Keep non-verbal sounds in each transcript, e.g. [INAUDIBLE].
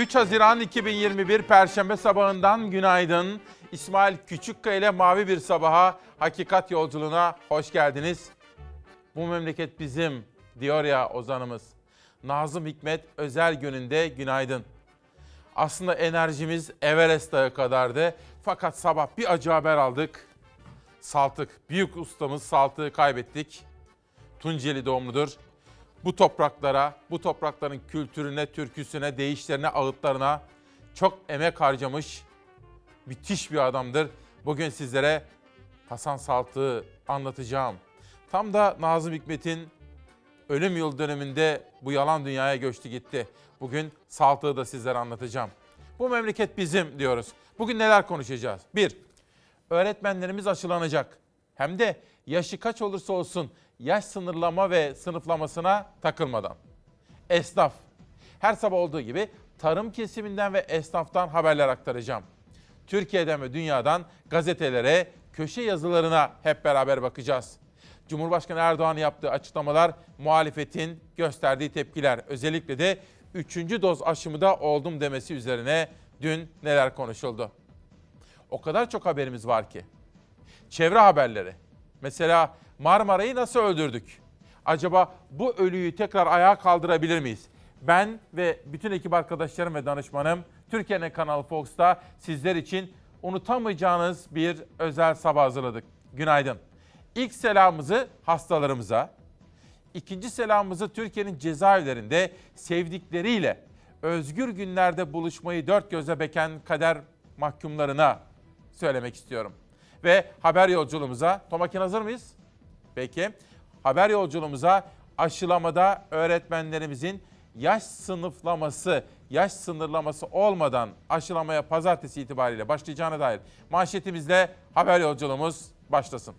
3 Haziran 2021 Perşembe sabahından günaydın. İsmail Küçükkaya ile Mavi Bir Sabaha Hakikat Yolculuğuna hoş geldiniz. Bu memleket bizim diyor ya ozanımız. Nazım Hikmet özel gününde günaydın. Aslında enerjimiz Everest Dağı kadardı. Fakat sabah bir acı haber aldık. Saltık, büyük ustamız Saltık'ı kaybettik. Tunceli doğumludur. Bu topraklara, bu toprakların kültürüne, türküsüne, değişlerine, ağıtlarına çok emek harcamış müthiş bir adamdır. Bugün sizlere Hasan Saltık'ı anlatacağım. Tam da Nazım Hikmet'in ölüm yıl döneminde bu yalan dünyaya göçtü gitti. Bugün Saltık'ı da sizlere anlatacağım. Bu memleket bizim diyoruz. Bugün neler konuşacağız? Bir, öğretmenlerimiz aşılanacak. Hem de yaşı kaç olursa olsun yaş sınırlama ve sınıflamasına takılmadan. Esnaf. Her sabah olduğu gibi tarım kesiminden ve esnaftan haberler aktaracağım. Türkiye'den ve dünyadan gazetelere, köşe yazılarına hep beraber bakacağız. Cumhurbaşkanı Erdoğan yaptığı açıklamalar, muhalefetin gösterdiği tepkiler, özellikle de 3. doz aşımı oldum demesi üzerine dün neler konuşuldu? O kadar çok haberimiz var ki. Çevre haberleri. Mesela Marmara'yı nasıl öldürdük? Acaba bu ölüyü tekrar ayağa kaldırabilir miyiz? Ben ve bütün ekip arkadaşlarım ve danışmanım Türkiye'nin Kanal Fox'ta sizler için unutamayacağınız bir özel sabah hazırladık. Günaydın. İlk selamımızı hastalarımıza, ikinci selamımızı Türkiye'nin cezaevlerinde sevdikleriyle özgür günlerde buluşmayı dört göze beken kader mahkumlarına söylemek istiyorum. Ve haber yolculuğumuza, Tomakin hazır mıyız? Peki. Haber yolculuğumuza aşılamada öğretmenlerimizin yaş sınıflaması, yaş sınırlaması olmadan aşılamaya pazartesi itibariyle başlayacağına dair manşetimizle haber yolculuğumuz başlasın.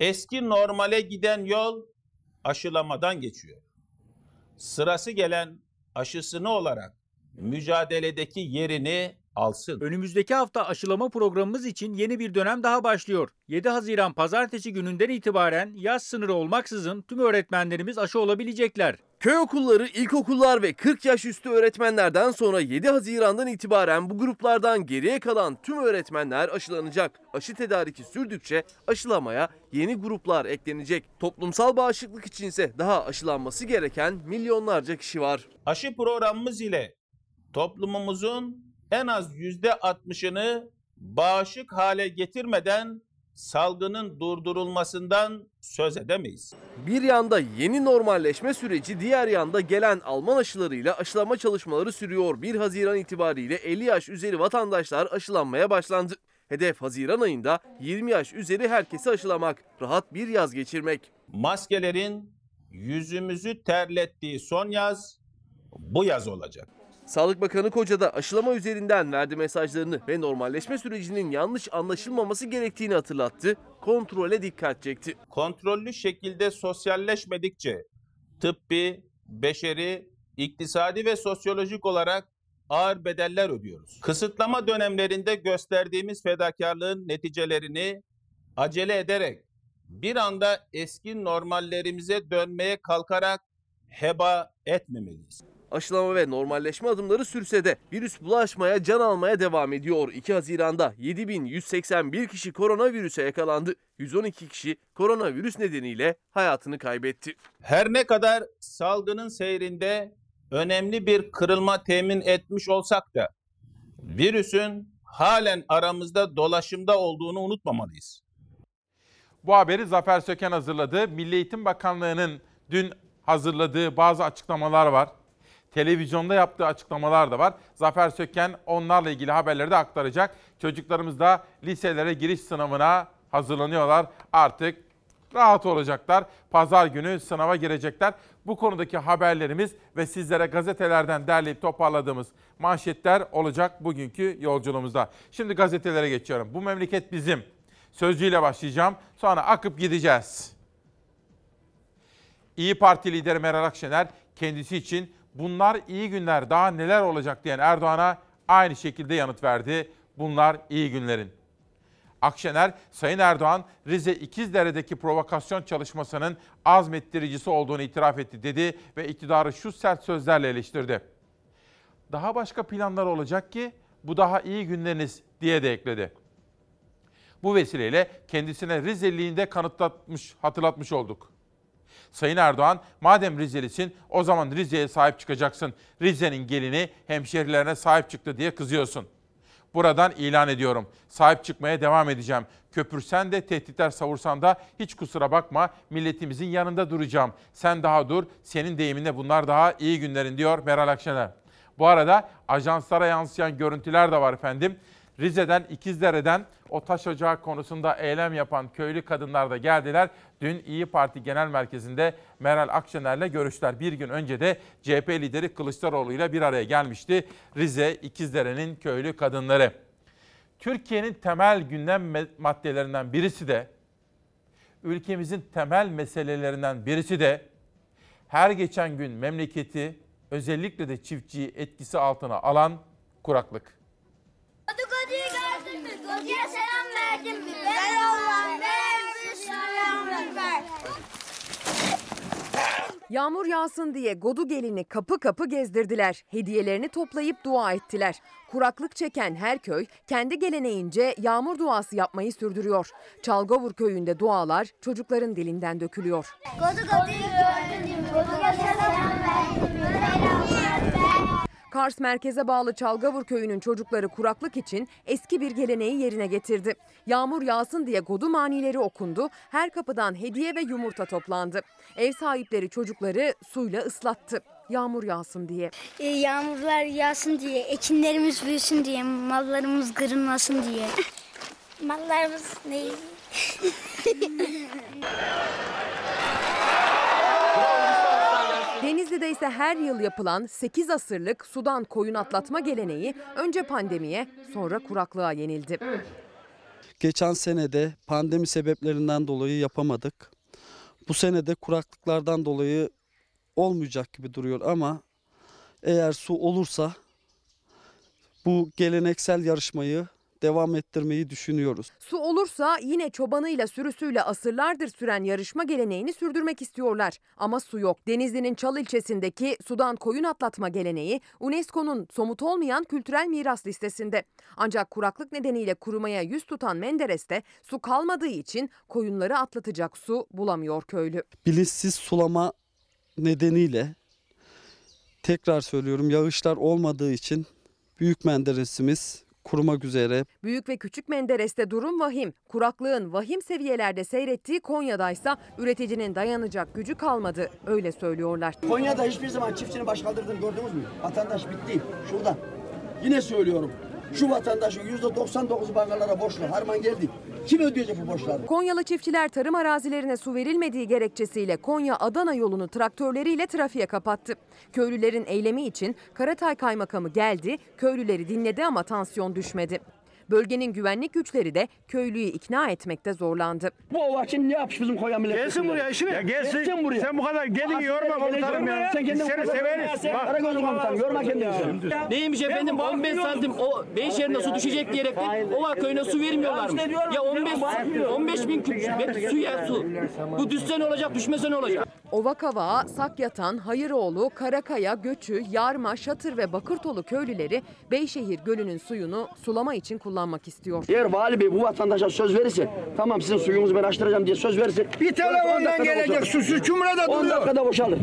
Eski normale giden yol aşılamadan geçiyor. Sırası gelen aşısını olarak mücadeledeki yerini alsın. Önümüzdeki hafta aşılama programımız için yeni bir dönem daha başlıyor. 7 Haziran pazartesi gününden itibaren yaz sınırı olmaksızın tüm öğretmenlerimiz aşı olabilecekler. Köy okulları, ilkokullar ve 40 yaş üstü öğretmenlerden sonra 7 Haziran'dan itibaren bu gruplardan geriye kalan tüm öğretmenler aşılanacak. Aşı tedariki sürdükçe aşılamaya yeni gruplar eklenecek. Toplumsal bağışıklık içinse daha aşılanması gereken milyonlarca kişi var. Aşı programımız ile toplumumuzun en az %60'ını bağışık hale getirmeden salgının durdurulmasından söz edemeyiz. Bir yanda yeni normalleşme süreci, diğer yanda gelen Alman aşılarıyla aşılama çalışmaları sürüyor. 1 Haziran itibariyle 50 yaş üzeri vatandaşlar aşılanmaya başlandı. Hedef Haziran ayında 20 yaş üzeri herkesi aşılamak, rahat bir yaz geçirmek. Maskelerin yüzümüzü terlettiği son yaz bu yaz olacak. Sağlık Bakanı Koca da aşılama üzerinden verdi mesajlarını ve normalleşme sürecinin yanlış anlaşılmaması gerektiğini hatırlattı. Kontrole dikkat çekti. Kontrollü şekilde sosyalleşmedikçe tıbbi, beşeri, iktisadi ve sosyolojik olarak ağır bedeller ödüyoruz. Kısıtlama dönemlerinde gösterdiğimiz fedakarlığın neticelerini acele ederek bir anda eski normallerimize dönmeye kalkarak heba etmemeliyiz aşılama ve normalleşme adımları sürse de virüs bulaşmaya, can almaya devam ediyor. 2 Haziran'da 7181 kişi koronavirüse yakalandı. 112 kişi koronavirüs nedeniyle hayatını kaybetti. Her ne kadar salgının seyrinde önemli bir kırılma temin etmiş olsak da virüsün halen aramızda dolaşımda olduğunu unutmamalıyız. Bu haberi Zafer Söken hazırladı. Milli Eğitim Bakanlığı'nın dün hazırladığı bazı açıklamalar var televizyonda yaptığı açıklamalar da var. Zafer Söken onlarla ilgili haberleri de aktaracak. Çocuklarımız da liselere giriş sınavına hazırlanıyorlar. Artık rahat olacaklar. Pazar günü sınava girecekler. Bu konudaki haberlerimiz ve sizlere gazetelerden derleyip toparladığımız manşetler olacak bugünkü yolculuğumuzda. Şimdi gazetelere geçiyorum. Bu memleket bizim. Sözcüyle başlayacağım. Sonra akıp gideceğiz. İyi Parti lideri Meral Akşener kendisi için bunlar iyi günler daha neler olacak diyen Erdoğan'a aynı şekilde yanıt verdi. Bunlar iyi günlerin. Akşener, Sayın Erdoğan Rize İkizdere'deki provokasyon çalışmasının azmettiricisi olduğunu itiraf etti dedi ve iktidarı şu sert sözlerle eleştirdi. Daha başka planlar olacak ki bu daha iyi günleriniz diye de ekledi. Bu vesileyle kendisine Rizeliliğinde kanıtlatmış, hatırlatmış olduk. Sayın Erdoğan, madem Rizelisin o zaman Rize'ye sahip çıkacaksın. Rize'nin gelini hemşerilerine sahip çıktı diye kızıyorsun. Buradan ilan ediyorum. Sahip çıkmaya devam edeceğim. Köpürsen de tehditler savursan da hiç kusura bakma milletimizin yanında duracağım. Sen daha dur, senin deyiminle bunlar daha iyi günlerin diyor Meral Akşener. Bu arada ajanslara yansıyan görüntüler de var efendim. Rize'den, İkizdere'den o taş ocağı konusunda eylem yapan köylü kadınlar da geldiler. Dün İyi Parti Genel Merkezi'nde Meral Akşener'le görüştüler. Bir gün önce de CHP lideri Kılıçdaroğlu ile bir araya gelmişti. Rize, İkizdere'nin köylü kadınları. Türkiye'nin temel gündem maddelerinden birisi de, ülkemizin temel meselelerinden birisi de her geçen gün memleketi özellikle de çiftçiyi etkisi altına alan kuraklık. Goduya selam verdin mi? Ver Allah'ım ver selam ver. Yağmur yağsın diye Godu gelini kapı kapı gezdirdiler. Hediyelerini toplayıp dua ettiler. Kuraklık çeken her köy kendi geleneğince yağmur duası yapmayı sürdürüyor. Çalgavur köyünde dualar çocukların dilinden dökülüyor. Godu goduyu gördün mü? Goduya selam verdin mi? Kars merkeze bağlı Çalgavur köyünün çocukları kuraklık için eski bir geleneği yerine getirdi. Yağmur yağsın diye godu manileri okundu. Her kapıdan hediye ve yumurta toplandı. Ev sahipleri çocukları suyla ıslattı. Yağmur yağsın diye. E, yağmurlar yağsın diye, ekinlerimiz büyüsün diye, mallarımız kırılmasın diye. [LAUGHS] Mallarımız ne? [LAUGHS] Denizli'de ise her yıl yapılan 8 asırlık sudan koyun atlatma geleneği önce pandemiye sonra kuraklığa yenildi. Geçen senede pandemi sebeplerinden dolayı yapamadık. Bu senede kuraklıklardan dolayı olmayacak gibi duruyor ama eğer su olursa bu geleneksel yarışmayı devam ettirmeyi düşünüyoruz. Su olursa yine çobanıyla sürüsüyle asırlardır süren yarışma geleneğini sürdürmek istiyorlar. Ama su yok. Denizli'nin Çal ilçesindeki sudan koyun atlatma geleneği UNESCO'nun somut olmayan kültürel miras listesinde. Ancak kuraklık nedeniyle kurumaya yüz tutan Menderes'te su kalmadığı için koyunları atlatacak su bulamıyor köylü. Bilinçsiz sulama nedeniyle tekrar söylüyorum yağışlar olmadığı için büyük menderesimiz kurumak üzere. Büyük ve Küçük Menderes'te durum vahim. Kuraklığın vahim seviyelerde seyrettiği Konya'daysa üreticinin dayanacak gücü kalmadı. Öyle söylüyorlar. Konya'da hiçbir zaman çiftçinin baş kaldırdığını gördünüz mü? Vatandaş bitti. Şurada. Yine söylüyorum. Şu vatandaşın yüzde 99'u bankalara borçlu. Harman geldi. Kim ödeyecek bu borçları? Konyalı çiftçiler tarım arazilerine su verilmediği gerekçesiyle Konya-Adana yolunu traktörleriyle trafiğe kapattı. Köylülerin eylemi için Karatay Kaymakamı geldi, köylüleri dinledi ama tansiyon düşmedi. Bölgenin güvenlik güçleri de köylüyü ikna etmekte zorlandı. Bu ova şimdi ne yapmış bizim Konya milleti? Gelsin buraya işine. Ya gelsin. Gelsin buraya. Sen bu kadar gelin yorma komutanım ya. Sen kendin Seni severiz. Bak. Karagöz'ün komutanı. Yorma kendini. Neymiş efendim 15 santim o Beyşehir'ine su düşecek diyerekten Ova köyüne su vermiyorlar mı? Ya 15 15 bin küp metre su ya su. Bu düşse ne olacak düşmese ne olacak? Ovakava, Sakyatan, Hayıroğlu, Karakaya, Göçü, Yarma, Şatır ve Bakırtolu köylüleri Beyşehir Gölü'nün suyunu sulama için kullanmak istiyor. Eğer vali bey bu vatandaşa söz verirse tamam sizin suyunuzu ben açtıracağım diye söz verirse Bir telefondan gelecek susuz cumhurada 10 duruyor. dakikada boşalır.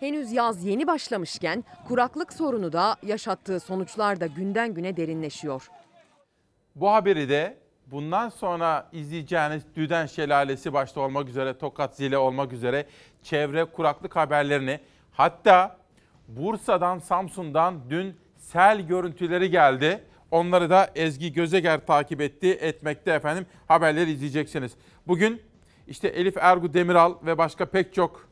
Henüz yaz yeni başlamışken kuraklık sorunu da yaşattığı sonuçlar da günden güne derinleşiyor. Bu haberi de bundan sonra izleyeceğiniz Düden Şelalesi başta olmak üzere, Tokat Zile olmak üzere çevre kuraklık haberlerini hatta Bursa'dan, Samsun'dan dün sel görüntüleri geldi. Onları da Ezgi Gözeger takip etti, etmekte efendim. Haberleri izleyeceksiniz. Bugün işte Elif Ergu Demiral ve başka pek çok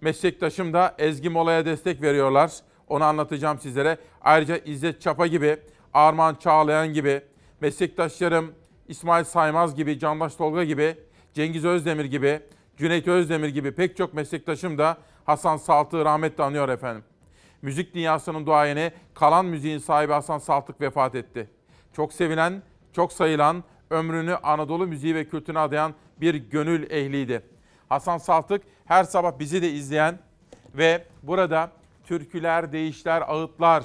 meslektaşım da Ezgi Mola'ya destek veriyorlar. Onu anlatacağım sizlere. Ayrıca İzzet Çapa gibi, Arman Çağlayan gibi, meslektaşlarım İsmail Saymaz gibi, Candaş Tolga gibi, Cengiz Özdemir gibi, Cüneyt Özdemir gibi pek çok meslektaşım da Hasan Saltık'ı rahmetle anıyor efendim. Müzik dünyasının duayeni, kalan müziğin sahibi Hasan Saltık vefat etti. Çok sevilen, çok sayılan, ömrünü Anadolu müziği ve kültürüne adayan bir gönül ehliydi. Hasan Saltık her sabah bizi de izleyen ve burada türküler, deyişler, ağıtlar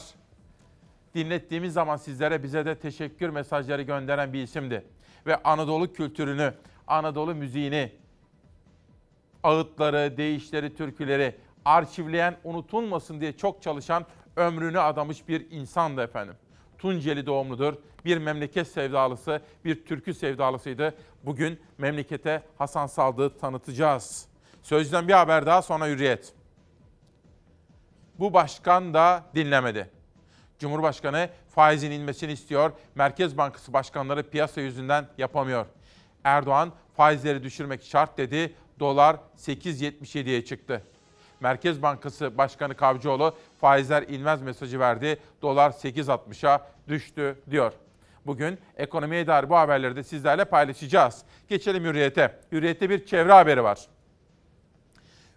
dinlettiğimiz zaman sizlere bize de teşekkür mesajları gönderen bir isimdi. Ve Anadolu kültürünü, Anadolu müziğini, ağıtları, deyişleri, türküleri arşivleyen, unutulmasın diye çok çalışan, ömrünü adamış bir insandı efendim. Tunceli doğumludur, bir memleket sevdalısı, bir türkü sevdalısıydı. Bugün memlekete Hasan Saldık'ı tanıtacağız. Sözden bir haber daha sonra hürriyet. Bu başkan da dinlemedi. Cumhurbaşkanı faizin inmesini istiyor. Merkez Bankası başkanları piyasa yüzünden yapamıyor. Erdoğan faizleri düşürmek şart dedi. Dolar 8.77'ye çıktı. Merkez Bankası Başkanı Kavcıoğlu faizler inmez mesajı verdi. Dolar 8.60'a düştü diyor. Bugün ekonomiye dair bu haberleri de sizlerle paylaşacağız. Geçelim Hürriyet'e. Hürriyet'te bir çevre haberi var.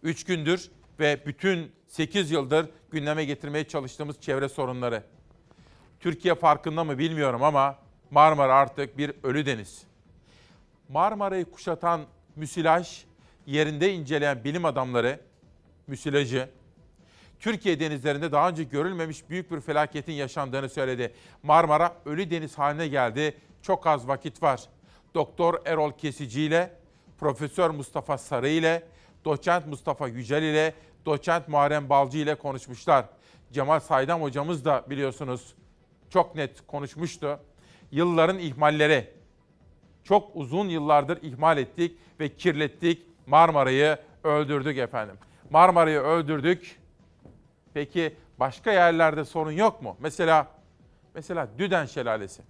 3 gündür ve bütün 8 yıldır gündeme getirmeye çalıştığımız çevre sorunları. Türkiye farkında mı bilmiyorum ama Marmara artık bir ölü deniz. Marmara'yı kuşatan müsilaj yerinde inceleyen bilim adamları müsilajı Türkiye denizlerinde daha önce görülmemiş büyük bir felaketin yaşandığını söyledi. Marmara ölü deniz haline geldi. Çok az vakit var. Doktor Erol Kesici ile Profesör Mustafa Sarı ile Doçent Mustafa Yücel ile Doçent Muharrem Balcı ile konuşmuşlar. Cemal Saydam hocamız da biliyorsunuz çok net konuşmuştu. Yılların ihmalleri. Çok uzun yıllardır ihmal ettik ve kirlettik. Marmara'yı öldürdük efendim. Marmara'yı öldürdük. Peki başka yerlerde sorun yok mu? Mesela mesela Düden Şelalesi.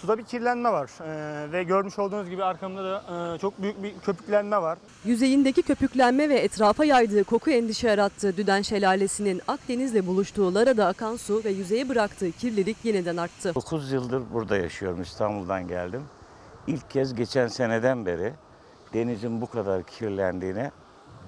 Suda bir kirlenme var Ee, ve görmüş olduğunuz gibi arkamda da e, çok büyük bir köpüklenme var. Yüzeyindeki köpüklenme ve etrafa yaydığı koku endişe yarattı. Düden Şelalesi'nin Akdeniz'le buluştuğu Lara'da akan su ve yüzeye bıraktığı kirlilik yeniden arttı. 9 yıldır burada yaşıyorum. İstanbul'dan geldim. İlk kez geçen seneden beri denizin bu kadar kirlendiğine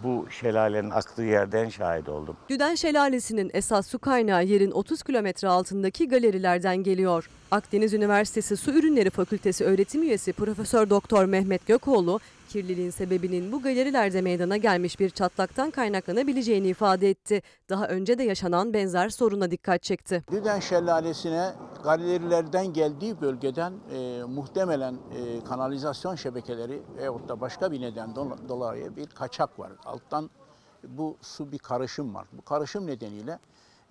bu şelalenin aktığı yerden şahit oldum. Düden Şelalesi'nin esas su kaynağı yerin 30 kilometre altındaki galerilerden geliyor. Akdeniz Üniversitesi Su Ürünleri Fakültesi öğretim üyesi Profesör Doktor Mehmet Gökoğlu, kirliliğin sebebinin bu galerilerde meydana gelmiş bir çatlaktan kaynaklanabileceğini ifade etti. Daha önce de yaşanan benzer soruna dikkat çekti. Düden Şelalesi'ne galerilerden geldiği bölgeden e, muhtemelen e, kanalizasyon şebekeleri veyahut da başka bir neden do- dolayı bir kaçak var. Alttan bu su bir karışım var. Bu karışım nedeniyle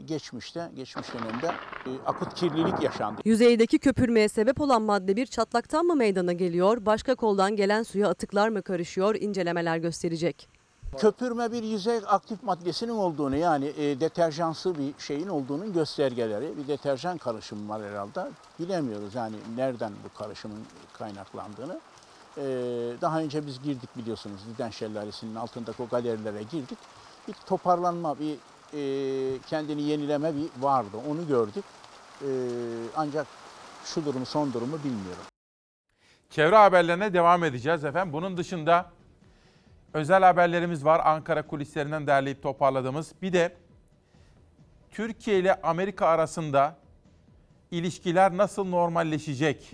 geçmişte, geçmiş dönemde e, akut kirlilik yaşandı. Yüzeydeki köpürmeye sebep olan madde bir çatlaktan mı meydana geliyor, başka koldan gelen suya atıklar mı karışıyor incelemeler gösterecek. Köpürme bir yüzey aktif maddesinin olduğunu yani e, deterjansı bir şeyin olduğunun göstergeleri. Bir deterjan karışımı var herhalde. Bilemiyoruz yani nereden bu karışımın kaynaklandığını. E, daha önce biz girdik biliyorsunuz Diden Şelalesi'nin altındaki o galerilere girdik. Bir toparlanma, bir e, kendini yenileme bir vardı. Onu gördük. E, ancak şu durumu, son durumu bilmiyorum. Çevre haberlerine devam edeceğiz efendim. Bunun dışında özel haberlerimiz var. Ankara kulislerinden derleyip toparladığımız. Bir de Türkiye ile Amerika arasında ilişkiler nasıl normalleşecek?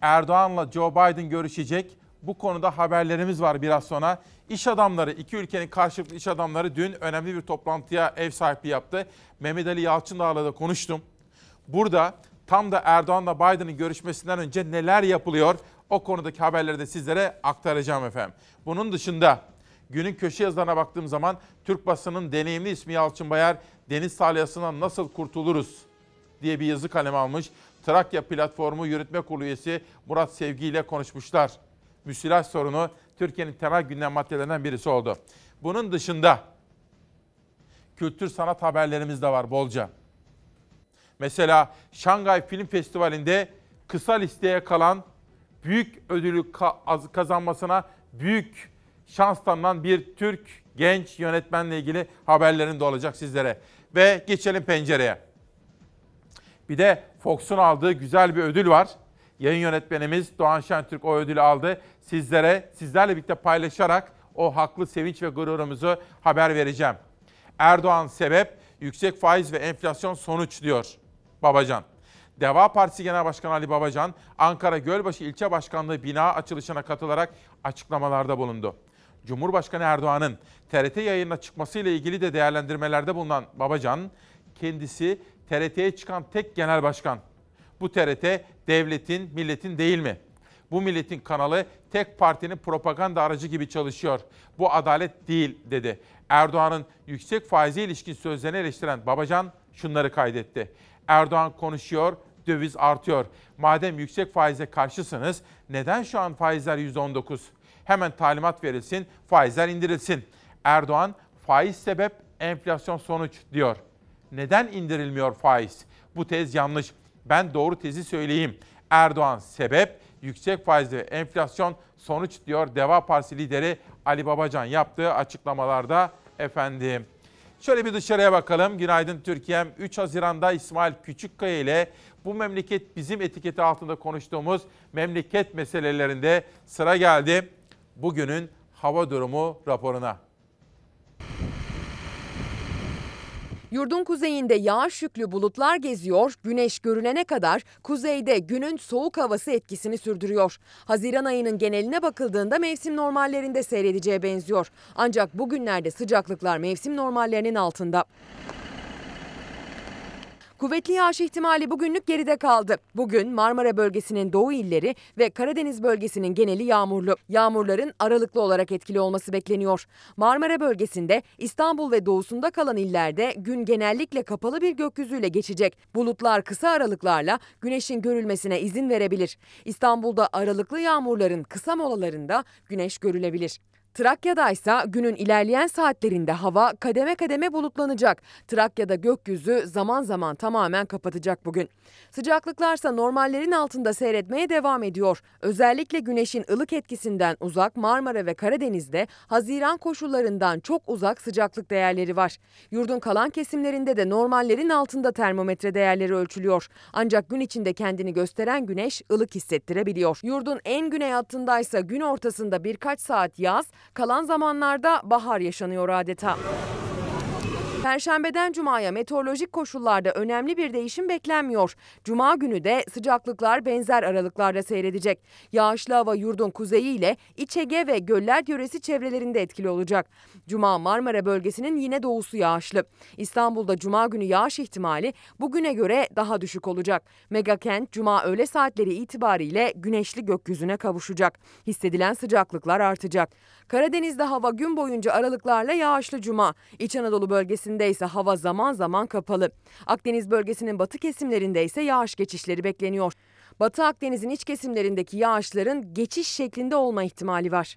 Erdoğan'la Joe Biden görüşecek. Bu konuda haberlerimiz var biraz sonra. İş adamları, iki ülkenin karşılıklı iş adamları dün önemli bir toplantıya ev sahipliği yaptı. Mehmet Ali Yalçındağ'la da konuştum. Burada tam da Erdoğan'la Biden'ın görüşmesinden önce neler yapılıyor? O konudaki haberleri de sizlere aktaracağım efendim. Bunun dışında günün köşe yazılarına baktığım zaman Türk basının deneyimli ismi Yalçın Bayar deniz salyasından nasıl kurtuluruz diye bir yazı kaleme almış. Trakya Platformu Yürütme Kurulu üyesi Murat Sevgi ile konuşmuşlar. Müsilaj sorunu Türkiye'nin temel gündem maddelerinden birisi oldu. Bunun dışında kültür sanat haberlerimiz de var bolca. Mesela Şangay Film Festivali'nde kısa listeye kalan büyük ödülü ka- kazanmasına büyük şans tanınan bir Türk genç yönetmenle ilgili haberlerin de olacak sizlere. Ve geçelim pencereye. Bir de Fox'un aldığı güzel bir ödül var. Yayın yönetmenimiz Doğan Şentürk o ödülü aldı. Sizlere, sizlerle birlikte paylaşarak o haklı sevinç ve gururumuzu haber vereceğim. Erdoğan sebep, yüksek faiz ve enflasyon sonuç diyor Babacan. Deva Partisi Genel Başkanı Ali Babacan, Ankara Gölbaşı İlçe Başkanlığı bina açılışına katılarak açıklamalarda bulundu. Cumhurbaşkanı Erdoğan'ın TRT yayınına çıkmasıyla ilgili de değerlendirmelerde bulunan Babacan, kendisi TRT'ye çıkan tek genel başkan. Bu TRT devletin, milletin değil mi? Bu milletin kanalı tek partinin propaganda aracı gibi çalışıyor. Bu adalet değil dedi. Erdoğan'ın yüksek faize ilişkin sözlerini eleştiren Babacan şunları kaydetti. Erdoğan konuşuyor, döviz artıyor. Madem yüksek faize karşısınız neden şu an faizler %19? Hemen talimat verilsin, faizler indirilsin. Erdoğan faiz sebep, enflasyon sonuç diyor. Neden indirilmiyor faiz? Bu tez yanlış. Ben doğru tezi söyleyeyim. Erdoğan sebep, yüksek faiz ve enflasyon sonuç diyor Deva Partisi lideri Ali Babacan yaptığı açıklamalarda efendim. Şöyle bir dışarıya bakalım. Günaydın Türkiye'm. 3 Haziran'da İsmail Küçükkaya ile bu memleket bizim etiketi altında konuştuğumuz memleket meselelerinde sıra geldi. Bugünün hava durumu raporuna. Yurdun kuzeyinde yağış yüklü bulutlar geziyor, güneş görünene kadar kuzeyde günün soğuk havası etkisini sürdürüyor. Haziran ayının geneline bakıldığında mevsim normallerinde seyredeceğe benziyor. Ancak bugünlerde sıcaklıklar mevsim normallerinin altında. Kuvvetli yağış ihtimali bugünlük geride kaldı. Bugün Marmara bölgesinin doğu illeri ve Karadeniz bölgesinin geneli yağmurlu. Yağmurların aralıklı olarak etkili olması bekleniyor. Marmara bölgesinde İstanbul ve doğusunda kalan illerde gün genellikle kapalı bir gökyüzüyle geçecek. Bulutlar kısa aralıklarla güneşin görülmesine izin verebilir. İstanbul'da aralıklı yağmurların kısa molalarında güneş görülebilir. Trakya'da ise günün ilerleyen saatlerinde hava kademe kademe bulutlanacak. Trakya'da gökyüzü zaman zaman tamamen kapatacak bugün. Sıcaklıklarsa normallerin altında seyretmeye devam ediyor. Özellikle güneşin ılık etkisinden uzak Marmara ve Karadeniz'de Haziran koşullarından çok uzak sıcaklık değerleri var. Yurdun kalan kesimlerinde de normallerin altında termometre değerleri ölçülüyor. Ancak gün içinde kendini gösteren güneş ılık hissettirebiliyor. Yurdun en güney hattındaysa gün ortasında birkaç saat yaz, kalan zamanlarda bahar yaşanıyor adeta. Perşembeden cumaya meteorolojik koşullarda önemli bir değişim beklenmiyor. Cuma günü de sıcaklıklar benzer aralıklarda seyredecek. Yağışlı hava yurdun kuzeyi ile İç Ege ve Göller yöresi çevrelerinde etkili olacak. Cuma Marmara bölgesinin yine doğusu yağışlı. İstanbul'da cuma günü yağış ihtimali bugüne göre daha düşük olacak. Megakent cuma öğle saatleri itibariyle güneşli gökyüzüne kavuşacak. Hissedilen sıcaklıklar artacak. Karadeniz'de hava gün boyunca aralıklarla yağışlı cuma. İç Anadolu bölgesinde ise hava zaman zaman kapalı. Akdeniz bölgesinin batı kesimlerinde ise yağış geçişleri bekleniyor. Batı Akdeniz'in iç kesimlerindeki yağışların geçiş şeklinde olma ihtimali var.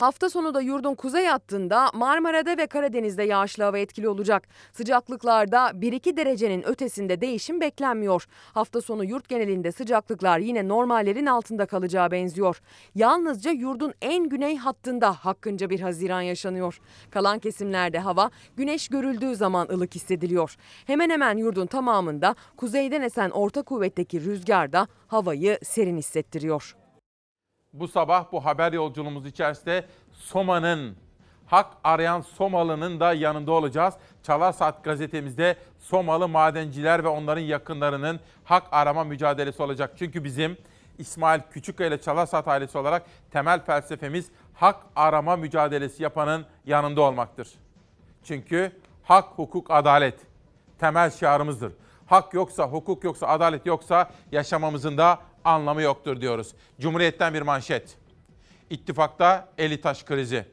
Hafta sonu da yurdun kuzey hattında Marmara'da ve Karadeniz'de yağışlı hava etkili olacak. Sıcaklıklarda 1-2 derecenin ötesinde değişim beklenmiyor. Hafta sonu yurt genelinde sıcaklıklar yine normallerin altında kalacağı benziyor. Yalnızca yurdun en güney hattında hakkınca bir haziran yaşanıyor. Kalan kesimlerde hava güneş görüldüğü zaman ılık hissediliyor. Hemen hemen yurdun tamamında kuzeyden esen orta kuvvetteki rüzgar da havayı serin hissettiriyor. Bu sabah bu haber yolculuğumuz içerisinde Soma'nın, hak arayan Somalı'nın da yanında olacağız. Çalar Saat gazetemizde Somalı madenciler ve onların yakınlarının hak arama mücadelesi olacak. Çünkü bizim İsmail Küçükkaya ile Çalar Saat ailesi olarak temel felsefemiz hak arama mücadelesi yapanın yanında olmaktır. Çünkü hak, hukuk, adalet temel şiarımızdır. Hak yoksa, hukuk yoksa, adalet yoksa yaşamamızın da anlamı yoktur diyoruz. Cumhuriyet'ten bir manşet. İttifakta Elitaş krizi.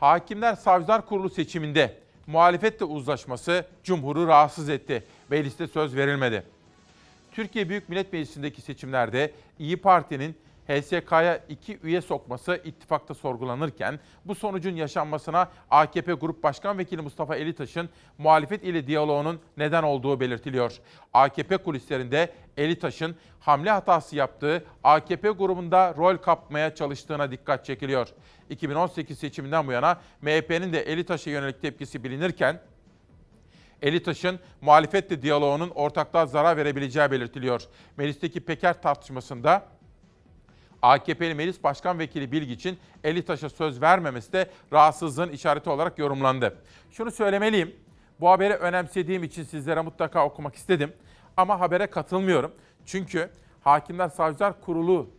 Hakimler Savcılar Kurulu seçiminde muhalefetle uzlaşması Cumhur'u rahatsız etti. Mecliste söz verilmedi. Türkiye Büyük Millet Meclisi'ndeki seçimlerde İyi Parti'nin HSK'ya iki üye sokması ittifakta sorgulanırken bu sonucun yaşanmasına AKP Grup Başkan Vekili Mustafa Elitaş'ın muhalefet ile diyaloğunun neden olduğu belirtiliyor. AKP kulislerinde Elitaş'ın hamle hatası yaptığı AKP grubunda rol kapmaya çalıştığına dikkat çekiliyor. 2018 seçiminden bu yana MHP'nin de Elitaş'a yönelik tepkisi bilinirken Elitaş'ın muhalefetle diyaloğunun ortaklığa zarar verebileceği belirtiliyor. Meclisteki Peker tartışmasında AKP'li Meclis Başkan Vekili Bilgiç'in Elitaş'a söz vermemesi de rahatsızlığın işareti olarak yorumlandı. Şunu söylemeliyim. Bu haberi önemsediğim için sizlere mutlaka okumak istedim. Ama habere katılmıyorum. Çünkü Hakimler Savcılar Kurulu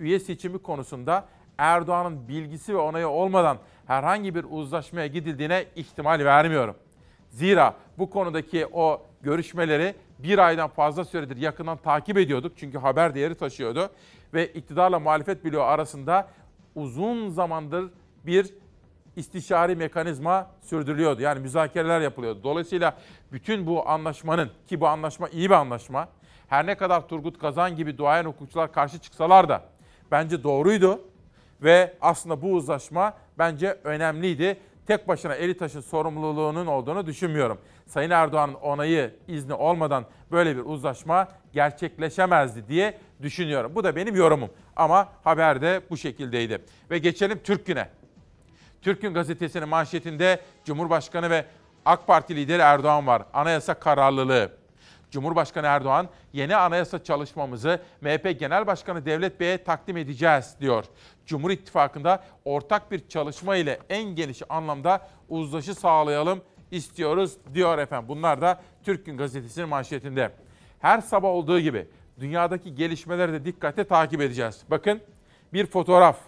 üye seçimi konusunda Erdoğan'ın bilgisi ve onayı olmadan herhangi bir uzlaşmaya gidildiğine ihtimal vermiyorum. Zira bu konudaki o görüşmeleri bir aydan fazla süredir yakından takip ediyorduk. Çünkü haber değeri taşıyordu. Ve iktidarla muhalefet bloğu arasında uzun zamandır bir istişari mekanizma sürdürülüyordu. Yani müzakereler yapılıyordu. Dolayısıyla bütün bu anlaşmanın ki bu anlaşma iyi bir anlaşma. Her ne kadar Turgut Kazan gibi duayen hukukçular karşı çıksalar da bence doğruydu. Ve aslında bu uzlaşma bence önemliydi. Tek başına eli taşın sorumluluğunun olduğunu düşünmüyorum. Sayın Erdoğan'ın onayı, izni olmadan böyle bir uzlaşma gerçekleşemezdi diye düşünüyorum. Bu da benim yorumum. Ama haber de bu şekildeydi. Ve geçelim Türk Gün'e. Türk Gün gazetesinin manşetinde Cumhurbaşkanı ve AK Parti lideri Erdoğan var. Anayasa kararlılığı. Cumhurbaşkanı Erdoğan yeni anayasa çalışmamızı MHP Genel Başkanı Devlet Bey'e takdim edeceğiz diyor. Cumhur İttifakı'nda ortak bir çalışma ile en geniş anlamda uzlaşı sağlayalım istiyoruz diyor efendim. Bunlar da Türk Gün Gazetesi'nin manşetinde. Her sabah olduğu gibi dünyadaki gelişmeleri de dikkatle takip edeceğiz. Bakın bir fotoğraf.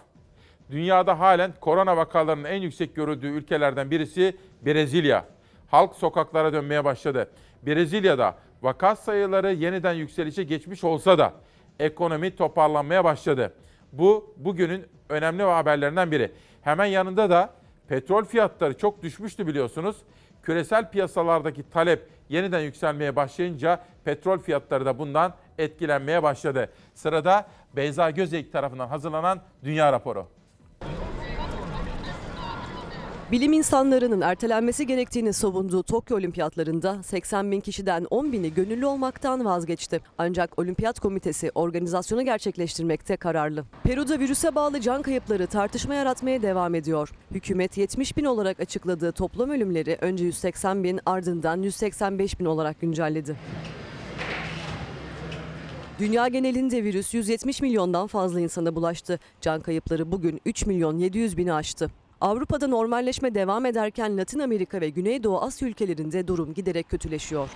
Dünyada halen korona vakalarının en yüksek görüldüğü ülkelerden birisi Brezilya. Halk sokaklara dönmeye başladı. Brezilya'da vaka sayıları yeniden yükselişe geçmiş olsa da ekonomi toparlanmaya başladı. Bu bugünün önemli haberlerinden biri. Hemen yanında da petrol fiyatları çok düşmüştü biliyorsunuz. Küresel piyasalardaki talep yeniden yükselmeye başlayınca petrol fiyatları da bundan etkilenmeye başladı. Sırada Beyza Gözeyik tarafından hazırlanan Dünya Raporu. Bilim insanlarının ertelenmesi gerektiğini savunduğu Tokyo Olimpiyatlarında 80 bin kişiden 10 bini gönüllü olmaktan vazgeçti. Ancak Olimpiyat Komitesi organizasyonu gerçekleştirmekte kararlı. Peru'da virüse bağlı can kayıpları tartışma yaratmaya devam ediyor. Hükümet 70 bin olarak açıkladığı toplam ölümleri önce 180 bin ardından 185 bin olarak güncelledi. Dünya genelinde virüs 170 milyondan fazla insana bulaştı. Can kayıpları bugün 3 milyon 700 bini aştı. Avrupa'da normalleşme devam ederken Latin Amerika ve Güneydoğu Asya ülkelerinde durum giderek kötüleşiyor.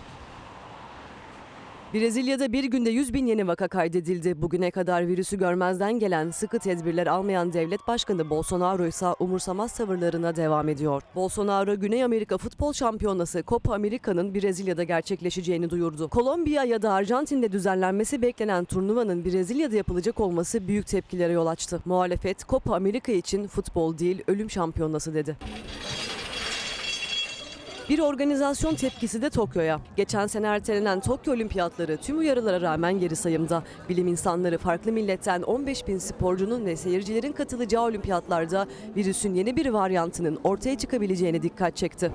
Brezilya'da bir günde 100 bin yeni vaka kaydedildi. Bugüne kadar virüsü görmezden gelen, sıkı tedbirler almayan devlet başkanı Bolsonaro ise umursamaz tavırlarına devam ediyor. Bolsonaro, Güney Amerika Futbol Şampiyonası Copa Amerika'nın Brezilya'da gerçekleşeceğini duyurdu. Kolombiya ya da Arjantin'de düzenlenmesi beklenen turnuvanın Brezilya'da yapılacak olması büyük tepkilere yol açtı. Muhalefet, Copa Amerika için futbol değil, ölüm şampiyonası dedi. Bir organizasyon tepkisi de Tokyo'ya. Geçen sene ertelenen Tokyo Olimpiyatları tüm uyarılara rağmen geri sayımda. Bilim insanları farklı milletten 15 bin sporcunun ve seyircilerin katılacağı olimpiyatlarda virüsün yeni bir varyantının ortaya çıkabileceğine dikkat çekti.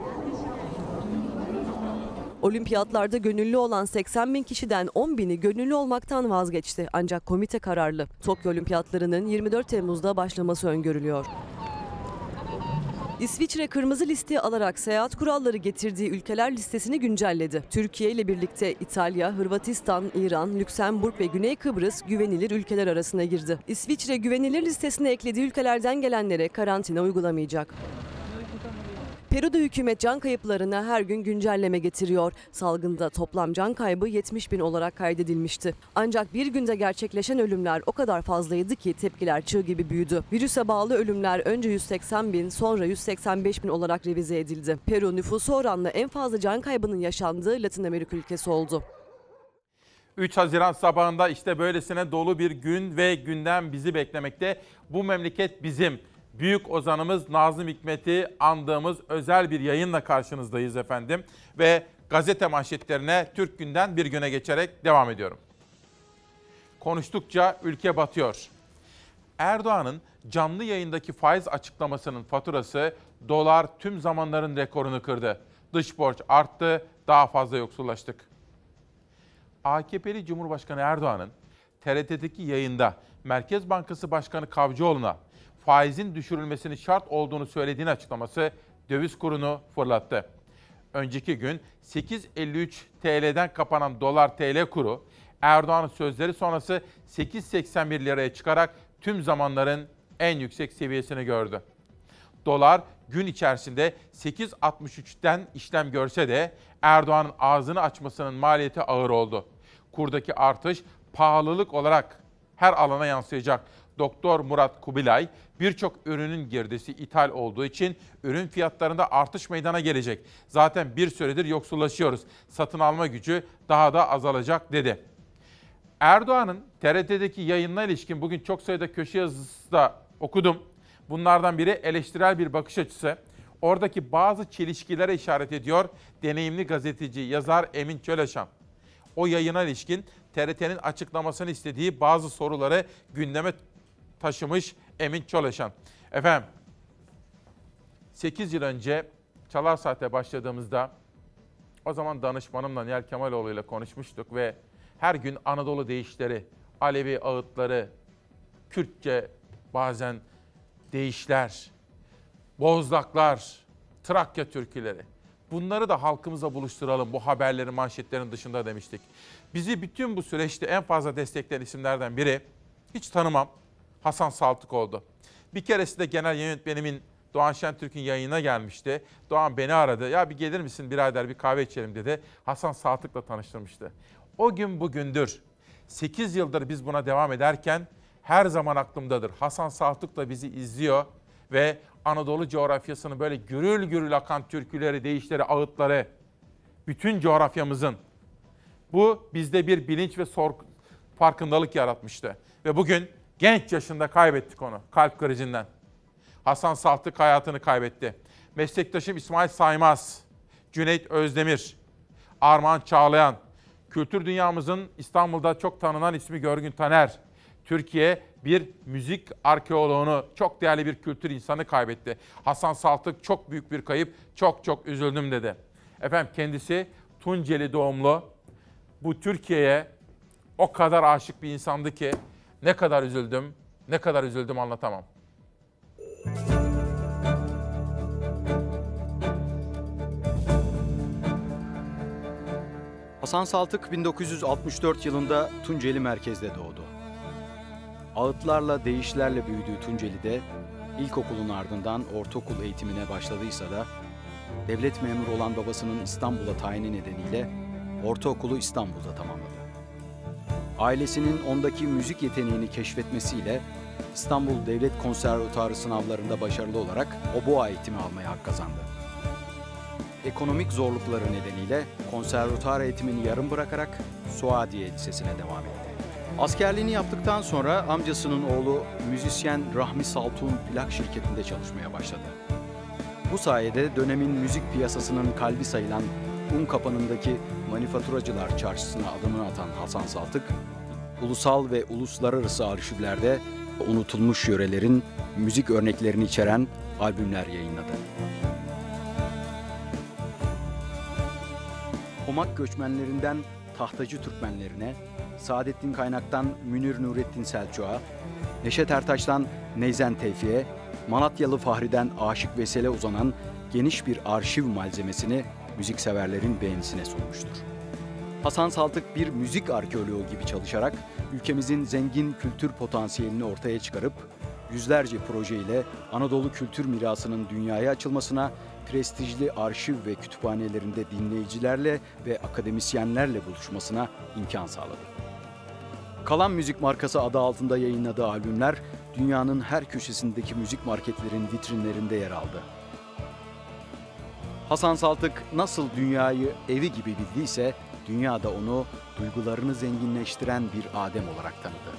Olimpiyatlarda gönüllü olan 80 bin kişiden 10 bini gönüllü olmaktan vazgeçti. Ancak komite kararlı. Tokyo Olimpiyatlarının 24 Temmuz'da başlaması öngörülüyor. İsviçre kırmızı listeye alarak seyahat kuralları getirdiği ülkeler listesini güncelledi. Türkiye ile birlikte İtalya, Hırvatistan, İran, Lüksemburg ve Güney Kıbrıs güvenilir ülkeler arasına girdi. İsviçre güvenilir listesine eklediği ülkelerden gelenlere karantina uygulamayacak. Peru'da hükümet can kayıplarına her gün güncelleme getiriyor. Salgında toplam can kaybı 70 bin olarak kaydedilmişti. Ancak bir günde gerçekleşen ölümler o kadar fazlaydı ki tepkiler çığ gibi büyüdü. Virüse bağlı ölümler önce 180 bin sonra 185 bin olarak revize edildi. Peru nüfusu oranla en fazla can kaybının yaşandığı Latin Amerika ülkesi oldu. 3 Haziran sabahında işte böylesine dolu bir gün ve gündem bizi beklemekte. Bu memleket bizim. Büyük ozanımız Nazım Hikmet'i andığımız özel bir yayınla karşınızdayız efendim. Ve gazete manşetlerine Türk günden bir güne geçerek devam ediyorum. Konuştukça ülke batıyor. Erdoğan'ın canlı yayındaki faiz açıklamasının faturası dolar tüm zamanların rekorunu kırdı. Dış borç arttı, daha fazla yoksullaştık. AKP'li Cumhurbaşkanı Erdoğan'ın TRT'deki yayında Merkez Bankası Başkanı Kavcıoğlu'na faizin düşürülmesinin şart olduğunu söylediğini açıklaması döviz kurunu fırlattı. Önceki gün 8.53 TL'den kapanan dolar TL kuru Erdoğan'ın sözleri sonrası 8.81 liraya çıkarak tüm zamanların en yüksek seviyesini gördü. Dolar gün içerisinde 8.63'ten işlem görse de Erdoğan'ın ağzını açmasının maliyeti ağır oldu. Kurdaki artış pahalılık olarak her alana yansıyacak. Doktor Murat Kubilay birçok ürünün girdisi ithal olduğu için ürün fiyatlarında artış meydana gelecek. Zaten bir süredir yoksullaşıyoruz. Satın alma gücü daha da azalacak dedi. Erdoğan'ın TRT'deki yayınına ilişkin bugün çok sayıda köşe yazısı da okudum. Bunlardan biri eleştirel bir bakış açısı. Oradaki bazı çelişkilere işaret ediyor deneyimli gazeteci, yazar Emin Çöleşan. O yayına ilişkin TRT'nin açıklamasını istediği bazı soruları gündeme taşımış Emin Çöleşan. Efendim, 8 yıl önce Çalar Saat'e başladığımızda o zaman danışmanımla Nihal Kemaloğlu ile konuşmuştuk ve her gün Anadolu deyişleri, Alevi ağıtları, Kürtçe bazen deyişler, bozlaklar, Trakya türküleri. Bunları da halkımıza buluşturalım bu haberlerin manşetlerin dışında demiştik. Bizi bütün bu süreçte en fazla destekleyen isimlerden biri, hiç tanımam, Hasan Saltık oldu. Bir keresinde genel yönetmenimin Doğan Şentürk'ün yayına gelmişti. Doğan beni aradı. Ya bir gelir misin birader bir kahve içelim dedi. Hasan Saltık'la tanıştırmıştı. O gün bugündür. 8 yıldır biz buna devam ederken her zaman aklımdadır. Hasan Saltık da bizi izliyor ve Anadolu coğrafyasını böyle gürül gürül akan türküleri, deyişleri, ağıtları, bütün coğrafyamızın bu bizde bir bilinç ve sor, farkındalık yaratmıştı. Ve bugün genç yaşında kaybettik onu kalp krizinden. Hasan Saltık hayatını kaybetti. Meslektaşım İsmail Saymaz, Cüneyt Özdemir, Armağan Çağlayan, kültür dünyamızın İstanbul'da çok tanınan ismi Görgün Taner, Türkiye bir müzik arkeoloğunu, çok değerli bir kültür insanı kaybetti. Hasan Saltık çok büyük bir kayıp, çok çok üzüldüm dedi. Efendim kendisi Tunceli doğumlu. Bu Türkiye'ye o kadar aşık bir insandı ki ne kadar üzüldüm, ne kadar üzüldüm anlatamam. Hasan Saltık 1964 yılında Tunceli merkezde doğdu. Ağıtlarla, deyişlerle büyüdüğü Tunceli'de ilkokulun ardından ortaokul eğitimine başladıysa da devlet memuru olan babasının İstanbul'a tayini nedeniyle ortaokulu İstanbul'da tamamladı. Ailesinin ondaki müzik yeteneğini keşfetmesiyle İstanbul Devlet Konservatuarı sınavlarında başarılı olarak oboa eğitimi almaya hak kazandı. Ekonomik zorlukları nedeniyle konservatuar eğitimini yarım bırakarak Suadiye Lisesi'ne devam etti. Askerliğini yaptıktan sonra amcasının oğlu müzisyen Rahmi Saltuğ'un plak şirketinde çalışmaya başladı. Bu sayede dönemin müzik piyasasının kalbi sayılan Unkapanı'ndaki manifaturacılar çarşısına adımını atan Hasan Saltık, ulusal ve uluslararası arşivlerde unutulmuş yörelerin müzik örneklerini içeren albümler yayınladı. Pomak göçmenlerinden Tahtacı Türkmenlerine, Saadettin Kaynak'tan Münir Nurettin Selçuk'a, Neşet Ertaş'tan Neyzen Tevfi'ye, Malatyalı Fahri'den Aşık Vesel'e uzanan geniş bir arşiv malzemesini müzikseverlerin beğenisine sunmuştur. Hasan Saltık bir müzik arkeoloğu gibi çalışarak ülkemizin zengin kültür potansiyelini ortaya çıkarıp yüzlerce projeyle Anadolu kültür mirasının dünyaya açılmasına prestijli arşiv ve kütüphanelerinde dinleyicilerle ve akademisyenlerle buluşmasına imkan sağladı. Kalan Müzik markası adı altında yayınladığı albümler dünyanın her köşesindeki müzik marketlerin vitrinlerinde yer aldı. Hasan Saltık nasıl dünyayı evi gibi bildiyse dünyada onu duygularını zenginleştiren bir Adem olarak tanıdı.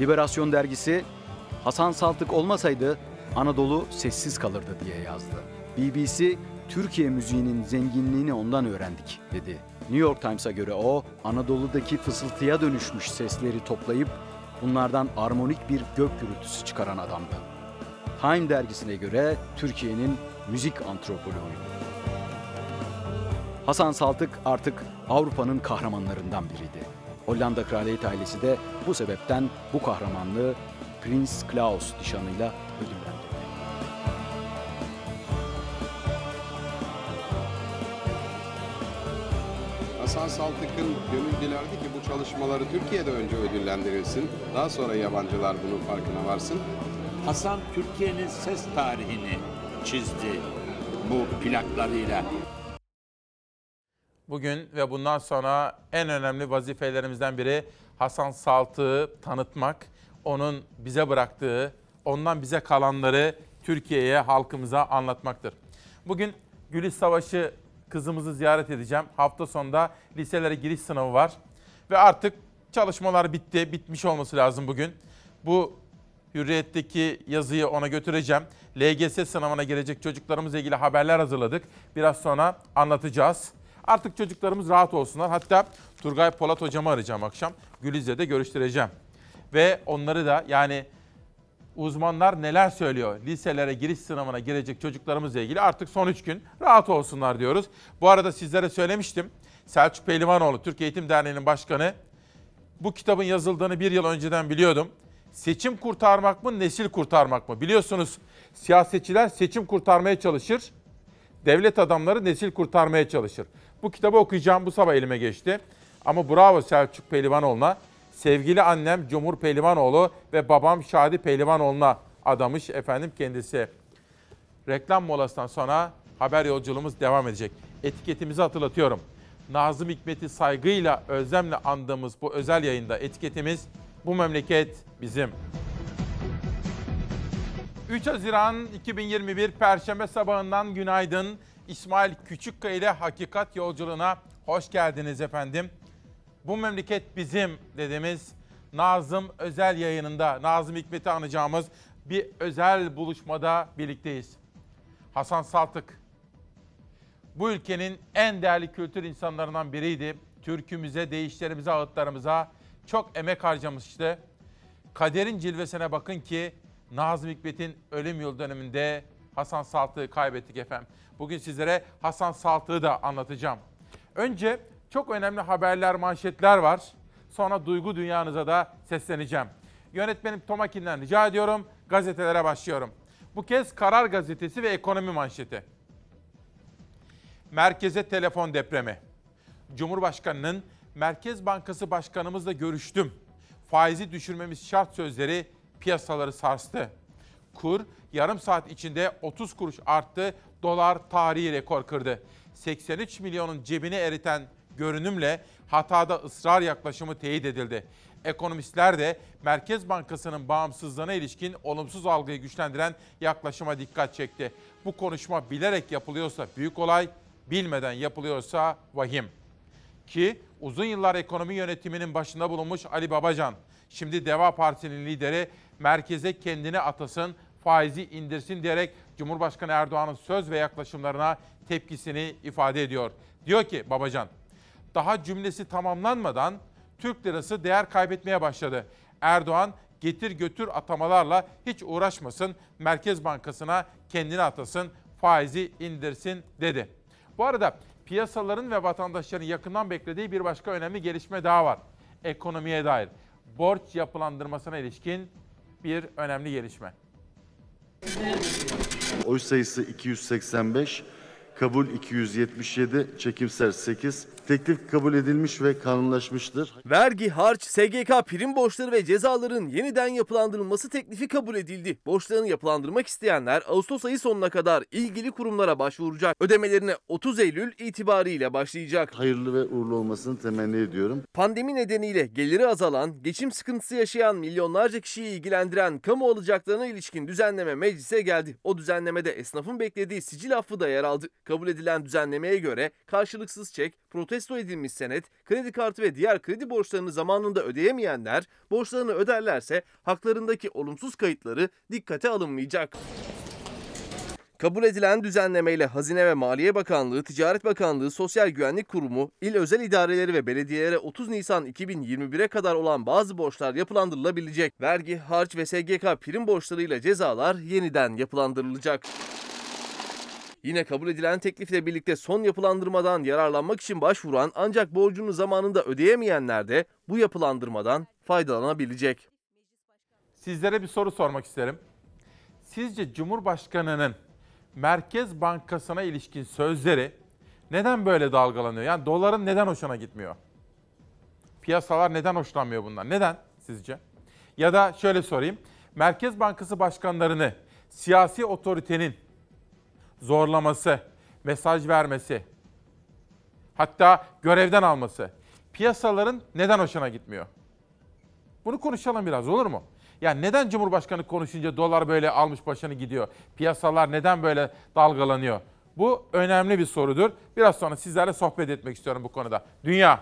Liberasyon dergisi Hasan Saltık olmasaydı Anadolu sessiz kalırdı diye yazdı. BBC, Türkiye müziğinin zenginliğini ondan öğrendik dedi. New York Times'a göre o, Anadolu'daki fısıltıya dönüşmüş sesleri toplayıp bunlardan armonik bir gök gürültüsü çıkaran adamdı. Time dergisine göre Türkiye'nin müzik antropoloğuydu. Hasan Saltık artık Avrupa'nın kahramanlarından biriydi. Hollanda kraliyet ailesi de bu sebepten bu kahramanlığı Prins Klaus nişanıyla ödüllendirdi. Hasan Saltık'ın gönül dilerdi ki bu çalışmaları Türkiye'de önce ödüllendirilsin. Daha sonra yabancılar bunun farkına varsın. Hasan Türkiye'nin ses tarihini çizdi bu plaklarıyla. Bugün ve bundan sonra en önemli vazifelerimizden biri Hasan Saltık'ı tanıtmak, onun bize bıraktığı, ondan bize kalanları Türkiye'ye, halkımıza anlatmaktır. Bugün Gülis Savaşı kızımızı ziyaret edeceğim. Hafta sonunda liselere giriş sınavı var. Ve artık çalışmalar bitti, bitmiş olması lazım bugün. Bu Hürriyet'teki yazıyı ona götüreceğim. LGS sınavına girecek çocuklarımızla ilgili haberler hazırladık. Biraz sonra anlatacağız. Artık çocuklarımız rahat olsunlar. Hatta Turgay Polat hocamı arayacağım akşam. Gülizce'de görüştüreceğim. Ve onları da yani uzmanlar neler söylüyor? Liselere giriş sınavına girecek çocuklarımızla ilgili artık son 3 gün rahat olsunlar diyoruz. Bu arada sizlere söylemiştim. Selçuk Pehlivanoğlu, Türk Eğitim Derneği'nin başkanı. Bu kitabın yazıldığını bir yıl önceden biliyordum. Seçim kurtarmak mı, nesil kurtarmak mı? Biliyorsunuz siyasetçiler seçim kurtarmaya çalışır. Devlet adamları nesil kurtarmaya çalışır. Bu kitabı okuyacağım bu sabah elime geçti. Ama bravo Selçuk Pehlivanoğlu'na. Sevgili annem Cumhur Pehlivanoğlu ve babam Şadi Pehlivanoğlu'na adamış efendim kendisi. Reklam molasından sonra haber yolculuğumuz devam edecek. Etiketimizi hatırlatıyorum. Nazım Hikmet'i saygıyla, özlemle andığımız bu özel yayında etiketimiz bu memleket bizim. 3 Haziran 2021 Perşembe sabahından günaydın. İsmail Küçükkaya ile Hakikat Yolculuğuna hoş geldiniz efendim. Bu memleket bizim dediğimiz Nazım özel yayınında Nazım Hikmet'i anacağımız bir özel buluşmada birlikteyiz. Hasan Saltık bu ülkenin en değerli kültür insanlarından biriydi. Türkümüze, deyişlerimize, ağıtlarımıza çok emek harcamıştı. Kaderin cilvesine bakın ki Nazım Hikmet'in ölüm yıl döneminde Hasan Saltık'ı kaybettik efendim. Bugün sizlere Hasan Saltık'ı da anlatacağım. Önce çok önemli haberler, manşetler var. Sonra duygu dünyanıza da sesleneceğim. Yönetmenim Tomakin'den rica ediyorum. Gazetelere başlıyorum. Bu kez Karar Gazetesi ve Ekonomi manşeti. Merkeze telefon depremi. Cumhurbaşkanının Merkez Bankası Başkanımızla görüştüm. Faizi düşürmemiz şart sözleri piyasaları sarstı. Kur yarım saat içinde 30 kuruş arttı. Dolar tarihi rekor kırdı. 83 milyonun cebini eriten görünümle hatada ısrar yaklaşımı teyit edildi. Ekonomistler de Merkez Bankası'nın bağımsızlığına ilişkin olumsuz algıyı güçlendiren yaklaşıma dikkat çekti. Bu konuşma bilerek yapılıyorsa büyük olay, bilmeden yapılıyorsa vahim. Ki uzun yıllar ekonomi yönetiminin başında bulunmuş Ali Babacan, şimdi Deva Partisi'nin lideri merkeze kendini atasın, faizi indirsin diyerek Cumhurbaşkanı Erdoğan'ın söz ve yaklaşımlarına tepkisini ifade ediyor. Diyor ki Babacan, daha cümlesi tamamlanmadan Türk lirası değer kaybetmeye başladı. Erdoğan getir götür atamalarla hiç uğraşmasın, Merkez Bankası'na kendini atasın, faizi indirsin dedi. Bu arada piyasaların ve vatandaşların yakından beklediği bir başka önemli gelişme daha var. Ekonomiye dair borç yapılandırmasına ilişkin bir önemli gelişme. Oy sayısı 285, kabul 277, çekimser 8. Teklif kabul edilmiş ve kanunlaşmıştır. Vergi, harç, SGK, prim borçları ve cezaların yeniden yapılandırılması teklifi kabul edildi. Borçlarını yapılandırmak isteyenler Ağustos ayı sonuna kadar ilgili kurumlara başvuracak. Ödemelerine 30 Eylül itibariyle başlayacak. Hayırlı ve uğurlu olmasını temenni ediyorum. Pandemi nedeniyle geliri azalan, geçim sıkıntısı yaşayan milyonlarca kişiyi ilgilendiren kamu alacaklarına ilişkin düzenleme meclise geldi. O düzenlemede esnafın beklediği sicil affı da yer aldı. Kabul edilen düzenlemeye göre karşılıksız çek, protesto edilmiş senet, kredi kartı ve diğer kredi borçlarını zamanında ödeyemeyenler borçlarını öderlerse haklarındaki olumsuz kayıtları dikkate alınmayacak. Kabul edilen düzenlemeyle Hazine ve Maliye Bakanlığı, Ticaret Bakanlığı, Sosyal Güvenlik Kurumu, il özel idareleri ve belediyelere 30 Nisan 2021'e kadar olan bazı borçlar yapılandırılabilecek. Vergi, harç ve SGK prim borçlarıyla cezalar yeniden yapılandırılacak. Yine kabul edilen teklifle birlikte son yapılandırmadan yararlanmak için başvuran ancak borcunu zamanında ödeyemeyenler de bu yapılandırmadan faydalanabilecek. Sizlere bir soru sormak isterim. Sizce Cumhurbaşkanı'nın Merkez Bankası'na ilişkin sözleri neden böyle dalgalanıyor? Yani doların neden hoşuna gitmiyor? Piyasalar neden hoşlanmıyor bundan? Neden sizce? Ya da şöyle sorayım. Merkez Bankası başkanlarını siyasi otoritenin zorlaması, mesaj vermesi, hatta görevden alması piyasaların neden hoşuna gitmiyor? Bunu konuşalım biraz olur mu? Yani neden Cumhurbaşkanı konuşunca dolar böyle almış başını gidiyor? Piyasalar neden böyle dalgalanıyor? Bu önemli bir sorudur. Biraz sonra sizlerle sohbet etmek istiyorum bu konuda. Dünya.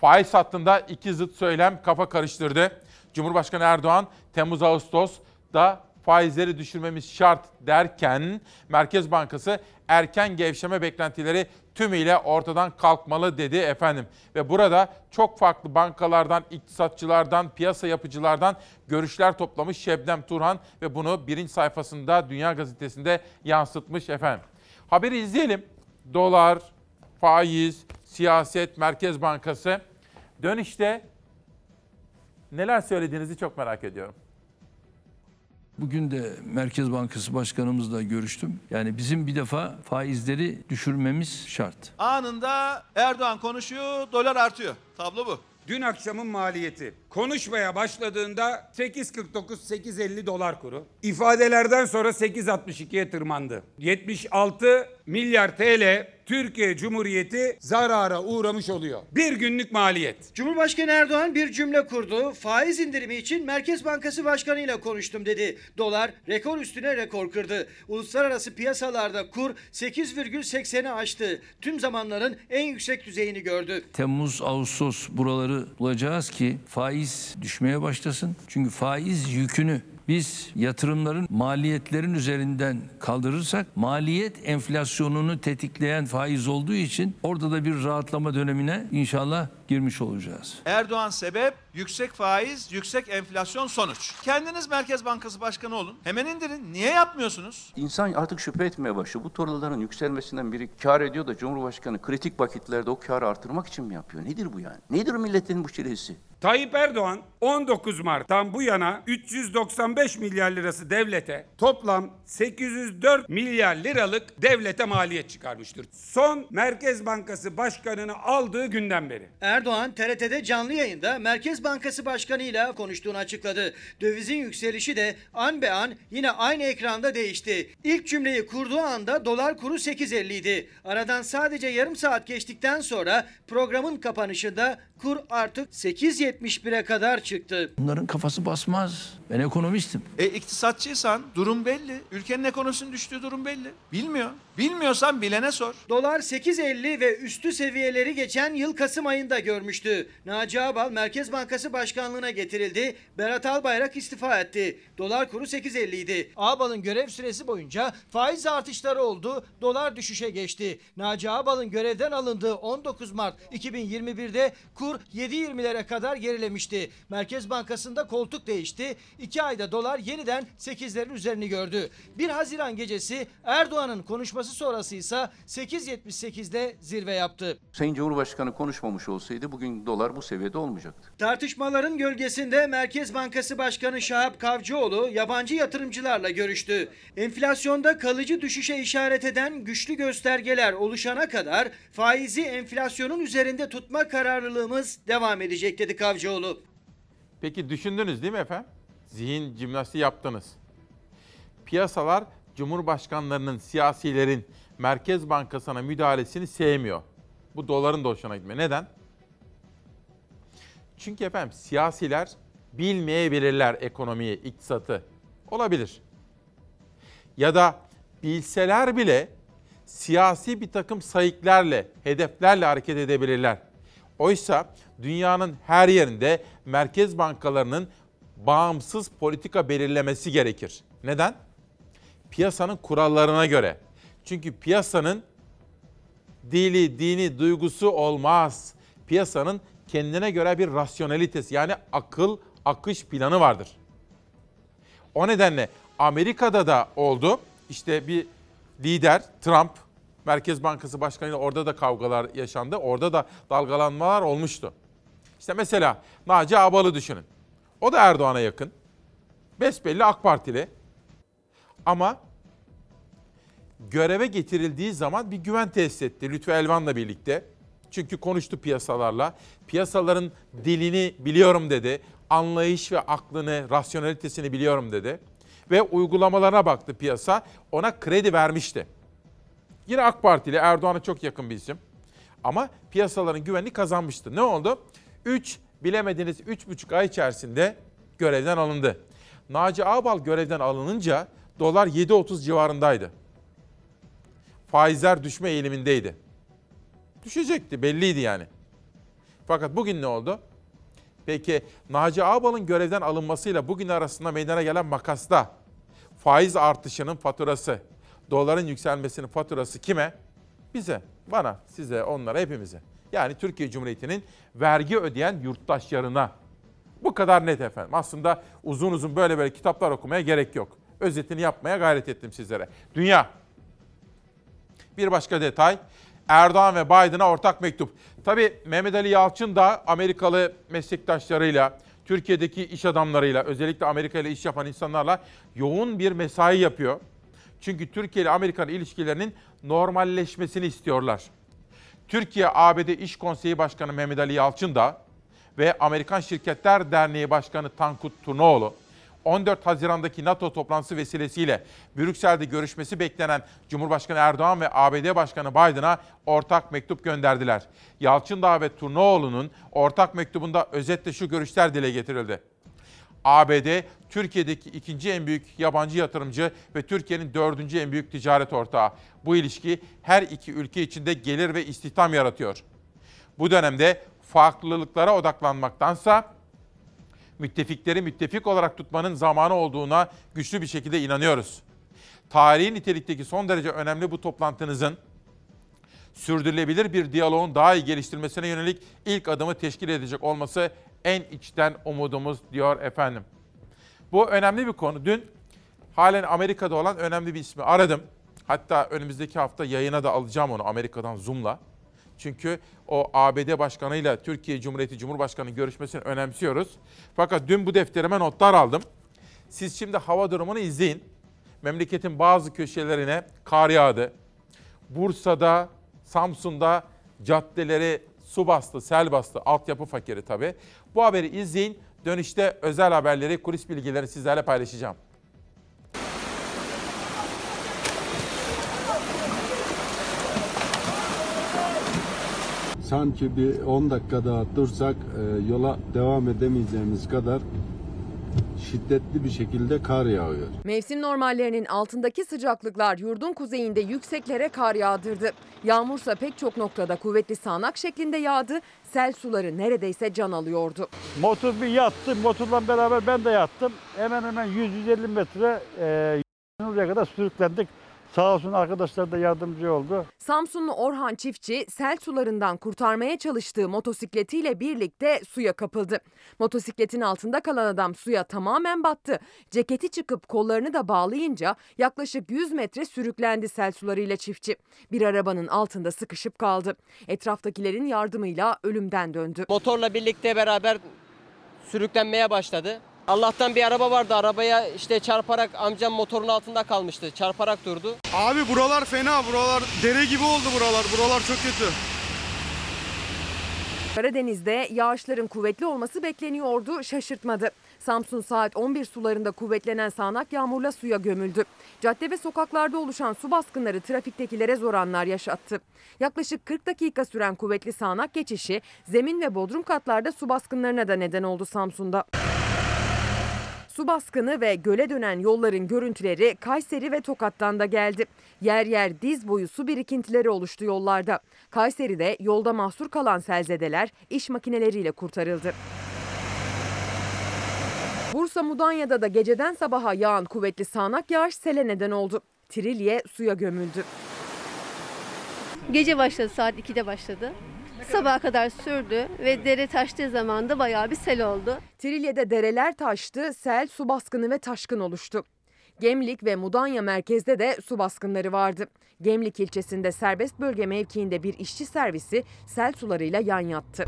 Faiz hattında iki zıt söylem kafa karıştırdı. Cumhurbaşkanı Erdoğan Temmuz-Ağustos'da faizleri düşürmemiz şart derken Merkez Bankası erken gevşeme beklentileri tümüyle ortadan kalkmalı dedi efendim. Ve burada çok farklı bankalardan, iktisatçılardan, piyasa yapıcılardan görüşler toplamış Şebnem Turhan ve bunu birinci sayfasında Dünya Gazetesi'nde yansıtmış efendim. Haberi izleyelim. Dolar, faiz, siyaset, Merkez Bankası. Dönüşte neler söylediğinizi çok merak ediyorum. Bugün de Merkez Bankası Başkanımızla görüştüm. Yani bizim bir defa faizleri düşürmemiz şart. Anında Erdoğan konuşuyor, dolar artıyor. Tablo bu. Dün akşamın maliyeti konuşmaya başladığında 8.49-8.50 dolar kuru. İfadelerden sonra 8.62'ye tırmandı. 76 milyar TL Türkiye Cumhuriyeti zarara uğramış oluyor. Bir günlük maliyet. Cumhurbaşkanı Erdoğan bir cümle kurdu. Faiz indirimi için Merkez Bankası Başkanı ile konuştum dedi. Dolar rekor üstüne rekor kırdı. Uluslararası piyasalarda kur 8,80'i aştı. Tüm zamanların en yüksek düzeyini gördü. Temmuz, Ağustos buraları bulacağız ki faiz düşmeye başlasın. Çünkü faiz yükünü biz yatırımların maliyetlerin üzerinden kaldırırsak maliyet enflasyonunu tetikleyen faiz olduğu için orada da bir rahatlama dönemine inşallah girmiş olacağız. Erdoğan sebep, yüksek faiz, yüksek enflasyon sonuç. Kendiniz Merkez Bankası Başkanı olun. Hemen indirin. Niye yapmıyorsunuz? İnsan artık şüphe etmeye başlıyor. Bu dolarların yükselmesinden biri kar ediyor da Cumhurbaşkanı kritik vakitlerde o karı artırmak için mi yapıyor? Nedir bu yani? Nedir milletin bu çilesi? Tayyip Erdoğan 19 Mart'tan bu yana 395 milyar lirası devlete toplam 804 milyar liralık devlete maliyet çıkarmıştır. Son Merkez Bankası Başkanı'nı aldığı günden beri. Erdoğan TRT'de canlı yayında Merkez Bankası Başkanı ile konuştuğunu açıkladı. Dövizin yükselişi de an be an yine aynı ekranda değişti. İlk cümleyi kurduğu anda dolar kuru 8.50 idi. Aradan sadece yarım saat geçtikten sonra programın kapanışında kur artık 8.71'e kadar çıktı. Bunların kafası basmaz. Ben ekonomistim. E iktisatçıysan durum belli. Ülkenin ekonomisinin düştüğü durum belli. Bilmiyor. Bilmiyorsan bilene sor. Dolar 8.50 ve üstü seviyeleri geçen yıl Kasım ayında görmüştü. Naci Ağbal Merkez Bankası Başkanlığına getirildi. Berat Albayrak istifa etti. Dolar kuru 8.50 idi. Ağbal'ın görev süresi boyunca faiz artışları oldu. Dolar düşüşe geçti. Naci Ağbal'ın görevden alındığı 19 Mart 2021'de kur 7.20'lere kadar gerilemişti. Merkez Bankası'nda koltuk değişti. 2 ayda dolar yeniden 8'lerin üzerini gördü. 1 Haziran gecesi Erdoğan'ın konuşması sonrası ise 8.78'de zirve yaptı. Sayın Cumhurbaşkanı konuşmamış olsaydı bugün dolar bu seviyede olmayacaktı. Tartışmaların gölgesinde Merkez Bankası Başkanı Şahap Kavcıoğlu yabancı yatırımcılarla görüştü. Enflasyonda kalıcı düşüşe işaret eden güçlü göstergeler oluşana kadar faizi enflasyonun üzerinde tutma kararlılığımız devam edecek dedi Kavcıoğlu. Peki düşündünüz değil mi efendim? Zihin jimnastiği yaptınız. Piyasalar Cumhurbaşkanlarının, siyasilerin Merkez Bankası'na müdahalesini sevmiyor. Bu doların da hoşuna gitmiyor. Neden? Çünkü efendim siyasiler bilmeyebilirler ekonomiyi, iktisatı. Olabilir. Ya da bilseler bile siyasi bir takım sayıklarla, hedeflerle hareket edebilirler. Oysa dünyanın her yerinde merkez bankalarının bağımsız politika belirlemesi gerekir. Neden? Piyasanın kurallarına göre. Çünkü piyasanın dili, dini, duygusu olmaz. Piyasanın kendine göre bir rasyonelitesi yani akıl, akış planı vardır. O nedenle Amerika'da da oldu. İşte bir lider Trump Merkez Bankası Başkanı ile orada da kavgalar yaşandı. Orada da dalgalanmalar olmuştu. İşte mesela Naci Abal'ı düşünün. O da Erdoğan'a yakın. Besbelli AK Partili. Ama göreve getirildiği zaman bir güven tesis etti Lütfü Elvan'la birlikte. Çünkü konuştu piyasalarla. Piyasaların dilini biliyorum dedi. anlayış ve aklını, rasyonelitesini biliyorum dedi. Ve uygulamalarına baktı piyasa. Ona kredi vermişti. Yine AK Partili Erdoğan'a çok yakın bir isim. Ama piyasaların güvenini kazanmıştı. Ne oldu? 3 bilemediniz 3,5 ay içerisinde görevden alındı. Naci Ağbal görevden alınınca dolar 7.30 civarındaydı. Faizler düşme eğilimindeydi. Düşecekti belliydi yani. Fakat bugün ne oldu? Peki Naci Ağbal'ın görevden alınmasıyla bugün arasında meydana gelen makasta faiz artışının faturası, doların yükselmesinin faturası kime? Bize, bana, size, onlara, hepimize. Yani Türkiye Cumhuriyeti'nin vergi ödeyen yurttaşlarına. Bu kadar net efendim. Aslında uzun uzun böyle böyle kitaplar okumaya gerek yok. Özetini yapmaya gayret ettim sizlere. Dünya. Bir başka detay. Erdoğan ve Biden'a ortak mektup. Tabii Mehmet Ali Yalçın da Amerikalı meslektaşlarıyla, Türkiye'deki iş adamlarıyla, özellikle Amerika ile iş yapan insanlarla yoğun bir mesai yapıyor. Çünkü Türkiye ile Amerikan ilişkilerinin normalleşmesini istiyorlar. Türkiye ABD İş Konseyi Başkanı Mehmet Ali Yalçın da ve Amerikan Şirketler Derneği Başkanı Tankut Turnoğlu 14 Haziran'daki NATO toplantısı vesilesiyle Brüksel'de görüşmesi beklenen Cumhurbaşkanı Erdoğan ve ABD Başkanı Biden'a ortak mektup gönderdiler. Yalçın Dağ ve Turnoğlu'nun ortak mektubunda özetle şu görüşler dile getirildi. ABD, Türkiye'deki ikinci en büyük yabancı yatırımcı ve Türkiye'nin dördüncü en büyük ticaret ortağı. Bu ilişki her iki ülke içinde gelir ve istihdam yaratıyor. Bu dönemde farklılıklara odaklanmaktansa müttefikleri müttefik olarak tutmanın zamanı olduğuna güçlü bir şekilde inanıyoruz. Tarihi nitelikteki son derece önemli bu toplantınızın sürdürülebilir bir diyaloğun daha iyi geliştirmesine yönelik ilk adımı teşkil edecek olması en içten umudumuz diyor efendim. Bu önemli bir konu. Dün halen Amerika'da olan önemli bir ismi aradım. Hatta önümüzdeki hafta yayına da alacağım onu Amerika'dan Zoom'la. Çünkü o ABD Başkanı'yla Türkiye Cumhuriyeti Cumhurbaşkanı görüşmesini önemsiyoruz. Fakat dün bu defterime notlar aldım. Siz şimdi hava durumunu izleyin. Memleketin bazı köşelerine kar yağdı. Bursa'da, Samsun'da caddeleri su bastı, sel bastı. Altyapı fakiri tabii. Bu haberi izleyin. Dönüşte özel haberleri, kulis bilgileri sizlerle paylaşacağım. sanki bir 10 dakika daha dursak e, yola devam edemeyeceğimiz kadar şiddetli bir şekilde kar yağıyor. Mevsim normallerinin altındaki sıcaklıklar yurdun kuzeyinde yükseklere kar yağdırdı. Yağmursa pek çok noktada kuvvetli sağanak şeklinde yağdı. Sel suları neredeyse can alıyordu. Motor bir yattı. Motorla beraber ben de yattım. Hemen hemen 100-150 metre e, oraya kadar sürüklendik. Sağ olsun arkadaşlar da yardımcı oldu. Samsunlu Orhan Çiftçi sel sularından kurtarmaya çalıştığı motosikletiyle birlikte suya kapıldı. Motosikletin altında kalan adam suya tamamen battı. Ceketi çıkıp kollarını da bağlayınca yaklaşık 100 metre sürüklendi sel sularıyla çiftçi. Bir arabanın altında sıkışıp kaldı. Etraftakilerin yardımıyla ölümden döndü. Motorla birlikte beraber sürüklenmeye başladı. Allah'tan bir araba vardı. Arabaya işte çarparak amcam motorun altında kalmıştı. Çarparak durdu. Abi buralar fena. Buralar dere gibi oldu buralar. Buralar çok kötü. Karadeniz'de yağışların kuvvetli olması bekleniyordu, şaşırtmadı. Samsun saat 11 sularında kuvvetlenen sağanak yağmurla suya gömüldü. Cadde ve sokaklarda oluşan su baskınları trafiktekilere zor anlar yaşattı. Yaklaşık 40 dakika süren kuvvetli sağanak geçişi zemin ve bodrum katlarda su baskınlarına da neden oldu Samsun'da. Su baskını ve göle dönen yolların görüntüleri Kayseri ve Tokat'tan da geldi. Yer yer diz boyu su birikintileri oluştu yollarda. Kayseri'de yolda mahsur kalan selzedeler iş makineleriyle kurtarıldı. Bursa Mudanya'da da geceden sabaha yağan kuvvetli sağanak yağış sele neden oldu. Trilye suya gömüldü. Gece başladı saat 2'de başladı. Sabaha kadar sürdü ve dere taştığı zaman da bayağı bir sel oldu. Trilye'de dereler taştı, sel, su baskını ve taşkın oluştu. Gemlik ve Mudanya merkezde de su baskınları vardı. Gemlik ilçesinde serbest bölge mevkiinde bir işçi servisi sel sularıyla yan yattı.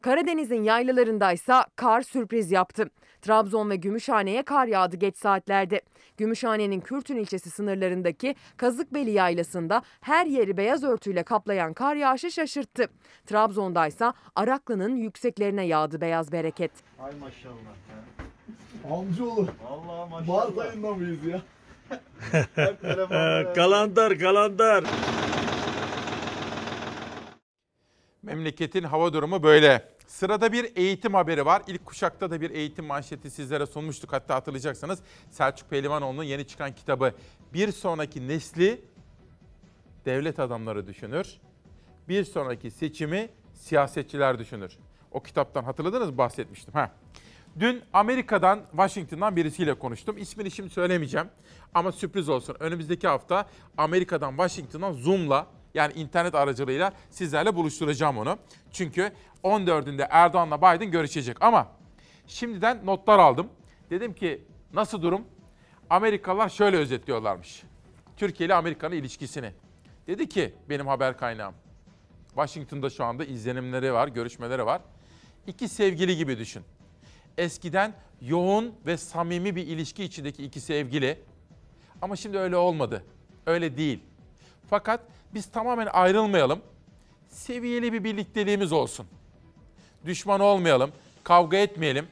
Karadeniz'in yaylalarındaysa kar sürpriz yaptı. Trabzon ve Gümüşhane'ye kar yağdı geç saatlerde. Gümüşhane'nin Kürtün ilçesi sınırlarındaki Kazıkbeli Yaylası'nda her yeri beyaz örtüyle kaplayan kar yağışı şaşırttı. Trabzon'daysa Araklı'nın yükseklerine yağdı beyaz bereket. Ay maşallah ya. Amcaoğlu. Vallahi maşallah. Mart ayında mıyız ya? [LAUGHS] kalandar kalandar. Memleketin hava durumu böyle. Sırada bir eğitim haberi var. İlk kuşakta da bir eğitim manşeti sizlere sunmuştuk. Hatta hatırlayacaksınız Selçuk Pehlivanoğlu'nun yeni çıkan kitabı. Bir sonraki nesli devlet adamları düşünür. Bir sonraki seçimi siyasetçiler düşünür. O kitaptan hatırladınız bahsetmiştim. Ha. Dün Amerika'dan, Washington'dan birisiyle konuştum. İsmini şimdi söylemeyeceğim. Ama sürpriz olsun. Önümüzdeki hafta Amerika'dan, Washington'dan Zoom'la yani internet aracılığıyla sizlerle buluşturacağım onu. Çünkü 14'ünde Erdoğan'la Biden görüşecek. Ama şimdiden notlar aldım. Dedim ki nasıl durum? Amerikalılar şöyle özetliyorlarmış. Türkiye ile Amerika'nın ilişkisini. Dedi ki benim haber kaynağım. Washington'da şu anda izlenimleri var, görüşmeleri var. İki sevgili gibi düşün. Eskiden yoğun ve samimi bir ilişki içindeki iki sevgili. Ama şimdi öyle olmadı. Öyle değil. Fakat biz tamamen ayrılmayalım. Seviyeli bir birlikteliğimiz olsun. Düşman olmayalım, kavga etmeyelim.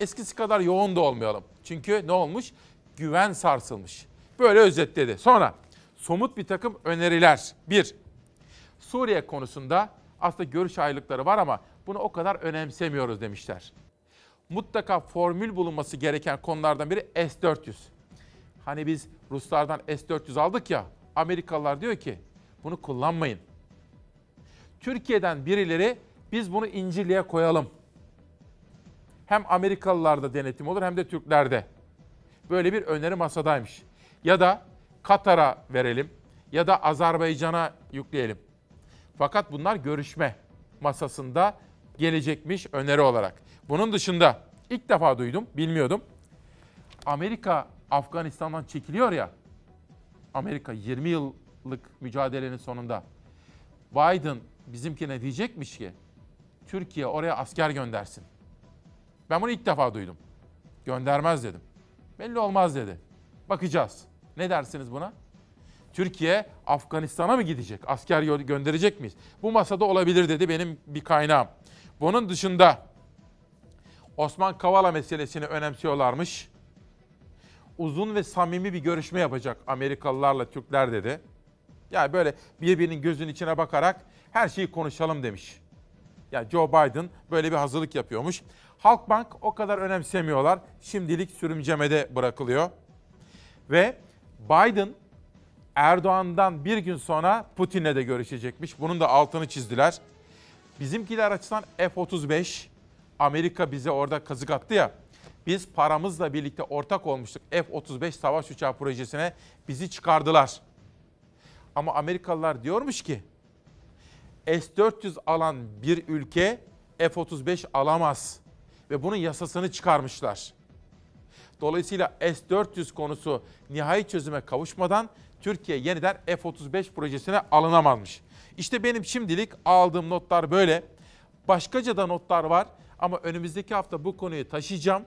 Eskisi kadar yoğun da olmayalım. Çünkü ne olmuş? Güven sarsılmış. Böyle özetledi. Sonra somut bir takım öneriler. Bir, Suriye konusunda aslında görüş ayrılıkları var ama bunu o kadar önemsemiyoruz demişler. Mutlaka formül bulunması gereken konulardan biri S-400. Hani biz Ruslardan S-400 aldık ya, Amerikalılar diyor ki bunu kullanmayın. Türkiye'den birileri biz bunu İncirli'ye koyalım. Hem Amerikalılarda denetim olur hem de Türklerde. Böyle bir öneri masadaymış. Ya da Katar'a verelim ya da Azerbaycan'a yükleyelim. Fakat bunlar görüşme masasında gelecekmiş öneri olarak. Bunun dışında ilk defa duydum, bilmiyordum. Amerika Afganistan'dan çekiliyor ya. Amerika 20 yıllık mücadelenin sonunda Biden bizimkine diyecekmiş ki Türkiye oraya asker göndersin. Ben bunu ilk defa duydum. Göndermez dedim. Belli olmaz dedi. Bakacağız. Ne dersiniz buna? Türkiye Afganistan'a mı gidecek? Asker gönderecek miyiz? Bu masada olabilir dedi benim bir kaynağım. Bunun dışında Osman Kavala meselesini önemsiyorlarmış. Uzun ve samimi bir görüşme yapacak Amerikalılarla Türkler dedi. Yani böyle birbirinin gözünün içine bakarak her şeyi konuşalım demiş. Yani Joe Biden böyle bir hazırlık yapıyormuş. Halkbank o kadar önemsemiyorlar. Şimdilik sürümcemede bırakılıyor. Ve Biden Erdoğan'dan bir gün sonra Putin'le de görüşecekmiş. Bunun da altını çizdiler. Bizimkiler açısından F-35, Amerika bize orada kazık attı ya. Biz paramızla birlikte ortak olmuştuk F-35 savaş uçağı projesine. Bizi çıkardılar. Ama Amerikalılar diyormuş ki S-400 alan bir ülke F-35 alamaz. Ve bunun yasasını çıkarmışlar. Dolayısıyla S-400 konusu nihai çözüme kavuşmadan Türkiye yeniden F-35 projesine alınamazmış. İşte benim şimdilik aldığım notlar böyle. Başkaca da notlar var ama önümüzdeki hafta bu konuyu taşıyacağım.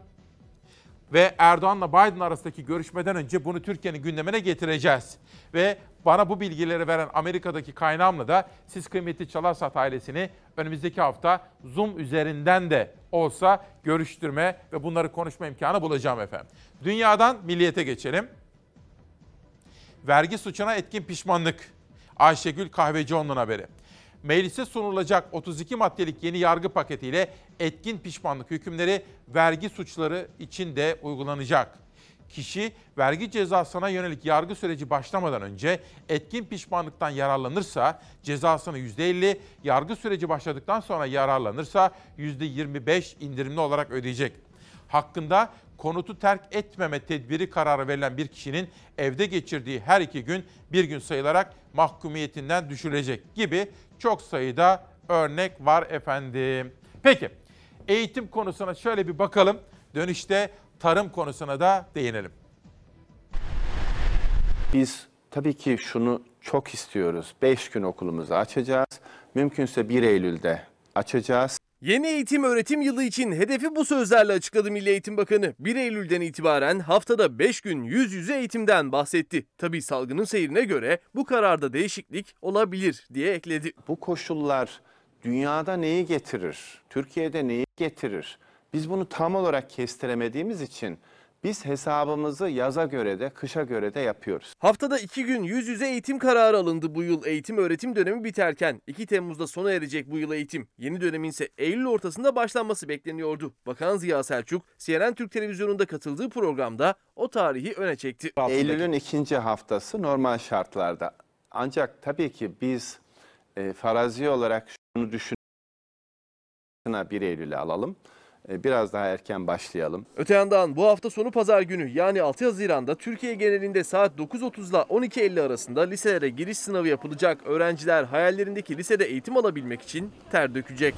Ve Erdoğan'la Biden arasındaki görüşmeden önce bunu Türkiye'nin gündemine getireceğiz. Ve bana bu bilgileri veren Amerika'daki kaynağımla da siz kıymetli Çalarsat ailesini önümüzdeki hafta Zoom üzerinden de olsa görüştürme ve bunları konuşma imkanı bulacağım efendim. Dünyadan milliyete geçelim. Vergi suçuna etkin pişmanlık. Ayşegül Kahvecioğlu'nun haberi. Meclise sunulacak 32 maddelik yeni yargı paketiyle etkin pişmanlık hükümleri vergi suçları için de uygulanacak. Kişi vergi cezasına yönelik yargı süreci başlamadan önce etkin pişmanlıktan yararlanırsa cezasını %50, yargı süreci başladıktan sonra yararlanırsa %25 indirimli olarak ödeyecek. Hakkında konutu terk etmeme tedbiri kararı verilen bir kişinin evde geçirdiği her iki gün bir gün sayılarak mahkumiyetinden düşürülecek gibi çok sayıda örnek var efendim. Peki eğitim konusuna şöyle bir bakalım. Dönüşte tarım konusuna da değinelim. Biz tabii ki şunu çok istiyoruz. 5 gün okulumuzu açacağız. Mümkünse 1 Eylül'de açacağız. Yeni eğitim öğretim yılı için hedefi bu sözlerle açıkladı Milli Eğitim Bakanı. 1 Eylül'den itibaren haftada 5 gün yüz yüze eğitimden bahsetti. Tabii salgının seyrine göre bu kararda değişiklik olabilir diye ekledi. Bu koşullar dünyada neyi getirir? Türkiye'de neyi getirir? Biz bunu tam olarak kestiremediğimiz için biz hesabımızı yaza göre de kışa göre de yapıyoruz. Haftada 2 gün yüz yüze eğitim kararı alındı bu yıl eğitim öğretim dönemi biterken. 2 Temmuz'da sona erecek bu yıl eğitim. Yeni dönemin ise Eylül ortasında başlanması bekleniyordu. Bakan Ziya Selçuk, CNN Türk Televizyonu'nda katıldığı programda o tarihi öne çekti. Eylül'ün ikinci haftası normal şartlarda. Ancak tabii ki biz e, farazi olarak şunu düşünüyoruz. 1 Eylül'e alalım. E, biraz daha erken başlayalım. Öte yandan bu hafta sonu pazar günü yani 6 Haziran'da Türkiye genelinde saat 9.30 ile 12.50 arasında liselere giriş sınavı yapılacak. Öğrenciler hayallerindeki lisede eğitim alabilmek için ter dökecek.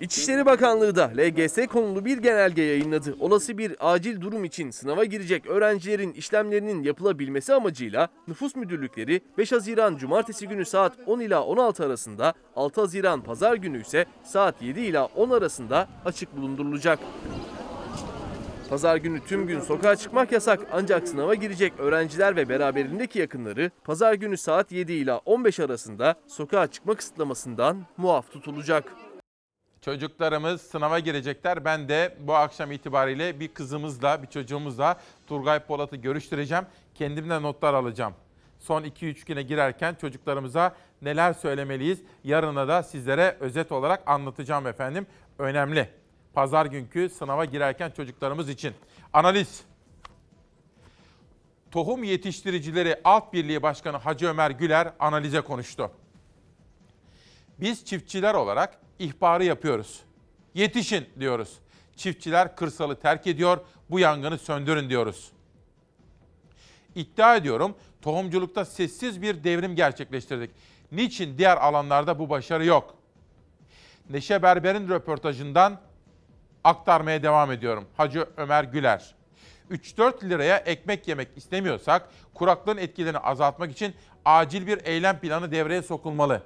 İçişleri Bakanlığı da LGS konulu bir genelge yayınladı. Olası bir acil durum için sınava girecek öğrencilerin işlemlerinin yapılabilmesi amacıyla nüfus müdürlükleri 5 Haziran Cumartesi günü saat 10 ila 16 arasında, 6 Haziran Pazar günü ise saat 7 ila 10 arasında açık bulundurulacak. Pazar günü tüm gün sokağa çıkmak yasak ancak sınava girecek öğrenciler ve beraberindeki yakınları pazar günü saat 7 ila 15 arasında sokağa çıkma kısıtlamasından muaf tutulacak. Çocuklarımız sınava girecekler. Ben de bu akşam itibariyle bir kızımızla, bir çocuğumuzla Turgay Polat'ı görüştüreceğim. Kendimden notlar alacağım. Son 2-3 güne girerken çocuklarımıza neler söylemeliyiz? Yarına da sizlere özet olarak anlatacağım efendim. Önemli. Pazar günkü sınava girerken çocuklarımız için. Analiz. Tohum Yetiştiricileri Alt Birliği Başkanı Hacı Ömer Güler analize konuştu. Biz çiftçiler olarak ihbarı yapıyoruz. Yetişin diyoruz. Çiftçiler kırsalı terk ediyor, bu yangını söndürün diyoruz. İddia ediyorum tohumculukta sessiz bir devrim gerçekleştirdik. Niçin diğer alanlarda bu başarı yok? Neşe Berber'in röportajından aktarmaya devam ediyorum. Hacı Ömer Güler. 3-4 liraya ekmek yemek istemiyorsak kuraklığın etkilerini azaltmak için acil bir eylem planı devreye sokulmalı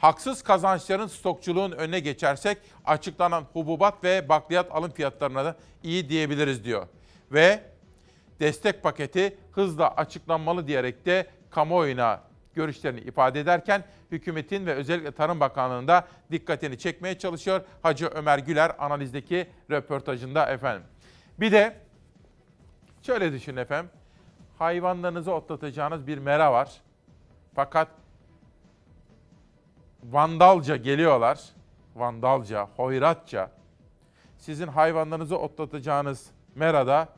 haksız kazançların stokçuluğun önüne geçersek açıklanan hububat ve bakliyat alım fiyatlarına da iyi diyebiliriz diyor. Ve destek paketi hızla açıklanmalı diyerek de kamuoyuna görüşlerini ifade ederken hükümetin ve özellikle Tarım Bakanlığı'nda dikkatini çekmeye çalışıyor. Hacı Ömer Güler analizdeki röportajında efendim. Bir de şöyle düşünün efendim. Hayvanlarınızı otlatacağınız bir mera var. Fakat vandalca geliyorlar. Vandalca, hoyratça. Sizin hayvanlarınızı otlatacağınız merada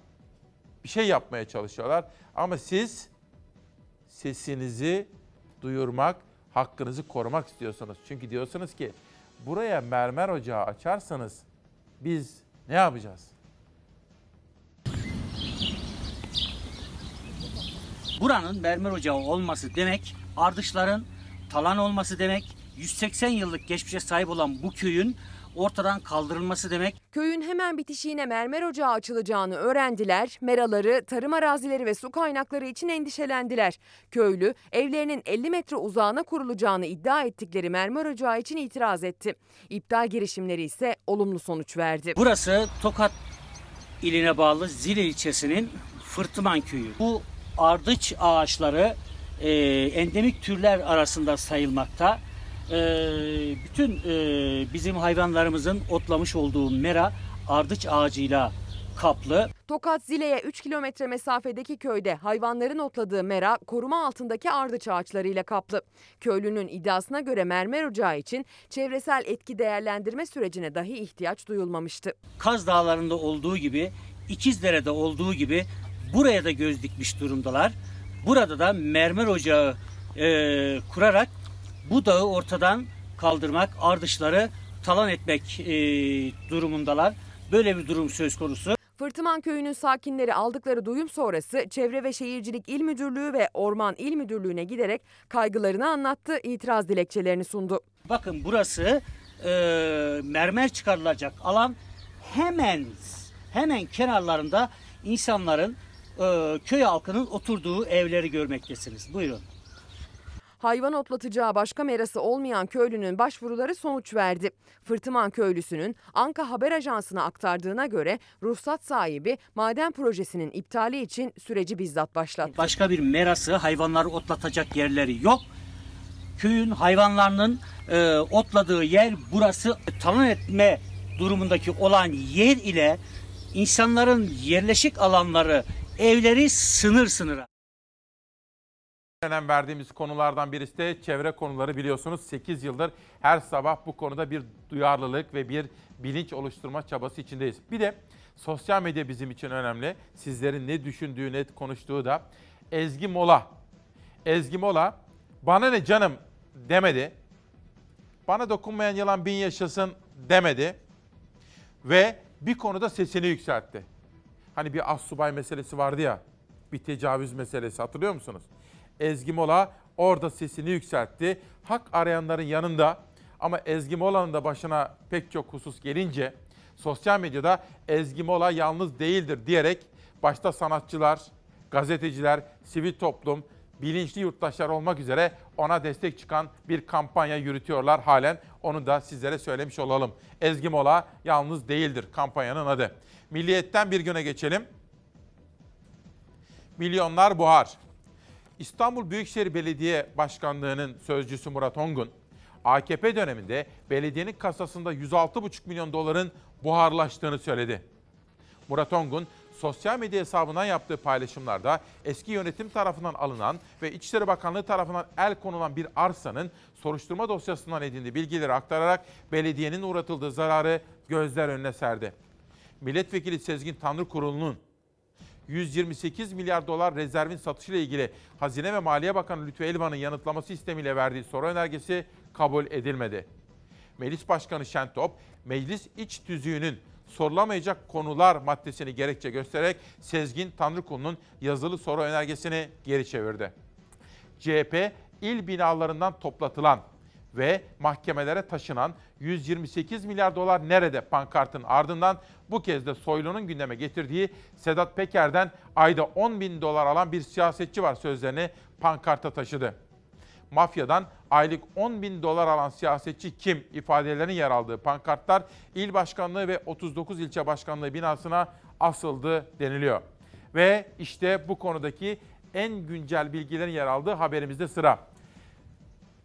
bir şey yapmaya çalışıyorlar. Ama siz sesinizi duyurmak, hakkınızı korumak istiyorsunuz. Çünkü diyorsunuz ki buraya mermer ocağı açarsanız biz ne yapacağız? Buranın mermer ocağı olması demek, ardışların talan olması demek, 180 yıllık geçmişe sahip olan bu köyün ortadan kaldırılması demek. Köyün hemen bitişiğine mermer ocağı açılacağını öğrendiler. Meraları, tarım arazileri ve su kaynakları için endişelendiler. Köylü evlerinin 50 metre uzağına kurulacağını iddia ettikleri mermer ocağı için itiraz etti. İptal girişimleri ise olumlu sonuç verdi. Burası Tokat iline bağlı Zile ilçesinin Fırtıman köyü. Bu ardıç ağaçları e, endemik türler arasında sayılmakta. E, bütün e, bizim hayvanlarımızın otlamış olduğu mera ardıç ağacıyla kaplı. Tokat Zile'ye 3 kilometre mesafedeki köyde hayvanların otladığı mera koruma altındaki ardıç ağaçlarıyla kaplı. Köylünün iddiasına göre mermer ocağı için çevresel etki değerlendirme sürecine dahi ihtiyaç duyulmamıştı. Kaz Dağları'nda olduğu gibi, İkizdere'de olduğu gibi buraya da göz dikmiş durumdalar. Burada da mermer ocağı e, kurarak bu dağı ortadan kaldırmak, ardışları talan etmek e, durumundalar. Böyle bir durum söz konusu. Fırtıman Köyü'nün sakinleri aldıkları duyum sonrası Çevre ve Şehircilik İl Müdürlüğü ve Orman İl Müdürlüğü'ne giderek kaygılarını anlattı, itiraz dilekçelerini sundu. Bakın burası e, mermer çıkarılacak alan hemen hemen kenarlarında insanların e, köy halkının oturduğu evleri görmektesiniz. Buyurun. Hayvan otlatacağı başka merası olmayan köylünün başvuruları sonuç verdi. Fırtıman köylüsünün Anka Haber Ajansı'na aktardığına göre ruhsat sahibi maden projesinin iptali için süreci bizzat başlattı. Başka bir merası hayvanları otlatacak yerleri yok. Köyün hayvanlarının e, otladığı yer burası talan etme durumundaki olan yer ile insanların yerleşik alanları, evleri sınır sınıra. Önem verdiğimiz konulardan birisi de çevre konuları biliyorsunuz 8 yıldır her sabah bu konuda bir duyarlılık ve bir bilinç oluşturma çabası içindeyiz. Bir de sosyal medya bizim için önemli. Sizlerin ne düşündüğü, ne konuştuğu da. Ezgi Mola. Ezgi Mola bana ne canım demedi. Bana dokunmayan yılan bin yaşasın demedi. Ve bir konuda sesini yükseltti. Hani bir assubay meselesi vardı ya. Bir tecavüz meselesi hatırlıyor musunuz? Ezgi Mola orada sesini yükseltti. Hak arayanların yanında ama Ezgi Mola'nın da başına pek çok husus gelince sosyal medyada Ezgi Mola yalnız değildir diyerek başta sanatçılar, gazeteciler, sivil toplum, bilinçli yurttaşlar olmak üzere ona destek çıkan bir kampanya yürütüyorlar halen. Onu da sizlere söylemiş olalım. Ezgi Mola yalnız değildir kampanyanın adı. Milliyetten bir güne geçelim. Milyonlar buhar. İstanbul Büyükşehir Belediye Başkanlığı'nın sözcüsü Murat Ongun, AKP döneminde belediyenin kasasında 106,5 milyon doların buharlaştığını söyledi. Murat Ongun, sosyal medya hesabından yaptığı paylaşımlarda eski yönetim tarafından alınan ve İçişleri Bakanlığı tarafından el konulan bir arsanın soruşturma dosyasından edindiği bilgileri aktararak belediyenin uğratıldığı zararı gözler önüne serdi. Milletvekili Sezgin Tanrı Kurulu'nun 128 milyar dolar rezervin satışıyla ilgili Hazine ve Maliye Bakanı Lütfü Elvan'ın yanıtlaması sistemiyle verdiği soru önergesi kabul edilmedi. Meclis Başkanı Şentop, meclis iç tüzüğünün sorulamayacak konular maddesini gerekçe göstererek Sezgin Tanrıkulu'nun yazılı soru önergesini geri çevirdi. CHP il binalarından toplatılan ve mahkemelere taşınan 128 milyar dolar nerede pankartın ardından bu kez de Soylu'nun gündeme getirdiği Sedat Peker'den ayda 10 bin dolar alan bir siyasetçi var sözlerini pankarta taşıdı. Mafyadan aylık 10 bin dolar alan siyasetçi kim ifadelerinin yer aldığı pankartlar il başkanlığı ve 39 ilçe başkanlığı binasına asıldı deniliyor. Ve işte bu konudaki en güncel bilgilerin yer aldığı haberimizde sıra.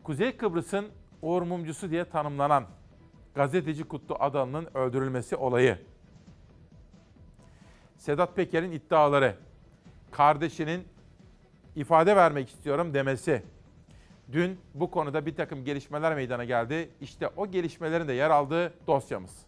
Kuzey Kıbrıs'ın Uğur diye tanımlanan gazeteci Kutlu Adalı'nın öldürülmesi olayı. Sedat Peker'in iddiaları, kardeşinin ifade vermek istiyorum demesi. Dün bu konuda bir takım gelişmeler meydana geldi. İşte o gelişmelerin de yer aldığı dosyamız.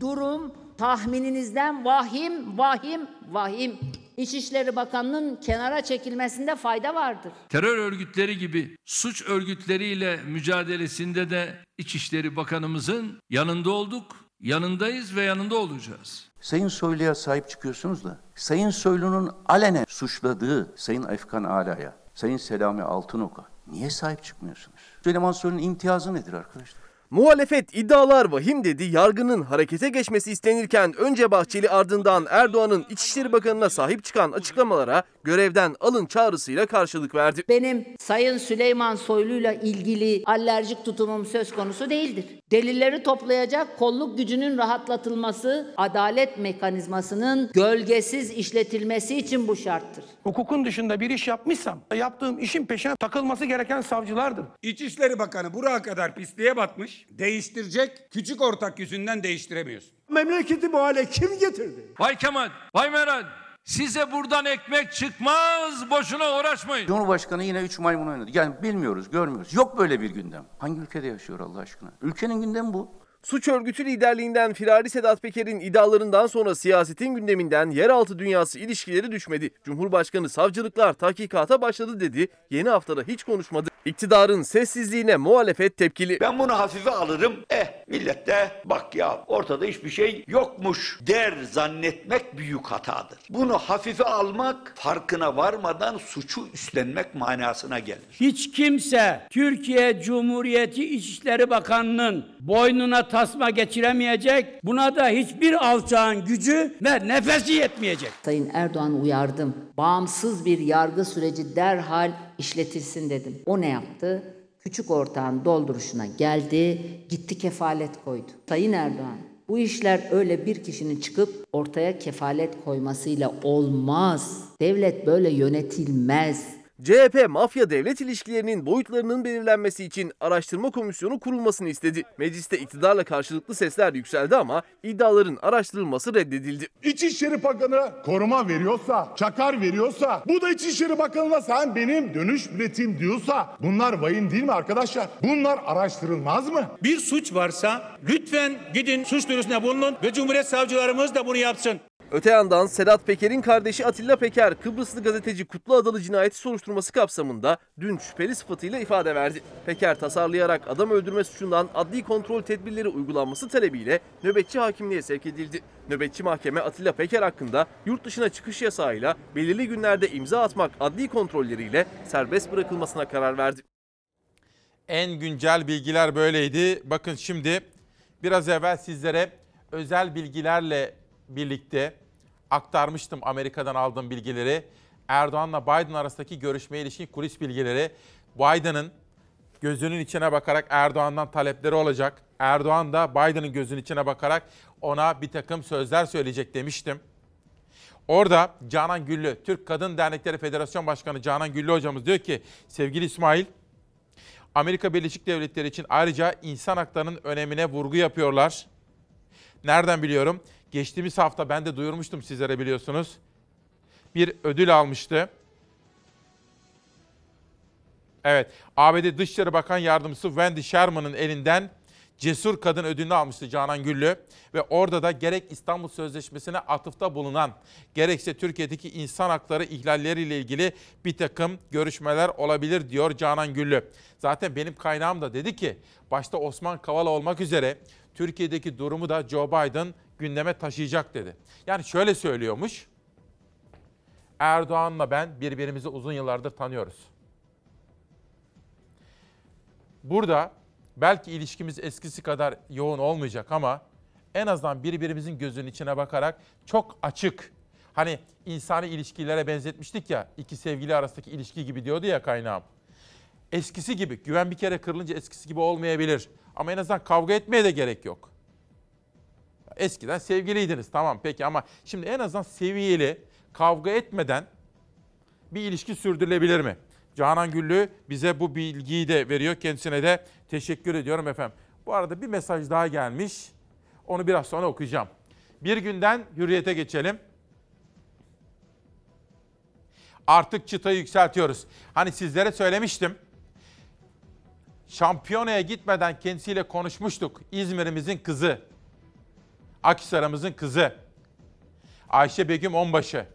Durum tahmininizden vahim, vahim, vahim. İçişleri Bakanı'nın kenara çekilmesinde fayda vardır. Terör örgütleri gibi suç örgütleriyle mücadelesinde de İçişleri Bakanımızın yanında olduk, yanındayız ve yanında olacağız. Sayın Soylu'ya sahip çıkıyorsunuz da, Sayın Soylu'nun alenen suçladığı Sayın Efkan Ala'ya, Sayın Selami Altınok'a niye sahip çıkmıyorsunuz? Süleyman Soylu'nun imtiyazı nedir arkadaşlar? Muhalefet iddialar vahim dedi. Yargının harekete geçmesi istenirken önce Bahçeli ardından Erdoğan'ın İçişleri Bakanı'na sahip çıkan açıklamalara görevden alın çağrısıyla karşılık verdi. Benim Sayın Süleyman Soylu'yla ilgili alerjik tutumum söz konusu değildir. Delilleri toplayacak kolluk gücünün rahatlatılması, adalet mekanizmasının gölgesiz işletilmesi için bu şarttır. Hukukun dışında bir iş yapmışsam yaptığım işin peşine takılması gereken savcılardır. İçişleri Bakanı buraya kadar pisliğe batmış. Değiştirecek. Küçük ortak yüzünden değiştiremiyorsun. Memleketi bu hale kim getirdi? Vay Kemal, vay Meral. Size buradan ekmek çıkmaz, boşuna uğraşmayın. Cumhurbaşkanı yine üç maymun oynadı. Yani bilmiyoruz, görmüyoruz. Yok böyle bir gündem. Hangi ülkede yaşıyor Allah aşkına? Ülkenin gündemi bu. Suç örgütü liderliğinden firari Sedat Peker'in iddialarından sonra siyasetin gündeminden yeraltı dünyası ilişkileri düşmedi. Cumhurbaşkanı savcılıklar tahkikata başladı dedi. Yeni haftada hiç konuşmadı. İktidarın sessizliğine muhalefet tepkili. Ben bunu hafife alırım. Eh Millet de bak ya ortada hiçbir şey yokmuş der zannetmek büyük hatadır. Bunu hafife almak farkına varmadan suçu üstlenmek manasına gelir. Hiç kimse Türkiye Cumhuriyeti İçişleri Bakanı'nın boynuna tasma geçiremeyecek. Buna da hiçbir alçağın gücü ve nefesi yetmeyecek. Sayın Erdoğan uyardım. Bağımsız bir yargı süreci derhal işletilsin dedim. O ne yaptı? Küçük ortağın dolduruşuna geldi, gitti kefalet koydu. Sayın Erdoğan, bu işler öyle bir kişinin çıkıp ortaya kefalet koymasıyla olmaz. Devlet böyle yönetilmez. CHP mafya devlet ilişkilerinin boyutlarının belirlenmesi için araştırma komisyonu kurulmasını istedi. Mecliste iktidarla karşılıklı sesler yükseldi ama iddiaların araştırılması reddedildi. İçişleri Bakanı koruma veriyorsa, çakar veriyorsa, bu da İçişleri Bakanı'na sen benim dönüş üretim diyorsa bunlar vahim değil mi arkadaşlar? Bunlar araştırılmaz mı? Bir suç varsa lütfen gidin suç duyurusunda bulunun ve Cumhuriyet savcılarımız da bunu yapsın. Öte yandan Sedat Peker'in kardeşi Atilla Peker, Kıbrıslı gazeteci Kutlu Adalı cinayeti soruşturması kapsamında dün şüpheli sıfatıyla ifade verdi. Peker tasarlayarak adam öldürme suçundan adli kontrol tedbirleri uygulanması talebiyle nöbetçi hakimliğe sevk edildi. Nöbetçi mahkeme Atilla Peker hakkında yurt dışına çıkış yasağıyla belirli günlerde imza atmak adli kontrolleriyle serbest bırakılmasına karar verdi. En güncel bilgiler böyleydi. Bakın şimdi biraz evvel sizlere özel bilgilerle birlikte aktarmıştım Amerika'dan aldığım bilgileri. Erdoğan'la Biden arasındaki görüşmeye ilişkin kulis bilgileri. Biden'ın gözünün içine bakarak Erdoğan'dan talepleri olacak. Erdoğan da Biden'ın gözünün içine bakarak ona bir takım sözler söyleyecek demiştim. Orada Canan Güllü, Türk Kadın Dernekleri Federasyon Başkanı Canan Güllü hocamız diyor ki, sevgili İsmail, Amerika Birleşik Devletleri için ayrıca insan haklarının önemine vurgu yapıyorlar. Nereden biliyorum? Geçtiğimiz hafta ben de duyurmuştum sizlere biliyorsunuz. Bir ödül almıştı. Evet, ABD Dışişleri Bakan Yardımcısı Wendy Sherman'ın elinden Cesur Kadın ödülünü almıştı Canan Güllü. Ve orada da gerek İstanbul Sözleşmesi'ne atıfta bulunan, gerekse Türkiye'deki insan hakları ihlalleriyle ilgili bir takım görüşmeler olabilir diyor Canan Güllü. Zaten benim kaynağım da dedi ki, başta Osman Kavala olmak üzere Türkiye'deki durumu da Joe Biden gündeme taşıyacak dedi. Yani şöyle söylüyormuş. Erdoğan'la ben birbirimizi uzun yıllardır tanıyoruz. Burada belki ilişkimiz eskisi kadar yoğun olmayacak ama en azından birbirimizin gözünün içine bakarak çok açık. Hani insani ilişkilere benzetmiştik ya, iki sevgili arasındaki ilişki gibi diyordu ya kaynağım. Eskisi gibi, güven bir kere kırılınca eskisi gibi olmayabilir. Ama en azından kavga etmeye de gerek yok. Eskiden sevgiliydiniz tamam peki ama şimdi en azından seviyeli, kavga etmeden bir ilişki sürdürülebilir mi? Canan Güllü bize bu bilgiyi de veriyor. Kendisine de teşekkür ediyorum efendim. Bu arada bir mesaj daha gelmiş. Onu biraz sonra okuyacağım. Bir günden hürriyete geçelim. Artık çıtayı yükseltiyoruz. Hani sizlere söylemiştim. Şampiyonaya gitmeden kendisiyle konuşmuştuk. İzmir'imizin kızı. Akhisar'ımızın kızı. Ayşe Begüm Onbaşı.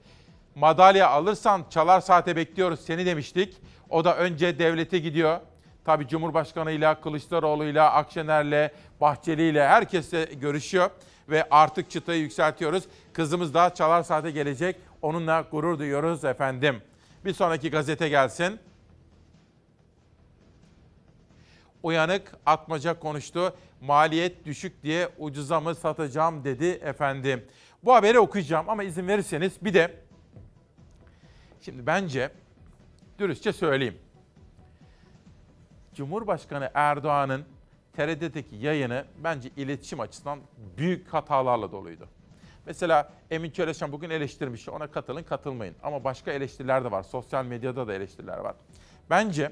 Madalya alırsan çalar saate bekliyoruz seni demiştik. O da önce devlete gidiyor. Tabii Cumhurbaşkanı'yla, Kılıçdaroğlu'yla, Akşener'le, Bahçeli'yle herkesle görüşüyor. Ve artık çıtayı yükseltiyoruz. Kızımız da çalar saate gelecek. Onunla gurur duyuyoruz efendim. Bir sonraki gazete gelsin. Uyanık Atmaca konuştu. Maliyet düşük diye ucuza mı satacağım dedi efendim. Bu haberi okuyacağım ama izin verirseniz bir de şimdi bence dürüstçe söyleyeyim. Cumhurbaşkanı Erdoğan'ın TRT'deki yayını bence iletişim açısından büyük hatalarla doluydu. Mesela Emin Çeleşan bugün eleştirmiş. Ona katılın katılmayın. Ama başka eleştiriler de var. Sosyal medyada da eleştiriler var. Bence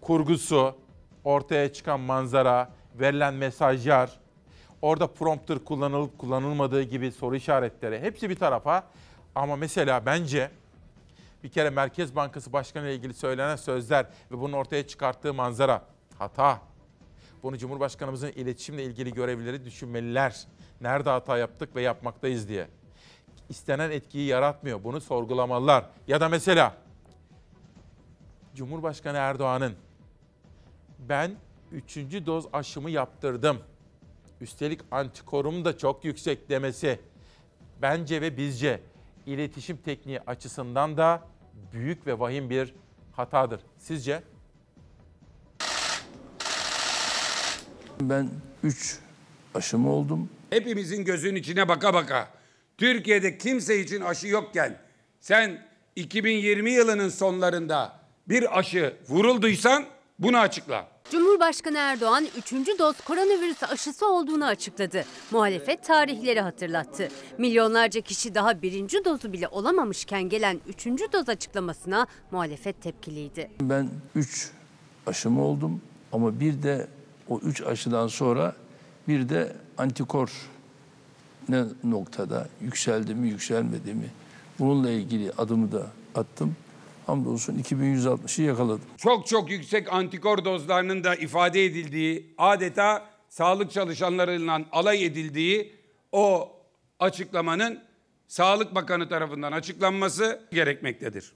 kurgusu, ortaya çıkan manzara, verilen mesajlar, orada prompter kullanılıp kullanılmadığı gibi soru işaretleri hepsi bir tarafa. Ama mesela bence bir kere Merkez Bankası Başkanı ile ilgili söylenen sözler ve bunun ortaya çıkarttığı manzara hata. Bunu Cumhurbaşkanımızın iletişimle ilgili görevlileri düşünmeliler. Nerede hata yaptık ve yapmaktayız diye. İstenen etkiyi yaratmıyor. Bunu sorgulamalılar. Ya da mesela Cumhurbaşkanı Erdoğan'ın ben üçüncü doz aşımı yaptırdım. Üstelik antikorum da çok yüksek demesi bence ve bizce iletişim tekniği açısından da büyük ve vahim bir hatadır. Sizce? Ben 3 aşımı oldum. Hepimizin gözünün içine baka baka Türkiye'de kimse için aşı yokken sen 2020 yılının sonlarında bir aşı vurulduysan bunu açıkla. Cumhurbaşkanı Erdoğan 3. doz koronavirüs aşısı olduğunu açıkladı. Muhalefet tarihleri hatırlattı. Milyonlarca kişi daha birinci dozu bile olamamışken gelen 3. doz açıklamasına muhalefet tepkiliydi. Ben 3 aşımı oldum ama bir de o 3 aşıdan sonra bir de antikor ne noktada yükseldi mi yükselmedi mi bununla ilgili adımı da attım. Hamdolsun 2160'ı yakaladım. Çok çok yüksek antikor dozlarının da ifade edildiği, adeta sağlık çalışanlarıyla alay edildiği o açıklamanın Sağlık Bakanı tarafından açıklanması gerekmektedir.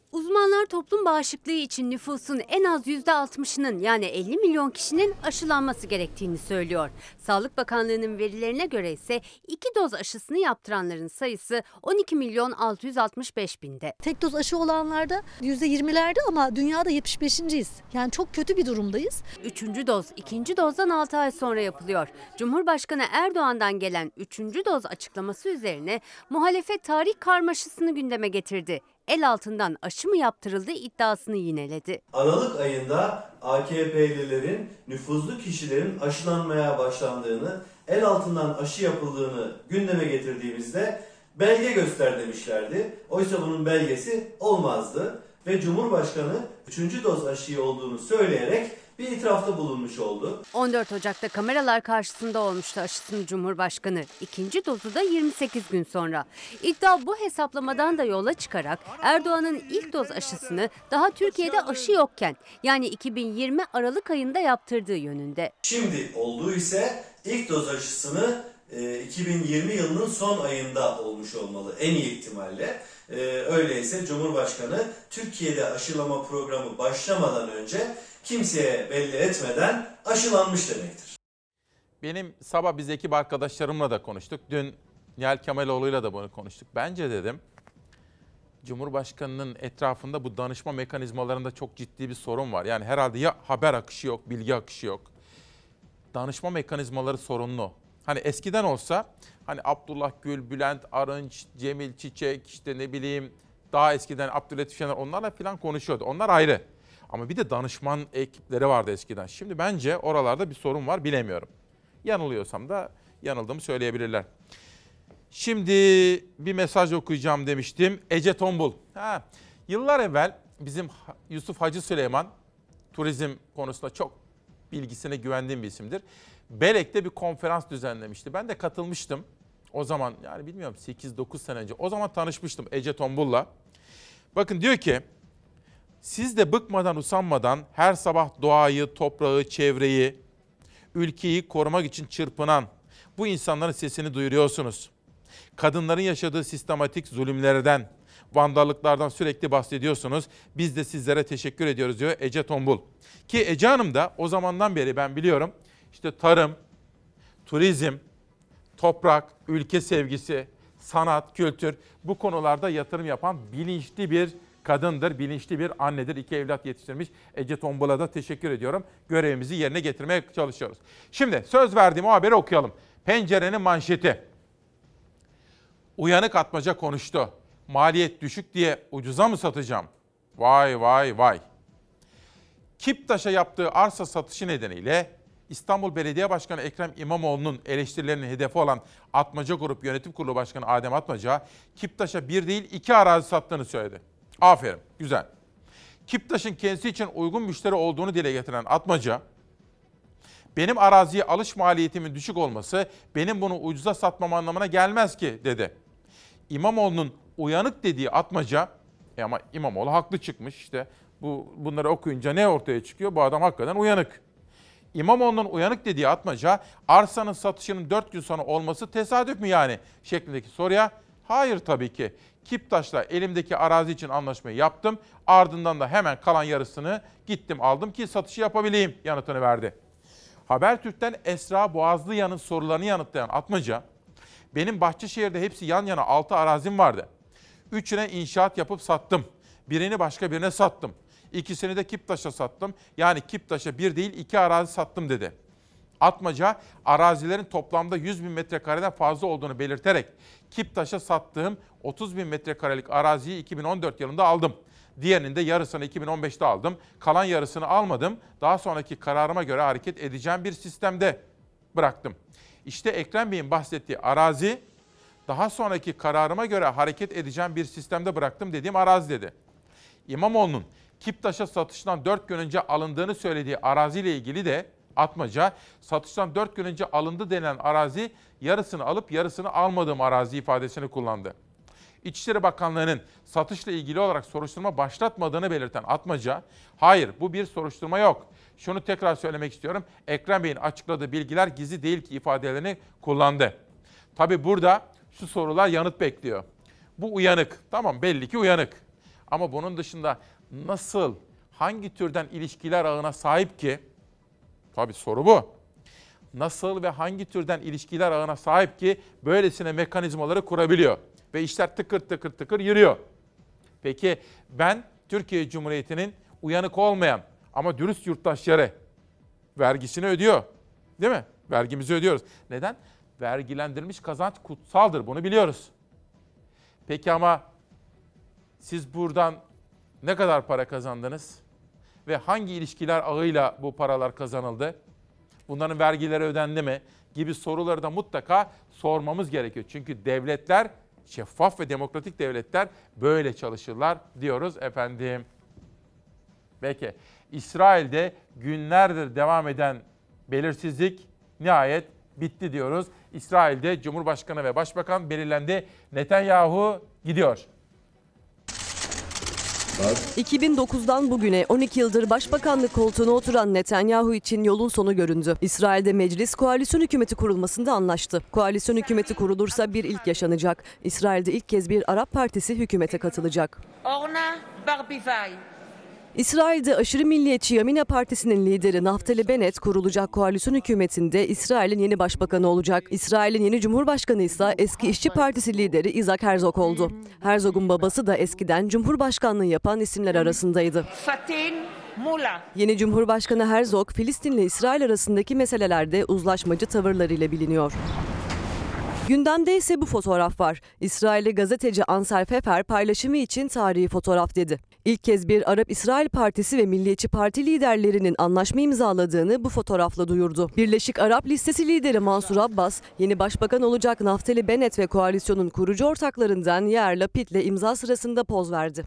Uzmanlar toplum bağışıklığı için nüfusun en az %60'ının yani 50 milyon kişinin aşılanması gerektiğini söylüyor. Sağlık Bakanlığı'nın verilerine göre ise iki doz aşısını yaptıranların sayısı 12 milyon 665 binde. Tek doz aşı olanlarda %20'lerde ama dünyada 75.yiz. Yani çok kötü bir durumdayız. Üçüncü doz ikinci dozdan 6 ay sonra yapılıyor. Cumhurbaşkanı Erdoğan'dan gelen üçüncü doz açıklaması üzerine muhalefet tarih karmaşasını gündeme getirdi. El altından aşı mı yaptırıldı iddiasını yineledi. Aralık ayında AKP'lilerin nüfuzlu kişilerin aşılanmaya başlandığını, el altından aşı yapıldığını gündeme getirdiğimizde belge göster demişlerdi. Oysa bunun belgesi olmazdı ve Cumhurbaşkanı 3. doz aşıyı olduğunu söyleyerek bir itirafta bulunmuş oldu. 14 Ocak'ta kameralar karşısında olmuştu aşısını Cumhurbaşkanı. İkinci dozu da 28 gün sonra. İddia bu hesaplamadan da yola çıkarak Erdoğan'ın ilk doz aşısını daha Türkiye'de aşı yokken yani 2020 Aralık ayında yaptırdığı yönünde. Şimdi olduğu ise ilk doz aşısını e, 2020 yılının son ayında olmuş olmalı en iyi ihtimalle. E, öyleyse Cumhurbaşkanı Türkiye'de aşılama programı başlamadan önce kimseye belli etmeden aşılanmış demektir. Benim sabah biz ekip arkadaşlarımla da konuştuk. Dün Nihal Kemaloğlu'yla da bunu konuştuk. Bence dedim Cumhurbaşkanının etrafında bu danışma mekanizmalarında çok ciddi bir sorun var. Yani herhalde ya haber akışı yok, bilgi akışı yok. Danışma mekanizmaları sorunlu. Hani eskiden olsa hani Abdullah Gül, Bülent Arınç, Cemil Çiçek işte ne bileyim daha eskiden Abdülhatif Şener onlarla falan konuşuyordu. Onlar ayrı. Ama bir de danışman ekipleri vardı eskiden. Şimdi bence oralarda bir sorun var bilemiyorum. Yanılıyorsam da yanıldığımı söyleyebilirler. Şimdi bir mesaj okuyacağım demiştim. Ece Tombul. Ha, yıllar evvel bizim Yusuf Hacı Süleyman turizm konusunda çok bilgisine güvendiğim bir isimdir. Belek'te bir konferans düzenlemişti. Ben de katılmıştım. O zaman yani bilmiyorum 8-9 sene önce. O zaman tanışmıştım Ece Tombul'la. Bakın diyor ki siz de bıkmadan usanmadan her sabah doğayı, toprağı, çevreyi, ülkeyi korumak için çırpınan bu insanların sesini duyuruyorsunuz. Kadınların yaşadığı sistematik zulümlerden, vandallıklardan sürekli bahsediyorsunuz. Biz de sizlere teşekkür ediyoruz diyor Ece Tombul. Ki Ece Hanım da o zamandan beri ben biliyorum işte tarım, turizm, toprak, ülke sevgisi, sanat, kültür bu konularda yatırım yapan bilinçli bir kadındır, bilinçli bir annedir. İki evlat yetiştirmiş Ece Tombul'a da teşekkür ediyorum. Görevimizi yerine getirmeye çalışıyoruz. Şimdi söz verdiğim o haberi okuyalım. Pencerenin manşeti. Uyanık atmaca konuştu. Maliyet düşük diye ucuza mı satacağım? Vay vay vay. Kiptaş'a yaptığı arsa satışı nedeniyle İstanbul Belediye Başkanı Ekrem İmamoğlu'nun eleştirilerinin hedefi olan Atmaca Grup Yönetim Kurulu Başkanı Adem Atmaca, Kiptaş'a bir değil iki arazi sattığını söyledi. Aferin, güzel. Kiptaş'ın kendisi için uygun müşteri olduğunu dile getiren Atmaca, benim araziye alış maliyetimin düşük olması benim bunu ucuza satmam anlamına gelmez ki dedi. İmamoğlu'nun uyanık dediği Atmaca, e ama İmamoğlu haklı çıkmış işte bu bunları okuyunca ne ortaya çıkıyor? Bu adam hakikaten uyanık. İmamoğlu'nun uyanık dediği Atmaca, arsanın satışının 4 gün sonra olması tesadüf mü yani? şeklindeki soruya hayır tabii ki. Kiptaş'la elimdeki arazi için anlaşmayı yaptım. Ardından da hemen kalan yarısını gittim aldım ki satışı yapabileyim yanıtını verdi. Habertürk'ten Esra Boğazlıyan'ın sorularını yanıtlayan Atmaca, benim Bahçeşehir'de hepsi yan yana 6 arazim vardı. Üçüne inşaat yapıp sattım. Birini başka birine sattım. İkisini de Kiptaş'a sattım. Yani Kiptaş'a bir değil iki arazi sattım dedi. Atmaca arazilerin toplamda 100 bin metrekareden fazla olduğunu belirterek Kiptaş'a sattığım 30 bin metrekarelik araziyi 2014 yılında aldım. Diğerinin de yarısını 2015'te aldım. Kalan yarısını almadım. Daha sonraki kararıma göre hareket edeceğim bir sistemde bıraktım. İşte Ekrem Bey'in bahsettiği arazi daha sonraki kararıma göre hareket edeceğim bir sistemde bıraktım dediğim arazi dedi. İmamoğlu'nun Kiptaş'a satıştan 4 gün önce alındığını söylediği araziyle ilgili de Atmaca, satıştan 4 gün önce alındı denilen arazi yarısını alıp yarısını almadığım arazi ifadesini kullandı. İçişleri Bakanlığı'nın satışla ilgili olarak soruşturma başlatmadığını belirten Atmaca, hayır bu bir soruşturma yok. Şunu tekrar söylemek istiyorum. Ekrem Bey'in açıkladığı bilgiler gizli değil ki ifadelerini kullandı. Tabi burada şu sorular yanıt bekliyor. Bu uyanık. Tamam belli ki uyanık. Ama bunun dışında nasıl, hangi türden ilişkiler ağına sahip ki? Tabi soru bu. Nasıl ve hangi türden ilişkiler ağına sahip ki böylesine mekanizmaları kurabiliyor? Ve işler tıkır tıkır tıkır yürüyor. Peki ben Türkiye Cumhuriyeti'nin uyanık olmayan ama dürüst yurttaşları vergisini ödüyor. Değil mi? Vergimizi ödüyoruz. Neden? Vergilendirilmiş kazanç kutsaldır. Bunu biliyoruz. Peki ama siz buradan ne kadar para kazandınız? Ve hangi ilişkiler ağıyla bu paralar kazanıldı? Bunların vergileri ödendi mi? Gibi soruları da mutlaka sormamız gerekiyor. Çünkü devletler, şeffaf ve demokratik devletler böyle çalışırlar diyoruz efendim. Peki, İsrail'de günlerdir devam eden belirsizlik nihayet bitti diyoruz. İsrail'de Cumhurbaşkanı ve Başbakan belirlendi. Netanyahu gidiyor. 2009'dan bugüne 12 yıldır başbakanlık koltuğuna oturan Netanyahu için yolun sonu göründü. İsrail'de meclis koalisyon hükümeti kurulmasında anlaştı. Koalisyon hükümeti kurulursa bir ilk yaşanacak. İsrail'de ilk kez bir Arap partisi hükümete katılacak. Orna Barbivay. İsrail'de aşırı milliyetçi Yamina Partisi'nin lideri Naftali Bennett kurulacak koalisyon hükümetinde İsrail'in yeni başbakanı olacak. İsrail'in yeni cumhurbaşkanı ise eski İşçi Partisi lideri Isaac Herzog oldu. Herzog'un babası da eskiden cumhurbaşkanlığı yapan isimler arasındaydı. Fatin Mula. Yeni Cumhurbaşkanı Herzog, Filistin ile İsrail arasındaki meselelerde uzlaşmacı tavırlarıyla biliniyor. Gündemde ise bu fotoğraf var. İsrailli gazeteci Ansar Fefer paylaşımı için tarihi fotoğraf dedi. İlk kez bir Arap-İsrail Partisi ve Milliyetçi Parti liderlerinin anlaşma imzaladığını bu fotoğrafla duyurdu. Birleşik Arap Listesi lideri Mansur Abbas, yeni başbakan olacak Naftali Bennett ve koalisyonun kurucu ortaklarından Yair Lapid'le imza sırasında poz verdi.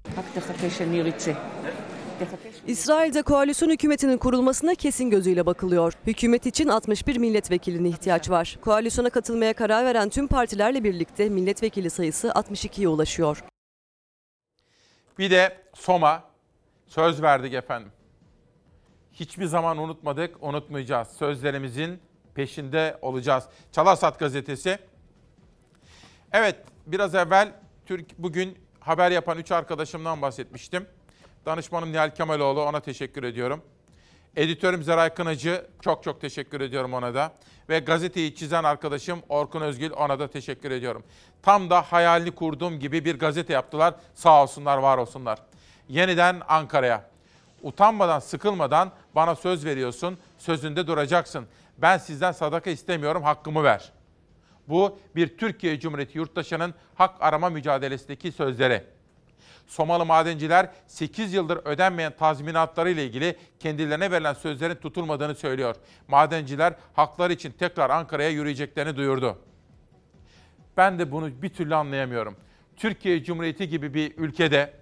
İsrail'de koalisyon hükümetinin kurulmasına kesin gözüyle bakılıyor. Hükümet için 61 milletvekiline ihtiyaç var. Koalisyona katılmaya karar veren tüm partilerle birlikte milletvekili sayısı 62'ye ulaşıyor. Bir de Soma söz verdik efendim. Hiçbir zaman unutmadık, unutmayacağız. Sözlerimizin peşinde olacağız. Çalarsat gazetesi. Evet, biraz evvel Türk bugün haber yapan üç arkadaşımdan bahsetmiştim. Danışmanım Nihal Kemaloğlu, ona teşekkür ediyorum. Editörüm Zeray Kınacı, çok çok teşekkür ediyorum ona da. Ve gazeteyi çizen arkadaşım Orkun Özgül, ona da teşekkür ediyorum. Tam da hayalini kurduğum gibi bir gazete yaptılar. Sağ olsunlar, var olsunlar. Yeniden Ankara'ya. Utanmadan, sıkılmadan bana söz veriyorsun, sözünde duracaksın. Ben sizden sadaka istemiyorum, hakkımı ver. Bu bir Türkiye Cumhuriyeti yurttaşının hak arama mücadelesindeki sözleri. Somalı madenciler 8 yıldır ödenmeyen tazminatları ile ilgili kendilerine verilen sözlerin tutulmadığını söylüyor. Madenciler hakları için tekrar Ankara'ya yürüyeceklerini duyurdu. Ben de bunu bir türlü anlayamıyorum. Türkiye Cumhuriyeti gibi bir ülkede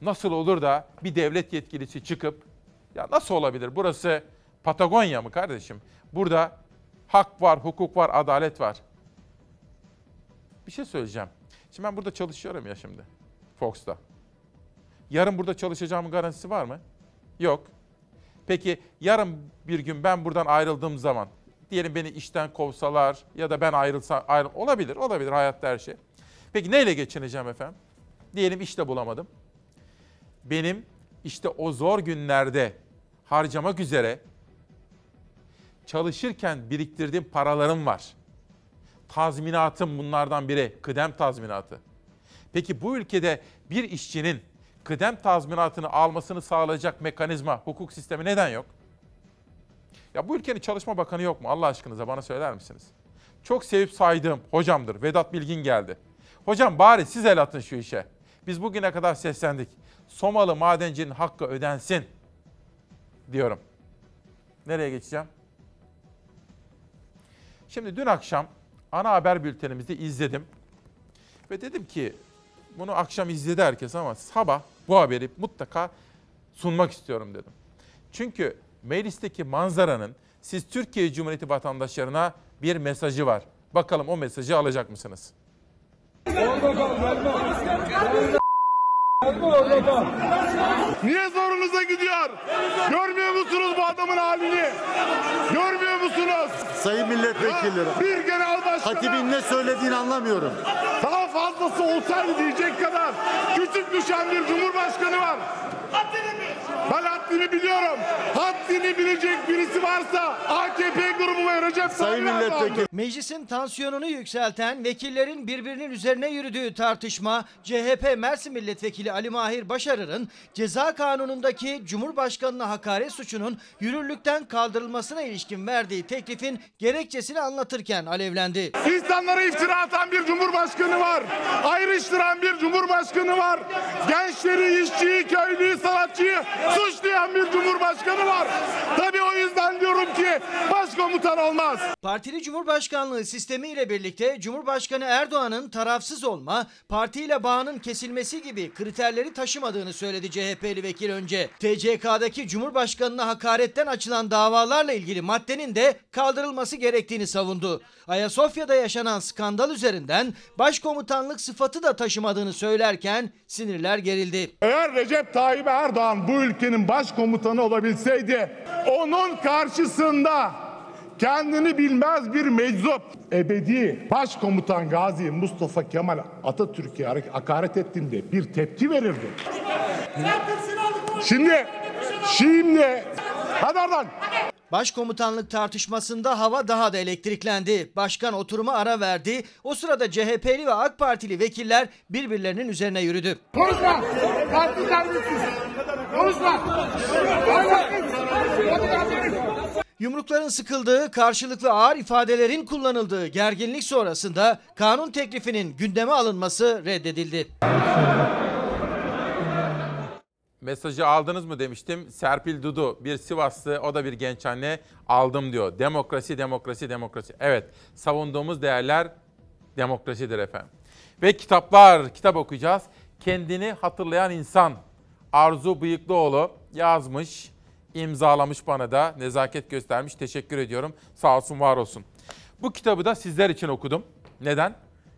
nasıl olur da bir devlet yetkilisi çıkıp ya nasıl olabilir? Burası Patagonya mı kardeşim? Burada hak var, hukuk var, adalet var. Bir şey söyleyeceğim. Şimdi ben burada çalışıyorum ya şimdi. Fox'ta. Yarın burada çalışacağımın garantisi var mı? Yok. Peki yarın bir gün ben buradan ayrıldığım zaman diyelim beni işten kovsalar ya da ben ayrılsam ayrıl olabilir olabilir hayatta her şey. Peki neyle geçineceğim efendim? Diyelim işte bulamadım. Benim işte o zor günlerde harcamak üzere Çalışırken biriktirdiğim paralarım var. Tazminatım bunlardan biri, kıdem tazminatı. Peki bu ülkede bir işçinin kıdem tazminatını almasını sağlayacak mekanizma, hukuk sistemi neden yok? Ya bu ülkenin çalışma bakanı yok mu Allah aşkınıza bana söyler misiniz? Çok sevip saydığım hocamdır Vedat Bilgin geldi. Hocam bari siz el atın şu işe. Biz bugüne kadar seslendik. Somalı madencinin hakkı ödensin diyorum. Nereye geçeceğim? Şimdi dün akşam ana haber bültenimizi izledim. Ve dedim ki bunu akşam izledi herkes ama sabah bu haberi mutlaka sunmak istiyorum dedim. Çünkü meclisteki manzaranın siz Türkiye Cumhuriyeti vatandaşlarına bir mesajı var. Bakalım o mesajı alacak mısınız? Niye zorunuza gidiyor? Görmüyor musunuz bu adamın halini? Görmüyor musunuz? Sayın milletvekilleri. Bir genel başkan. Hatibin ne söylediğini anlamıyorum. Fazlası olsaydı diyecek kadar küçük düşen bir cumhurbaşkanı var. Ben haddini biliyorum. Haddini bilecek birisi varsa AKP grubu ve Recep Sayın milletvekili. Meclisin tansiyonunu yükselten vekillerin birbirinin üzerine yürüdüğü tartışma CHP Mersin Milletvekili Ali Mahir Başarır'ın ceza kanunundaki Cumhurbaşkanına hakaret suçunun yürürlükten kaldırılmasına ilişkin verdiği teklifin gerekçesini anlatırken alevlendi. İnsanlara iftira atan bir cumhurbaşkanı var. Ayrıştıran bir cumhurbaşkanı var. Gençleri, işçiyi, köylüyü, sanatçıyı suçlayan bir cumhurbaşkanı var. Tabii o yüzden diyorum ki başkomutan olmaz. Partili Cumhurbaşkanlığı sistemiyle birlikte Cumhurbaşkanı Erdoğan'ın tarafsız olma, partiyle bağının kesilmesi gibi kriterleri taşımadığını söyledi CHP'li vekil önce. TCK'daki Cumhurbaşkanına hakaretten açılan davalarla ilgili maddenin de kaldırılması gerektiğini savundu. Ayasofya'da yaşanan skandal üzerinden başkomutanlık sıfatı da taşımadığını söylerken sinirler gerildi. Eğer Recep Tayyip Erdoğan bu ülkenin başkomutanı olabilseydi onun karşısında kendini bilmez bir meczup ebedi başkomutan Gazi Mustafa Kemal Atatürk'e hakaret ettiğinde bir tepki verirdi. Şimdi, şimdi, hadi oradan. Başkomutanlık tartışmasında hava daha da elektriklendi. Başkan oturuma ara verdi. O sırada CHP'li ve AK Partili vekiller birbirlerinin üzerine yürüdü. Konuşma! Konuşma! Yumrukların sıkıldığı, karşılıklı ağır ifadelerin kullanıldığı gerginlik sonrasında kanun teklifinin gündeme alınması reddedildi. Mesajı aldınız mı demiştim. Serpil Dudu bir Sivaslı o da bir genç anne aldım diyor. Demokrasi, demokrasi, demokrasi. Evet savunduğumuz değerler demokrasidir efendim. Ve kitaplar, kitap okuyacağız. Kendini hatırlayan insan Arzu Bıyıklıoğlu yazmış, imzalamış bana da nezaket göstermiş. Teşekkür ediyorum. Sağ olsun, var olsun. Bu kitabı da sizler için okudum. Neden?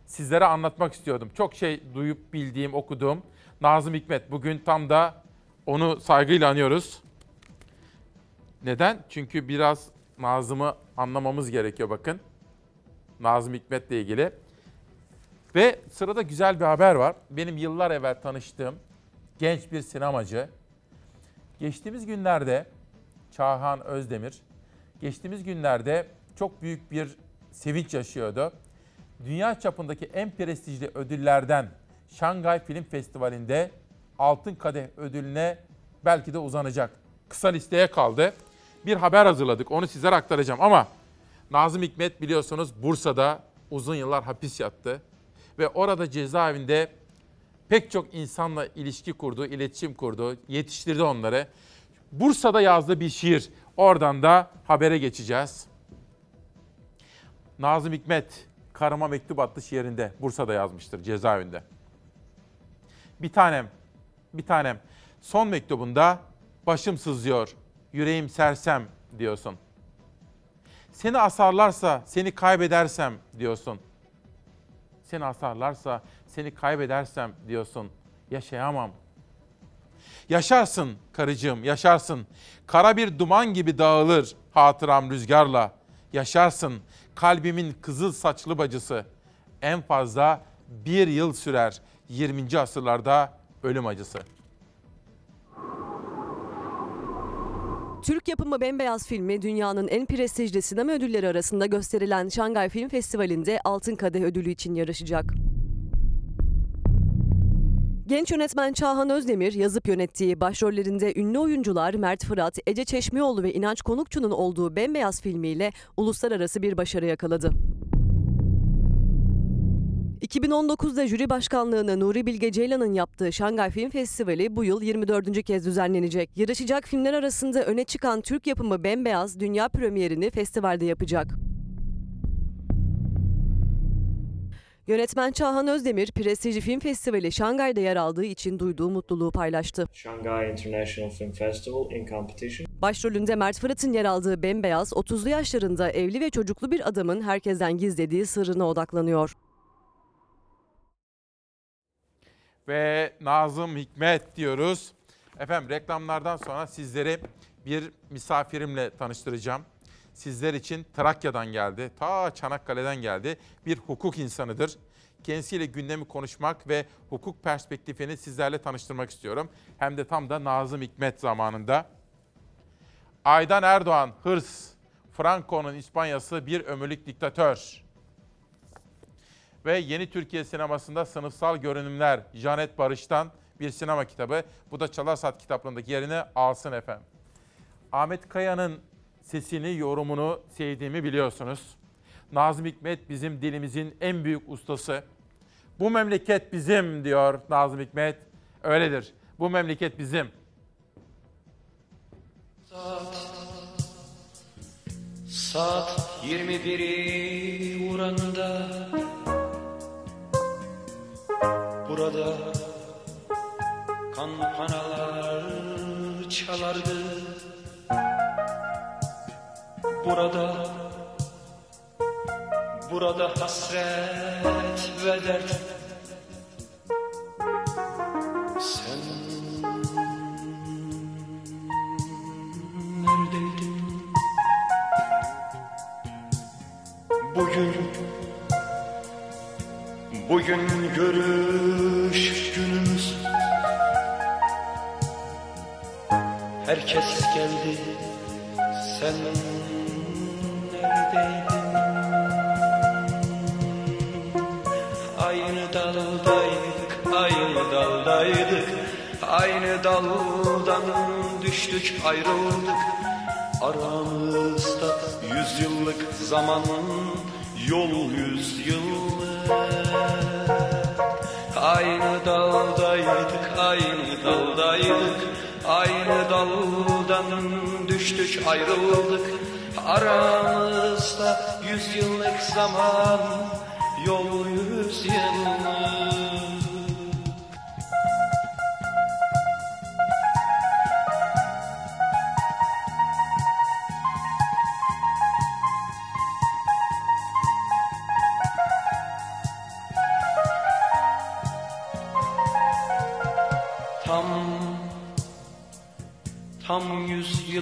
Sizlere anlatmak istiyordum. Çok şey duyup bildiğim, okuduğum. Nazım Hikmet bugün tam da onu saygıyla anıyoruz. Neden? Çünkü biraz Nazım'ı anlamamız gerekiyor bakın. Nazım Hikmet'le ilgili. Ve sırada güzel bir haber var. Benim yıllar evvel tanıştığım genç bir sinemacı. Geçtiğimiz günlerde Çağhan Özdemir, geçtiğimiz günlerde çok büyük bir sevinç yaşıyordu. Dünya çapındaki en prestijli ödüllerden Şangay Film Festivali'nde Altın Kadeh ödülüne belki de uzanacak. Kısa listeye kaldı. Bir haber hazırladık. Onu sizlere aktaracağım ama Nazım Hikmet biliyorsunuz Bursa'da uzun yıllar hapis yattı ve orada cezaevinde pek çok insanla ilişki kurdu, iletişim kurdu, yetiştirdi onları. Bursa'da yazdığı bir şiir. Oradan da habere geçeceğiz. Nazım Hikmet Karıma Mektup adlı şiirinde Bursa'da yazmıştır cezaevinde. Bir tanem, bir tanem. Son mektubunda başım sızıyor, yüreğim sersem diyorsun. Seni asarlarsa seni kaybedersem diyorsun. Seni asarlarsa seni kaybedersem diyorsun. Yaşayamam. Yaşarsın karıcığım, yaşarsın. Kara bir duman gibi dağılır hatıram rüzgarla. Yaşarsın kalbimin kızıl saçlı bacısı. En fazla bir yıl sürer 20. asırlarda ölüm acısı. Türk yapımı Bembeyaz filmi dünyanın en prestijli sinema ödülleri arasında gösterilen Şangay Film Festivali'nde Altın Kadeh ödülü için yarışacak. Genç yönetmen Çağhan Özdemir yazıp yönettiği başrollerinde ünlü oyuncular Mert Fırat, Ece Çeşmioğlu ve İnanç Konukçu'nun olduğu Bembeyaz filmiyle uluslararası bir başarı yakaladı. 2019'da jüri başkanlığını Nuri Bilge Ceylan'ın yaptığı Şangay Film Festivali bu yıl 24. kez düzenlenecek. Yarışacak filmler arasında öne çıkan Türk yapımı Bembeyaz dünya premierini festivalde yapacak. Yönetmen Çağhan Özdemir, prestijli film festivali Şangay'da yer aldığı için duyduğu mutluluğu paylaştı. Shanghai International Film Festival in competition. Başrolünde Mert Fırat'ın yer aldığı Bembeyaz, 30'lu yaşlarında evli ve çocuklu bir adamın herkesten gizlediği sırrına odaklanıyor. Ve Nazım Hikmet diyoruz. Efendim reklamlardan sonra sizleri bir misafirimle tanıştıracağım. Sizler için Trakya'dan geldi, ta Çanakkale'den geldi. Bir hukuk insanıdır. Kendisiyle gündemi konuşmak ve hukuk perspektifini sizlerle tanıştırmak istiyorum. Hem de tam da Nazım Hikmet zamanında. Aydan Erdoğan, hırs, Franco'nun İspanyası bir ömürlük diktatör. Ve yeni Türkiye sinemasında sınıfsal görünümler Janet Barış'tan bir sinema kitabı. Bu da Çalarsat kitaplarındaki yerini alsın efendim. Ahmet Kaya'nın sesini, yorumunu sevdiğimi biliyorsunuz. Nazım Hikmet bizim dilimizin en büyük ustası. Bu memleket bizim diyor Nazım Hikmet. Öyledir. Bu memleket bizim. Saat 21'i vuranında Burada kan panalar çalardı. Burada Burada hasret ve dert. Sen neredeydin? Bugün Bugün görüş günümüz. Herkes geldi Sen neredeydin? Aynı daldaydık Aynı daldaydık. Aynı daldan düştük ayrıldık. Aramızda yüzyıllık zaman Yol yüzyıllık Aynı daldaydık, aynı daldaydık. Aynı daldan düştük ayrıldık. Aramızda yüzyıllık zaman Yol yüzyıllık Tam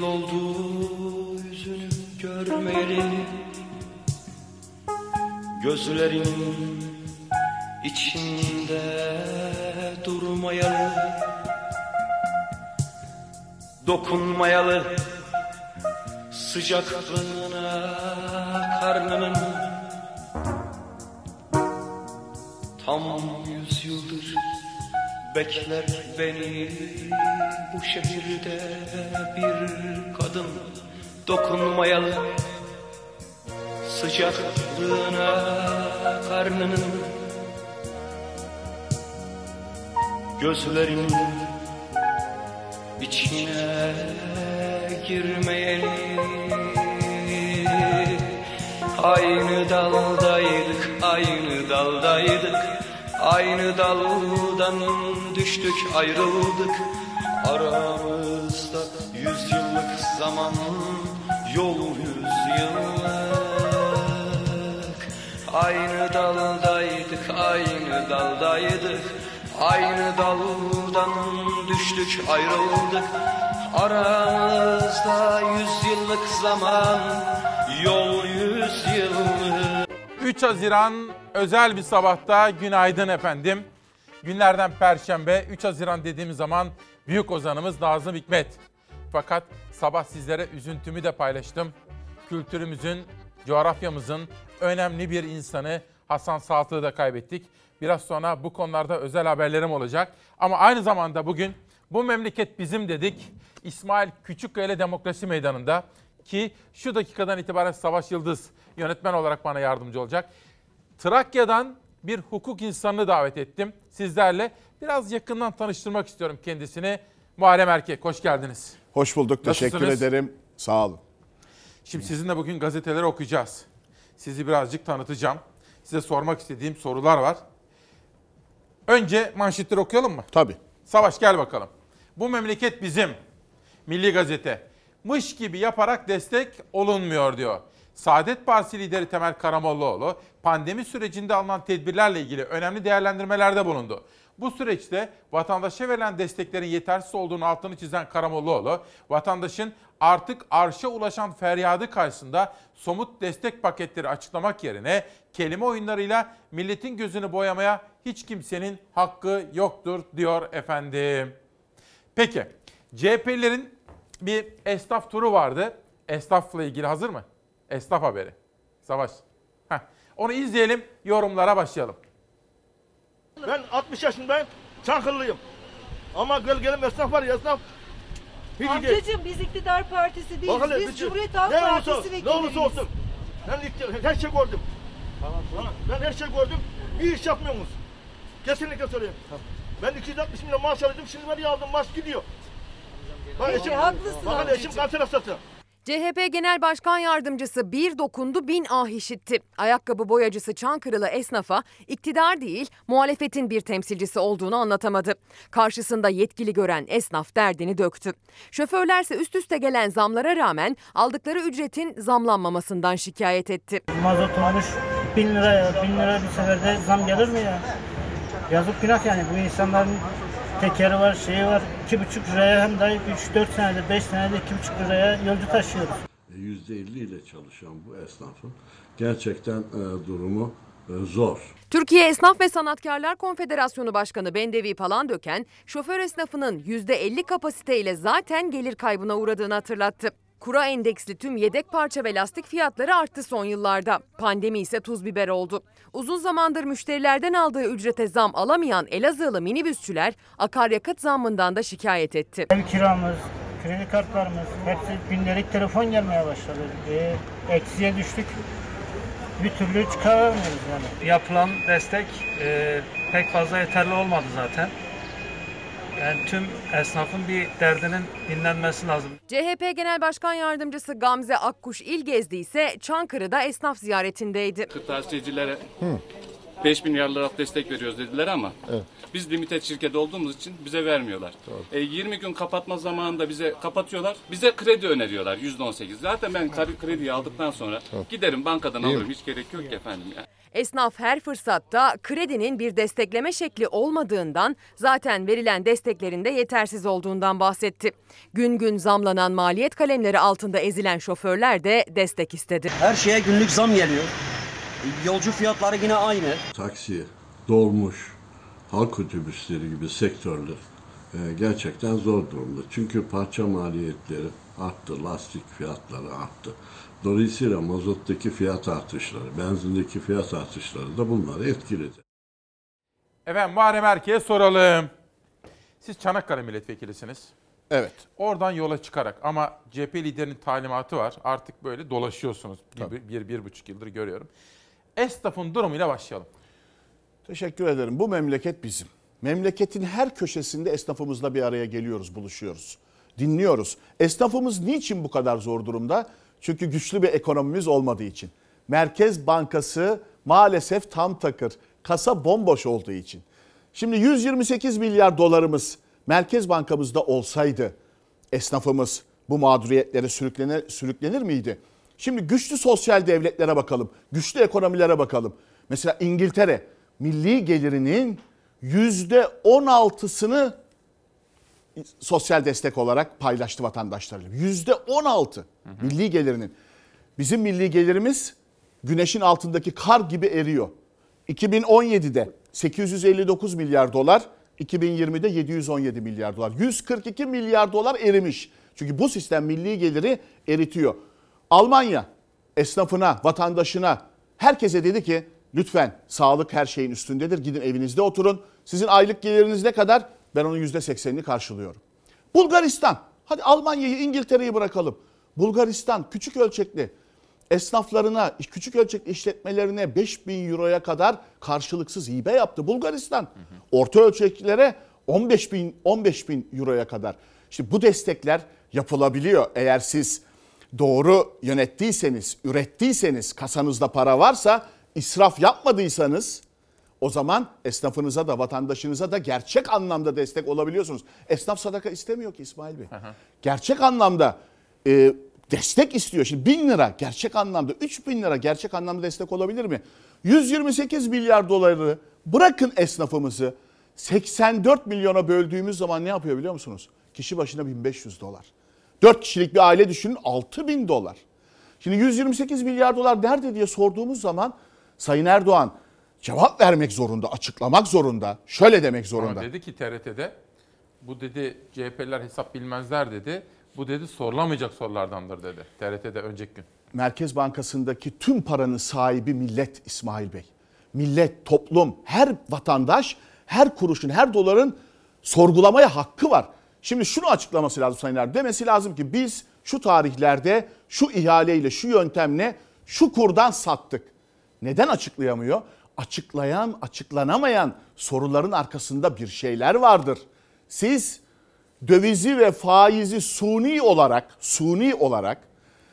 yıl oldu yüzünü görmeyeli Gözlerinin içinde durmayalı Dokunmayalı sıcaklığına karnının Tam yüz yıldır Bekler beni. Bu şehirde bir kadın dokunmayalı. Sıcaklığına karnının gözlerinin içine girmeyeli. Aynı daldaydık aynı daldaydık Aynı daldan düştük ayrıldık. Aramızda yüzyıllık zaman Yol yüzyıllık Aynı daldaydık aynı daldaydık. Aynı daldan düştük ayrıldık. Aramızda yüzyıllık zaman Yol yüzyıllık 3 Haziran özel bir sabahta günaydın efendim. Günlerden Perşembe 3 Haziran dediğimiz zaman büyük ozanımız Nazım Hikmet. Fakat sabah sizlere üzüntümü de paylaştım. Kültürümüzün, coğrafyamızın önemli bir insanı Hasan Saltık'ı da kaybettik. Biraz sonra bu konularda özel haberlerim olacak. Ama aynı zamanda bugün bu memleket bizim dedik. İsmail Küçükkaya Demokrasi Meydanı'nda ki şu dakikadan itibaren Savaş Yıldız yönetmen olarak bana yardımcı olacak. Trakya'dan bir hukuk insanını davet ettim. Sizlerle biraz yakından tanıştırmak istiyorum kendisini. Muharrem Erkek, hoş geldiniz. Hoş bulduk. Teşekkür Nasılsınız? ederim. Sağ olun. Şimdi sizinle bugün gazeteleri okuyacağız. Sizi birazcık tanıtacağım. Size sormak istediğim sorular var. Önce manşetleri okuyalım mı? Tabii. Savaş gel bakalım. Bu memleket bizim. Milli Gazete. Mış gibi yaparak destek olunmuyor diyor. Saadet Partisi lideri Temel Karamollaoğlu pandemi sürecinde alınan tedbirlerle ilgili önemli değerlendirmelerde bulundu. Bu süreçte vatandaşa verilen desteklerin yetersiz olduğunu altını çizen Karamollaoğlu, vatandaşın artık arşa ulaşan feryadı karşısında somut destek paketleri açıklamak yerine kelime oyunlarıyla milletin gözünü boyamaya hiç kimsenin hakkı yoktur diyor efendim. Peki CHP'lilerin bir esnaf turu vardı. Esnafla ilgili hazır mı? Esnaf haberi. Savaş. Heh. Onu izleyelim, yorumlara başlayalım. Ben 60 yaşındayım, Çankırılıyım. Ama gölgelim esnaf var ya esnaf. Hiç. Amcacığım biz iktidar partisi değiliz. Bak hele, biz bütün- Cumhuriyet Halk ne olursa, Partisi olsun, ne olursa olsun. Ben ikti- her şey gördüm. Ha, Ben her şey gördüm. Bir iş yapmıyorsunuz. Kesinlikle söyleyeyim. Ben 260 milyon maaş alıyordum. Şimdi ben aldım maaş gidiyor. Bak Peki, eşim, haklısın bak hele eşim amcacığım. kanser hastası. CHP Genel Başkan Yardımcısı bir dokundu bin ah işitti. Ayakkabı boyacısı Çankırılı esnafa iktidar değil muhalefetin bir temsilcisi olduğunu anlatamadı. Karşısında yetkili gören esnaf derdini döktü. Şoförlerse üst üste gelen zamlara rağmen aldıkları ücretin zamlanmamasından şikayet etti. Mazot olmuş 1000 lira. 1000 lira bir seferde zam gelir mi ya? Yazık günah yani bu insanların tekeri var, şeyi var. 2,5 liraya hem de 3-4 senedir, 5 senedir 2,5 liraya yolcu taşıyoruz. %50 ile çalışan bu esnafın gerçekten e, durumu e, zor. Türkiye Esnaf ve Sanatkarlar Konfederasyonu Başkanı Bendevi Palandöken, şoför esnafının %50 kapasiteyle zaten gelir kaybına uğradığını hatırlattı. Kura endeksli tüm yedek parça ve lastik fiyatları arttı son yıllarda. Pandemi ise tuz biber oldu. Uzun zamandır müşterilerden aldığı ücrete zam alamayan Elazığlı minibüsçüler akaryakıt zammından da şikayet etti. Ev kiramız, kredi kartlarımız, hepsi gündelik telefon gelmeye başladı. E, eksiye düştük. Bir türlü çıkaramıyoruz yani. Yapılan destek e, pek fazla yeterli olmadı zaten. Yani tüm esnafın bir derdinin dinlenmesi lazım. CHP Genel Başkan Yardımcısı Gamze Akkuş İlgezdi ise Çankırı'da esnaf ziyaretindeydi. Kırtasiyecilere 5 milyar lira destek veriyoruz dediler ama biz limited şirket olduğumuz için bize vermiyorlar. E, 20 gün kapatma zamanında bize kapatıyorlar. Bize kredi öneriyorlar %18. Zaten ben krediyi aldıktan sonra giderim bankadan Değil mi? alırım. Hiç gerek yok ki efendim ya. Esnaf her fırsatta kredinin bir destekleme şekli olmadığından zaten verilen desteklerin de yetersiz olduğundan bahsetti. Gün gün zamlanan maliyet kalemleri altında ezilen şoförler de destek istedi. Her şeye günlük zam geliyor. Yolcu fiyatları yine aynı. Taksi, dolmuş, halk otobüsleri gibi sektörler e, gerçekten zor durumda. Çünkü parça maliyetleri arttı, lastik fiyatları arttı. Dolayısıyla mazottaki fiyat artışları, benzindeki fiyat artışları da bunları etkiledi. Efendim Muharrem Erke'ye soralım. Siz Çanakkale milletvekilisiniz. Evet. Oradan yola çıkarak ama CHP liderinin talimatı var. Artık böyle dolaşıyorsunuz. Bir, bir, bir, bir buçuk yıldır görüyorum. Esnafın durumuyla başlayalım. Teşekkür ederim. Bu memleket bizim. Memleketin her köşesinde esnafımızla bir araya geliyoruz, buluşuyoruz. Dinliyoruz. Esnafımız niçin bu kadar zor durumda? Çünkü güçlü bir ekonomimiz olmadığı için. Merkez Bankası maalesef tam takır. Kasa bomboş olduğu için. Şimdi 128 milyar dolarımız Merkez Bankamızda olsaydı esnafımız bu mağduriyetlere sürüklenir, sürüklenir miydi? Şimdi güçlü sosyal devletlere bakalım. Güçlü ekonomilere bakalım. Mesela İngiltere milli gelirinin %16'sını sosyal destek olarak paylaştı vatandaşlarıyla. %16 milli gelirinin. Bizim milli gelirimiz güneşin altındaki kar gibi eriyor. 2017'de 859 milyar dolar, 2020'de 717 milyar dolar. 142 milyar dolar erimiş. Çünkü bu sistem milli geliri eritiyor. Almanya esnafına, vatandaşına, herkese dedi ki lütfen sağlık her şeyin üstündedir. Gidin evinizde oturun. Sizin aylık geliriniz ne kadar? Ben onun %80'ini karşılıyorum. Bulgaristan. Hadi Almanya'yı, İngiltere'yi bırakalım. Bulgaristan küçük ölçekli esnaflarına, küçük ölçekli işletmelerine 5000 euroya kadar karşılıksız hibe yaptı Bulgaristan. Orta ölçeklilere 15 bin, 15 bin euroya kadar. İşte bu destekler yapılabiliyor eğer siz doğru yönettiyseniz, ürettiyseniz, kasanızda para varsa, israf yapmadıysanız o zaman esnafınıza da vatandaşınıza da gerçek anlamda destek olabiliyorsunuz. Esnaf sadaka istemiyor ki İsmail Bey. Gerçek anlamda e, destek istiyor. Şimdi bin lira gerçek anlamda, 3 bin lira gerçek anlamda destek olabilir mi? 128 milyar doları bırakın esnafımızı 84 milyona böldüğümüz zaman ne yapıyor biliyor musunuz? Kişi başına 1500 dolar. 4 kişilik bir aile düşünün 6000 dolar. Şimdi 128 milyar dolar nerede diye sorduğumuz zaman Sayın Erdoğan cevap vermek zorunda, açıklamak zorunda, şöyle demek zorunda. Ama dedi ki TRT'de bu dedi CHP'liler hesap bilmezler dedi. Bu dedi sorulamayacak sorulardandır dedi. TRT'de önceki gün. Merkez Bankası'ndaki tüm paranın sahibi millet İsmail Bey. Millet, toplum, her vatandaş, her kuruşun, her doların sorgulamaya hakkı var. Şimdi şunu açıklaması lazım Sayın Erdoğan. Demesi lazım ki biz şu tarihlerde şu ihaleyle, şu yöntemle, şu kurdan sattık. Neden açıklayamıyor? Açıklayan, açıklanamayan soruların arkasında bir şeyler vardır. Siz dövizi ve faizi suni olarak, suni olarak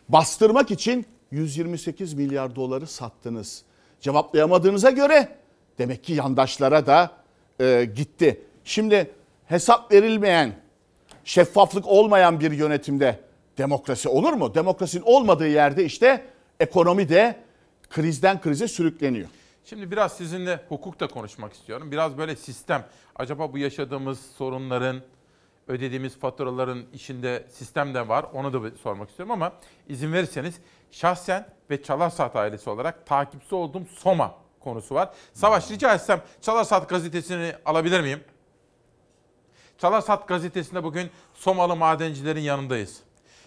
bastırmak için 128 milyar doları sattınız. Cevaplayamadığınıza göre demek ki yandaşlara da e, gitti. Şimdi hesap verilmeyen, şeffaflık olmayan bir yönetimde demokrasi olur mu? Demokrasinin olmadığı yerde işte ekonomi de krizden krize sürükleniyor. Şimdi biraz sizinle hukuk da konuşmak istiyorum. Biraz böyle sistem. Acaba bu yaşadığımız sorunların, ödediğimiz faturaların içinde sistem de var. Onu da sormak istiyorum ama izin verirseniz şahsen ve Çalarsat ailesi olarak takipçisi olduğum Soma konusu var. Savaş rica etsem Çalarsat gazetesini alabilir miyim? Çalarsat gazetesinde bugün Somalı madencilerin yanındayız.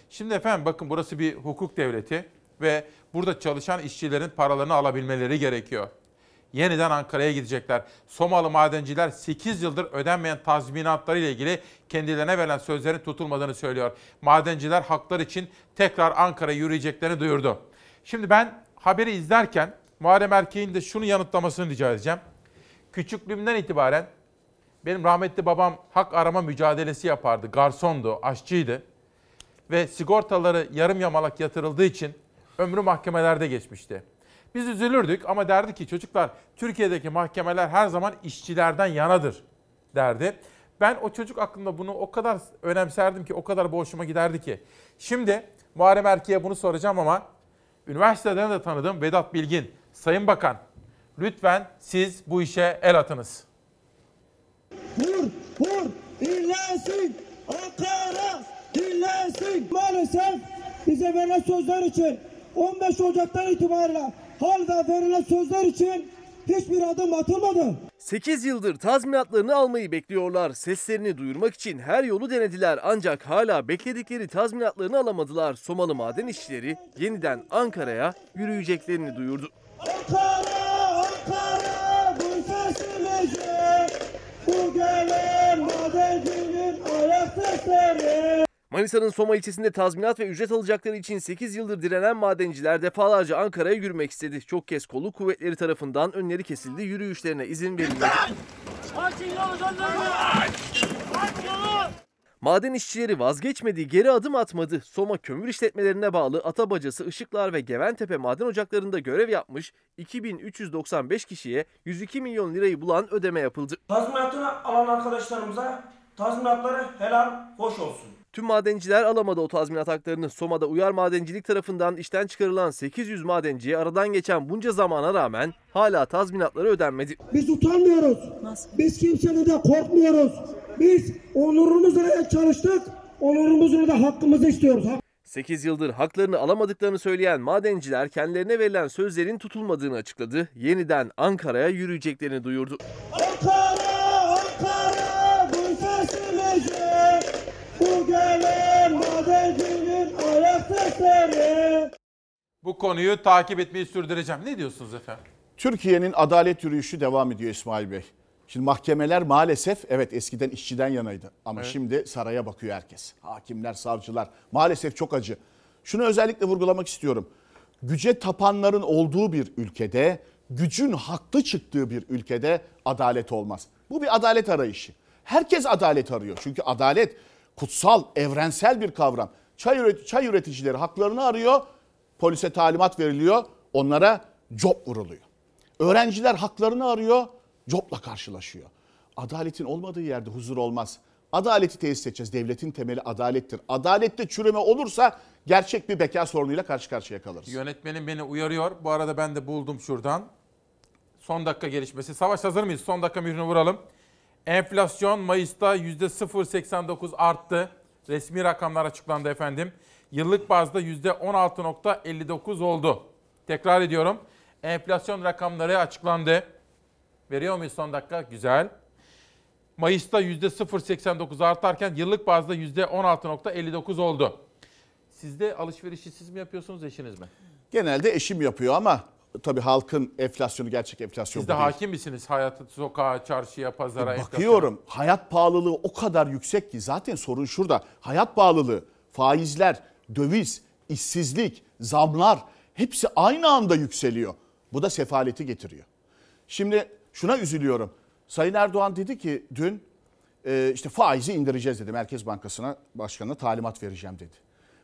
Şimdi efendim bakın burası bir hukuk devleti ve burada çalışan işçilerin paralarını alabilmeleri gerekiyor. Yeniden Ankara'ya gidecekler. Somalı madenciler 8 yıldır ödenmeyen tazminatları ile ilgili kendilerine verilen sözlerin tutulmadığını söylüyor. Madenciler haklar için tekrar Ankara'ya yürüyeceklerini duyurdu. Şimdi ben haberi izlerken Muharrem Erkeğin de şunu yanıtlamasını rica edeceğim. Küçüklüğümden itibaren benim rahmetli babam hak arama mücadelesi yapardı. Garsondu, aşçıydı. Ve sigortaları yarım yamalak yatırıldığı için ömrü mahkemelerde geçmişti. Biz üzülürdük ama derdi ki çocuklar Türkiye'deki mahkemeler her zaman işçilerden yanadır derdi. Ben o çocuk aklında bunu o kadar önemserdim ki o kadar boşuma giderdi ki. Şimdi Muharrem Erke'ye bunu soracağım ama üniversiteden de tanıdığım Vedat Bilgin, Sayın Bakan lütfen siz bu işe el atınız. Vur, vur, dinlensin, Ankara dinlensin. Maalesef bize verilen sözler için 15 Ocak'tan itibaren hala verilen sözler için hiçbir adım atılmadı. 8 yıldır tazminatlarını almayı bekliyorlar. Seslerini duyurmak için her yolu denediler ancak hala bekledikleri tazminatlarını alamadılar. Somalı maden işçileri yeniden Ankara'ya yürüyeceklerini duyurdu. Ankara Manisa'nın Soma ilçesinde tazminat ve ücret alacakları için 8 yıldır direnen madenciler defalarca Ankara'ya yürümek istedi. Çok kez kolu kuvvetleri tarafından önleri kesildi, yürüyüşlerine izin verilmedi. Maden işçileri vazgeçmedi, geri adım atmadı. Soma kömür işletmelerine bağlı Atabacası, Işıklar ve Geventepe maden ocaklarında görev yapmış 2395 kişiye 102 milyon lirayı bulan ödeme yapıldı. Tazminatını alan arkadaşlarımıza tazminatları helal hoş olsun. Tüm madenciler alamadı o tazminat haklarını. Soma'da Uyar Madencilik tarafından işten çıkarılan 800 madenciye aradan geçen bunca zamana rağmen hala tazminatları ödenmedi. Biz utanmıyoruz. Biz kimseden de korkmuyoruz. Biz onurumuzla çalıştık. Onurumuzla da hakkımızı istiyoruz. 8 yıldır haklarını alamadıklarını söyleyen madenciler kendilerine verilen sözlerin tutulmadığını açıkladı. Yeniden Ankara'ya yürüyeceklerini duyurdu. Ankara, Sesleri. Bu konuyu takip etmeyi sürdüreceğim. Ne diyorsunuz efendim? Türkiye'nin adalet yürüyüşü devam ediyor İsmail Bey. Şimdi mahkemeler maalesef evet eskiden işçiden yanaydı ama Evet. şimdi saraya bakıyor herkes. Hakimler, savcılar maalesef çok acı. Şunu özellikle vurgulamak istiyorum. Güce tapanların olduğu bir ülkede, gücün haklı çıktığı bir ülkede adalet olmaz. Bu bir adalet arayışı. Herkes adalet arıyor. Çünkü adalet kutsal, evrensel bir kavram. Çay, üret- çay üreticileri haklarını arıyor, polise talimat veriliyor, onlara job vuruluyor. Öğrenciler haklarını arıyor, copla karşılaşıyor. Adaletin olmadığı yerde huzur olmaz. Adaleti tesis edeceğiz. Devletin temeli adalettir. Adalette çürüme olursa gerçek bir beka sorunuyla karşı karşıya kalırız. Yönetmenim beni uyarıyor. Bu arada ben de buldum şuradan. Son dakika gelişmesi. Savaş hazır mıyız? Son dakika mührünü vuralım. Enflasyon Mayıs'ta %0.89 arttı. Resmi rakamlar açıklandı efendim. Yıllık bazda %16.59 oldu. Tekrar ediyorum. Enflasyon rakamları açıklandı. Veriyor muyuz son dakika? Güzel. Mayıs'ta %0.89 artarken yıllık bazda %16.59 oldu. Sizde alışverişi siz mi yapıyorsunuz eşiniz mi? Genelde eşim yapıyor ama tabii halkın enflasyonu gerçek enflasyon Siz de değil. hakim misiniz hayatı, sokağa, çarşıya, pazara? enflasyona? Bakıyorum hayat pahalılığı o kadar yüksek ki zaten sorun şurada. Hayat pahalılığı, faizler, döviz, işsizlik, zamlar hepsi aynı anda yükseliyor. Bu da sefaleti getiriyor. Şimdi şuna üzülüyorum. Sayın Erdoğan dedi ki dün e, işte faizi indireceğiz dedi. Merkez Bankası'na başkanına talimat vereceğim dedi.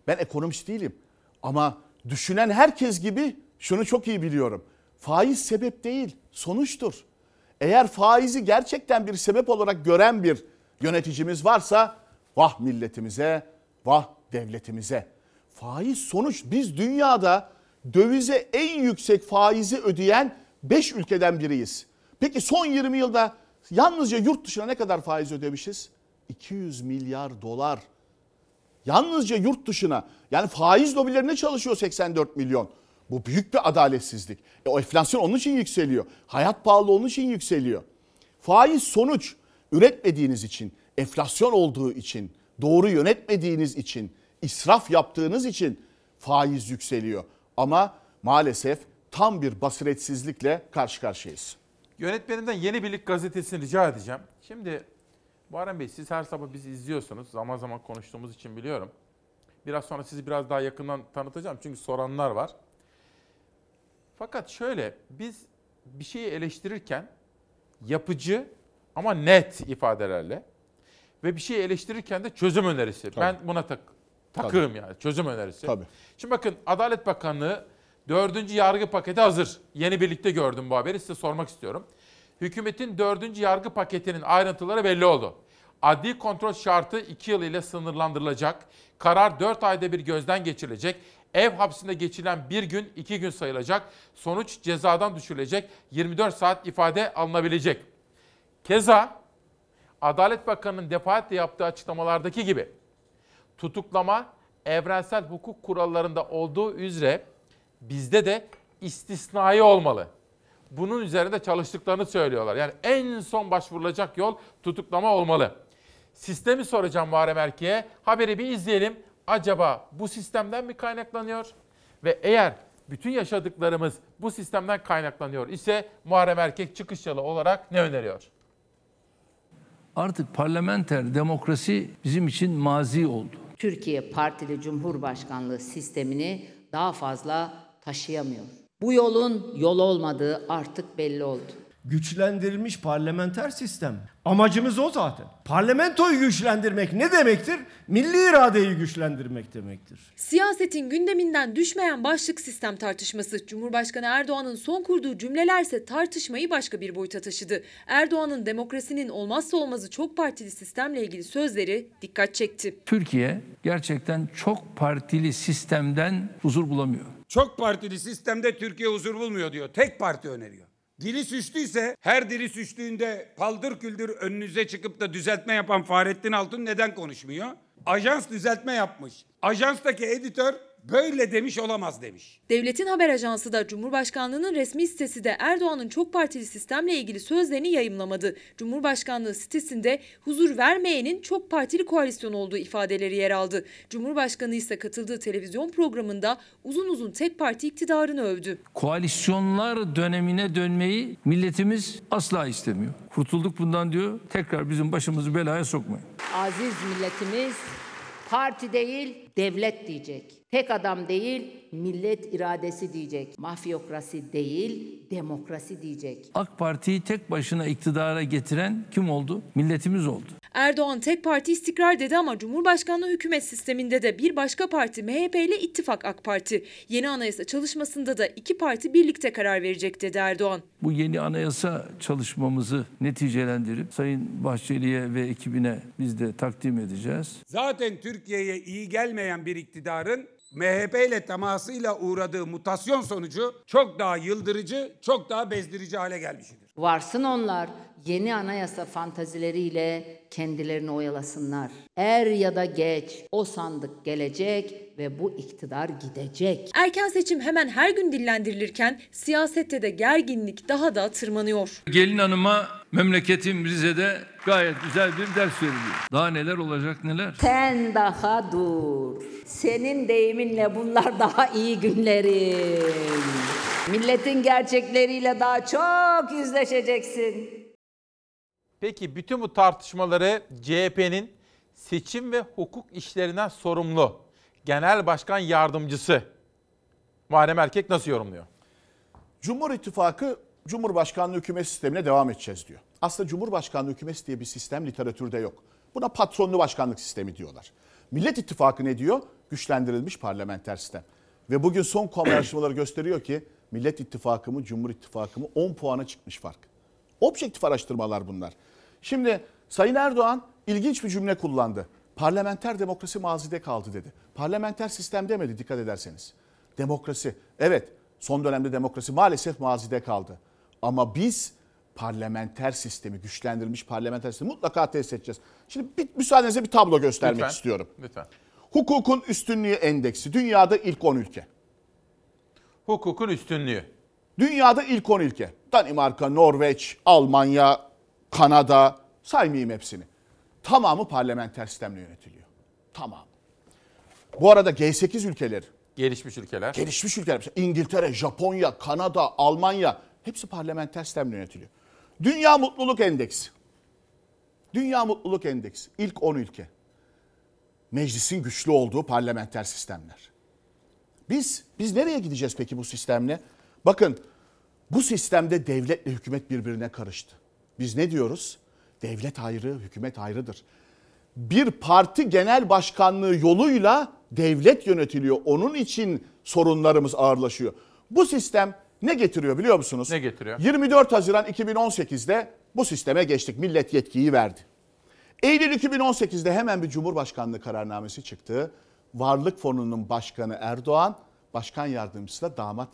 Ben ekonomist değilim ama düşünen herkes gibi şunu çok iyi biliyorum. Faiz sebep değil, sonuçtur. Eğer faizi gerçekten bir sebep olarak gören bir yöneticimiz varsa vah milletimize, vah devletimize. Faiz sonuç biz dünyada dövize en yüksek faizi ödeyen 5 ülkeden biriyiz. Peki son 20 yılda yalnızca yurt dışına ne kadar faiz ödemişiz? 200 milyar dolar. Yalnızca yurt dışına yani faiz lobilerine çalışıyor 84 milyon. Bu büyük bir adaletsizlik. E, o enflasyon onun için yükseliyor. Hayat pahalı onun için yükseliyor. Faiz sonuç üretmediğiniz için, enflasyon olduğu için, doğru yönetmediğiniz için, israf yaptığınız için faiz yükseliyor. Ama maalesef tam bir basiretsizlikle karşı karşıyayız. Yönetmenimden Yeni Birlik gazetesini rica edeceğim. Şimdi Muharrem Bey siz her sabah bizi izliyorsunuz. Zaman zaman konuştuğumuz için biliyorum. Biraz sonra sizi biraz daha yakından tanıtacağım. Çünkü soranlar var. Fakat şöyle biz bir şeyi eleştirirken yapıcı ama net ifadelerle ve bir şeyi eleştirirken de çözüm önerisi. Ben buna tak takığım yani çözüm önerisi. Tabii. Şimdi bakın Adalet Bakanlığı dördüncü yargı paketi hazır. Yeni birlikte gördüm bu haberi size sormak istiyorum. Hükümetin dördüncü yargı paketinin ayrıntıları belli oldu. Adli kontrol şartı 2 yıl ile sınırlandırılacak. Karar 4 ayda bir gözden geçirilecek. Ev hapsinde geçirilen bir gün 2 gün sayılacak. Sonuç cezadan düşürülecek. 24 saat ifade alınabilecek. Keza Adalet Bakanı'nın defaatle yaptığı açıklamalardaki gibi tutuklama evrensel hukuk kurallarında olduğu üzere bizde de istisnai olmalı. Bunun üzerinde çalıştıklarını söylüyorlar. Yani en son başvurulacak yol tutuklama olmalı. Sistemi soracağım Muharrem Erke'ye. Haberi bir izleyelim. Acaba bu sistemden mi kaynaklanıyor? Ve eğer bütün yaşadıklarımız bu sistemden kaynaklanıyor ise Muharrem Erkek çıkış yolu olarak ne öneriyor? Artık parlamenter demokrasi bizim için mazi oldu. Türkiye Partili Cumhurbaşkanlığı sistemini daha fazla taşıyamıyor. Bu yolun yol olmadığı artık belli oldu. Güçlendirilmiş parlamenter sistem. Amacımız o zaten. Parlamentoyu güçlendirmek ne demektir? Milli iradeyi güçlendirmek demektir. Siyasetin gündeminden düşmeyen başlık sistem tartışması. Cumhurbaşkanı Erdoğan'ın son kurduğu cümlelerse tartışmayı başka bir boyuta taşıdı. Erdoğan'ın demokrasinin olmazsa olmazı çok partili sistemle ilgili sözleri dikkat çekti. Türkiye gerçekten çok partili sistemden huzur bulamıyor. Çok partili sistemde Türkiye huzur bulmuyor diyor. Tek parti öneriyor. Dili suçluysa her dili suçluğunda paldır küldür önünüze çıkıp da düzeltme yapan Fahrettin Altun neden konuşmuyor? Ajans düzeltme yapmış. Ajanstaki editör böyle demiş olamaz demiş. Devletin haber ajansı da Cumhurbaşkanlığının resmi sitesi de Erdoğan'ın çok partili sistemle ilgili sözlerini yayımlamadı. Cumhurbaşkanlığı sitesinde huzur vermeyenin çok partili koalisyon olduğu ifadeleri yer aldı. Cumhurbaşkanı ise katıldığı televizyon programında uzun uzun tek parti iktidarını övdü. Koalisyonlar dönemine dönmeyi milletimiz asla istemiyor. Kurtulduk bundan diyor. Tekrar bizim başımızı belaya sokmayın. Aziz milletimiz parti değil devlet diyecek. Tek adam değil millet iradesi diyecek. Mafyokrasi değil demokrasi diyecek. AK Parti'yi tek başına iktidara getiren kim oldu? Milletimiz oldu. Erdoğan tek parti istikrar dedi ama Cumhurbaşkanlığı hükümet sisteminde de bir başka parti MHP ile ittifak AK Parti. Yeni anayasa çalışmasında da iki parti birlikte karar verecek dedi Erdoğan. Bu yeni anayasa çalışmamızı neticelendirip Sayın Bahçeli'ye ve ekibine biz de takdim edeceğiz. Zaten Türkiye'ye iyi gelmeyen bir iktidarın MHP ile temasıyla uğradığı mutasyon sonucu çok daha yıldırıcı, çok daha bezdirici hale gelmiştir. Varsın onlar yeni anayasa fantazileriyle kendilerini oyalasınlar. Er ya da geç o sandık gelecek ve bu iktidar gidecek. Erken seçim hemen her gün dillendirilirken siyasette de gerginlik daha da tırmanıyor. Gelin hanıma memleketim Rize'de gayet güzel bir ders veriliyor. Daha neler olacak neler. Sen daha dur. Senin deyiminle bunlar daha iyi günlerin. Milletin gerçekleriyle daha çok yüzleşeceksin. Peki bütün bu tartışmaları CHP'nin seçim ve hukuk işlerinden sorumlu Genel Başkan Yardımcısı Muharrem Erkek nasıl yorumluyor? Cumhur İttifakı Cumhurbaşkanlığı hükümet sistemine devam edeceğiz diyor. Aslında Cumhurbaşkanlığı hükümet diye bir sistem literatürde yok. Buna patronlu başkanlık sistemi diyorlar. Millet İttifakı ne diyor? Güçlendirilmiş parlamenter sistem. Ve bugün son [CLEARS THROAT] araştırmaları gösteriyor ki Millet İttifakı mı Cumhur İttifakı mı 10 puana çıkmış fark. Objektif araştırmalar bunlar. Şimdi Sayın Erdoğan ilginç bir cümle kullandı. Parlamenter demokrasi mazide kaldı dedi. Parlamenter sistem demedi dikkat ederseniz. Demokrasi. Evet son dönemde demokrasi maalesef mazide kaldı. Ama biz parlamenter sistemi, güçlendirilmiş parlamenter sistemi mutlaka test edeceğiz. Şimdi bir, müsaadenizle bir tablo göstermek Lütfen. istiyorum. Lütfen. Hukukun üstünlüğü endeksi dünyada ilk 10 ülke. Hukukun üstünlüğü. Dünyada ilk 10 ülke. Danimarka, Norveç, Almanya, Kanada saymayayım hepsini. Tamamı parlamenter sistemle yönetiliyor. Tamam. Bu arada G8 ülkeleri, Gelişmiş ülkeler. gelişmiş ülkeler, İngiltere, Japonya, Kanada, Almanya hepsi parlamenter sistemle yönetiliyor. Dünya Mutluluk Endeksi. Dünya Mutluluk Endeksi ilk 10 ülke. Meclisin güçlü olduğu parlamenter sistemler. Biz biz nereye gideceğiz peki bu sistemle? Bakın bu sistemde devletle hükümet birbirine karıştı. Biz ne diyoruz? Devlet ayrı, hükümet ayrıdır. Bir parti genel başkanlığı yoluyla devlet yönetiliyor. Onun için sorunlarımız ağırlaşıyor. Bu sistem ne getiriyor biliyor musunuz? Ne getiriyor? 24 Haziran 2018'de bu sisteme geçtik. Millet yetkiyi verdi. Eylül 2018'de hemen bir Cumhurbaşkanlığı kararnamesi çıktı. Varlık Fonu'nun başkanı Erdoğan, başkan yardımcısı da damat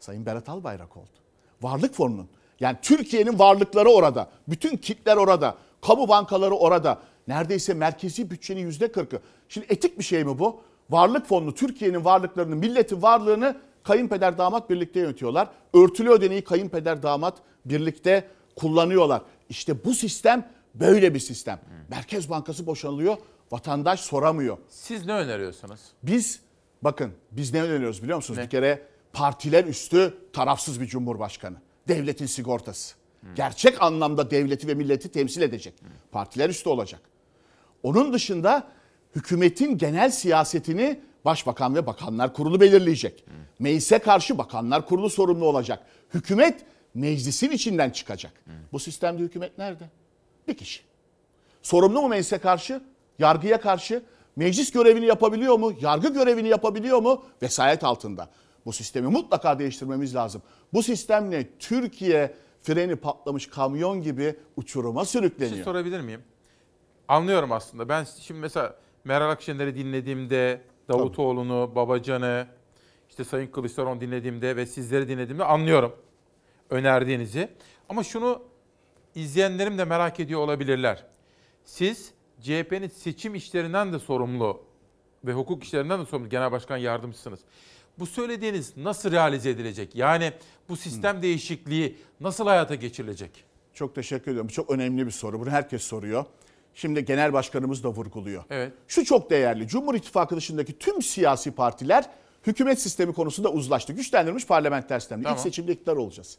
Sayın Berat Albayrak oldu. Varlık Fonu'nun yani Türkiye'nin varlıkları orada. Bütün kitler orada. Kamu bankaları orada. Neredeyse merkezi bütçenin yüzde kırkı. Şimdi etik bir şey mi bu? Varlık fonunu, Türkiye'nin varlıklarını, milletin varlığını kayınpeder damat birlikte yönetiyorlar. Örtülü ödeneği kayınpeder damat birlikte kullanıyorlar. İşte bu sistem böyle bir sistem. Merkez Bankası boşanılıyor, vatandaş soramıyor. Siz ne öneriyorsunuz? Biz bakın biz ne öneriyoruz biliyor musunuz? Bir kere partiler üstü tarafsız bir cumhurbaşkanı. Devletin sigortası. Gerçek anlamda devleti ve milleti temsil edecek. Partiler üstü olacak. Onun dışında hükümetin genel siyasetini başbakan ve bakanlar kurulu belirleyecek. Meclise karşı bakanlar kurulu sorumlu olacak. Hükümet meclisin içinden çıkacak. Bu sistemde hükümet nerede? Bir kişi. Sorumlu mu meclise karşı? Yargıya karşı? Meclis görevini yapabiliyor mu? Yargı görevini yapabiliyor mu? Vesayet altında. Bu sistemi mutlaka değiştirmemiz lazım. Bu sistemle Türkiye freni patlamış kamyon gibi uçuruma Bir şey sürükleniyor. sorabilir miyim? Anlıyorum aslında. Ben şimdi mesela Meral Akşener'i dinlediğimde, Davutoğlu'nu, Babacan'ı, işte Sayın Kılıçdaroğlu'nu dinlediğimde ve sizleri dinlediğimde anlıyorum önerdiğinizi. Ama şunu izleyenlerim de merak ediyor olabilirler. Siz CHP'nin seçim işlerinden de sorumlu ve hukuk işlerinden de sorumlu genel başkan yardımcısınız. Bu söylediğiniz nasıl realize edilecek? Yani bu sistem değişikliği nasıl hayata geçirilecek? Çok teşekkür ediyorum. Bu çok önemli bir soru. Bunu herkes soruyor. Şimdi genel başkanımız da vurguluyor. Evet. Şu çok değerli. Cumhur İttifakı dışındaki tüm siyasi partiler hükümet sistemi konusunda uzlaştı. Güçlendirilmiş parlamenter sistemle. Tamam. İlk seçimde iktidar olacağız.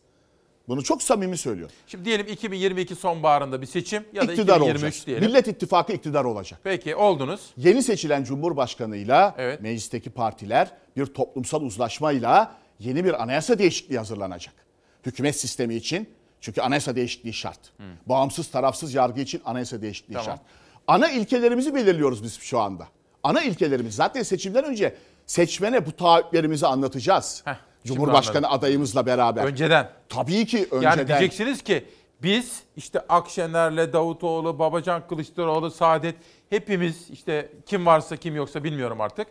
Bunu çok samimi söylüyorum. Şimdi diyelim 2022 sonbaharında bir seçim ya da İktidar 2023 olacağız. diyelim. Millet İttifakı iktidar olacak. Peki oldunuz. Yeni seçilen Cumhurbaşkanıyla meclisteki partiler bir toplumsal uzlaşmayla yeni bir anayasa değişikliği hazırlanacak. Hükümet sistemi için çünkü anayasa değişikliği şart. Bağımsız tarafsız yargı için anayasa değişikliği Tamam. şart. Ana ilkelerimizi belirliyoruz biz şu anda. Ana ilkelerimiz zaten seçimden önce seçmene bu taahhütlerimizi anlatacağız. Cumhurbaşkanı anladım. adayımızla beraber. Önceden. Tabii ki önceden. Yani diyeceksiniz ki biz işte Akşener'le Davutoğlu, Babacan Kılıçdaroğlu, Saadet hepimiz işte kim varsa kim yoksa bilmiyorum artık.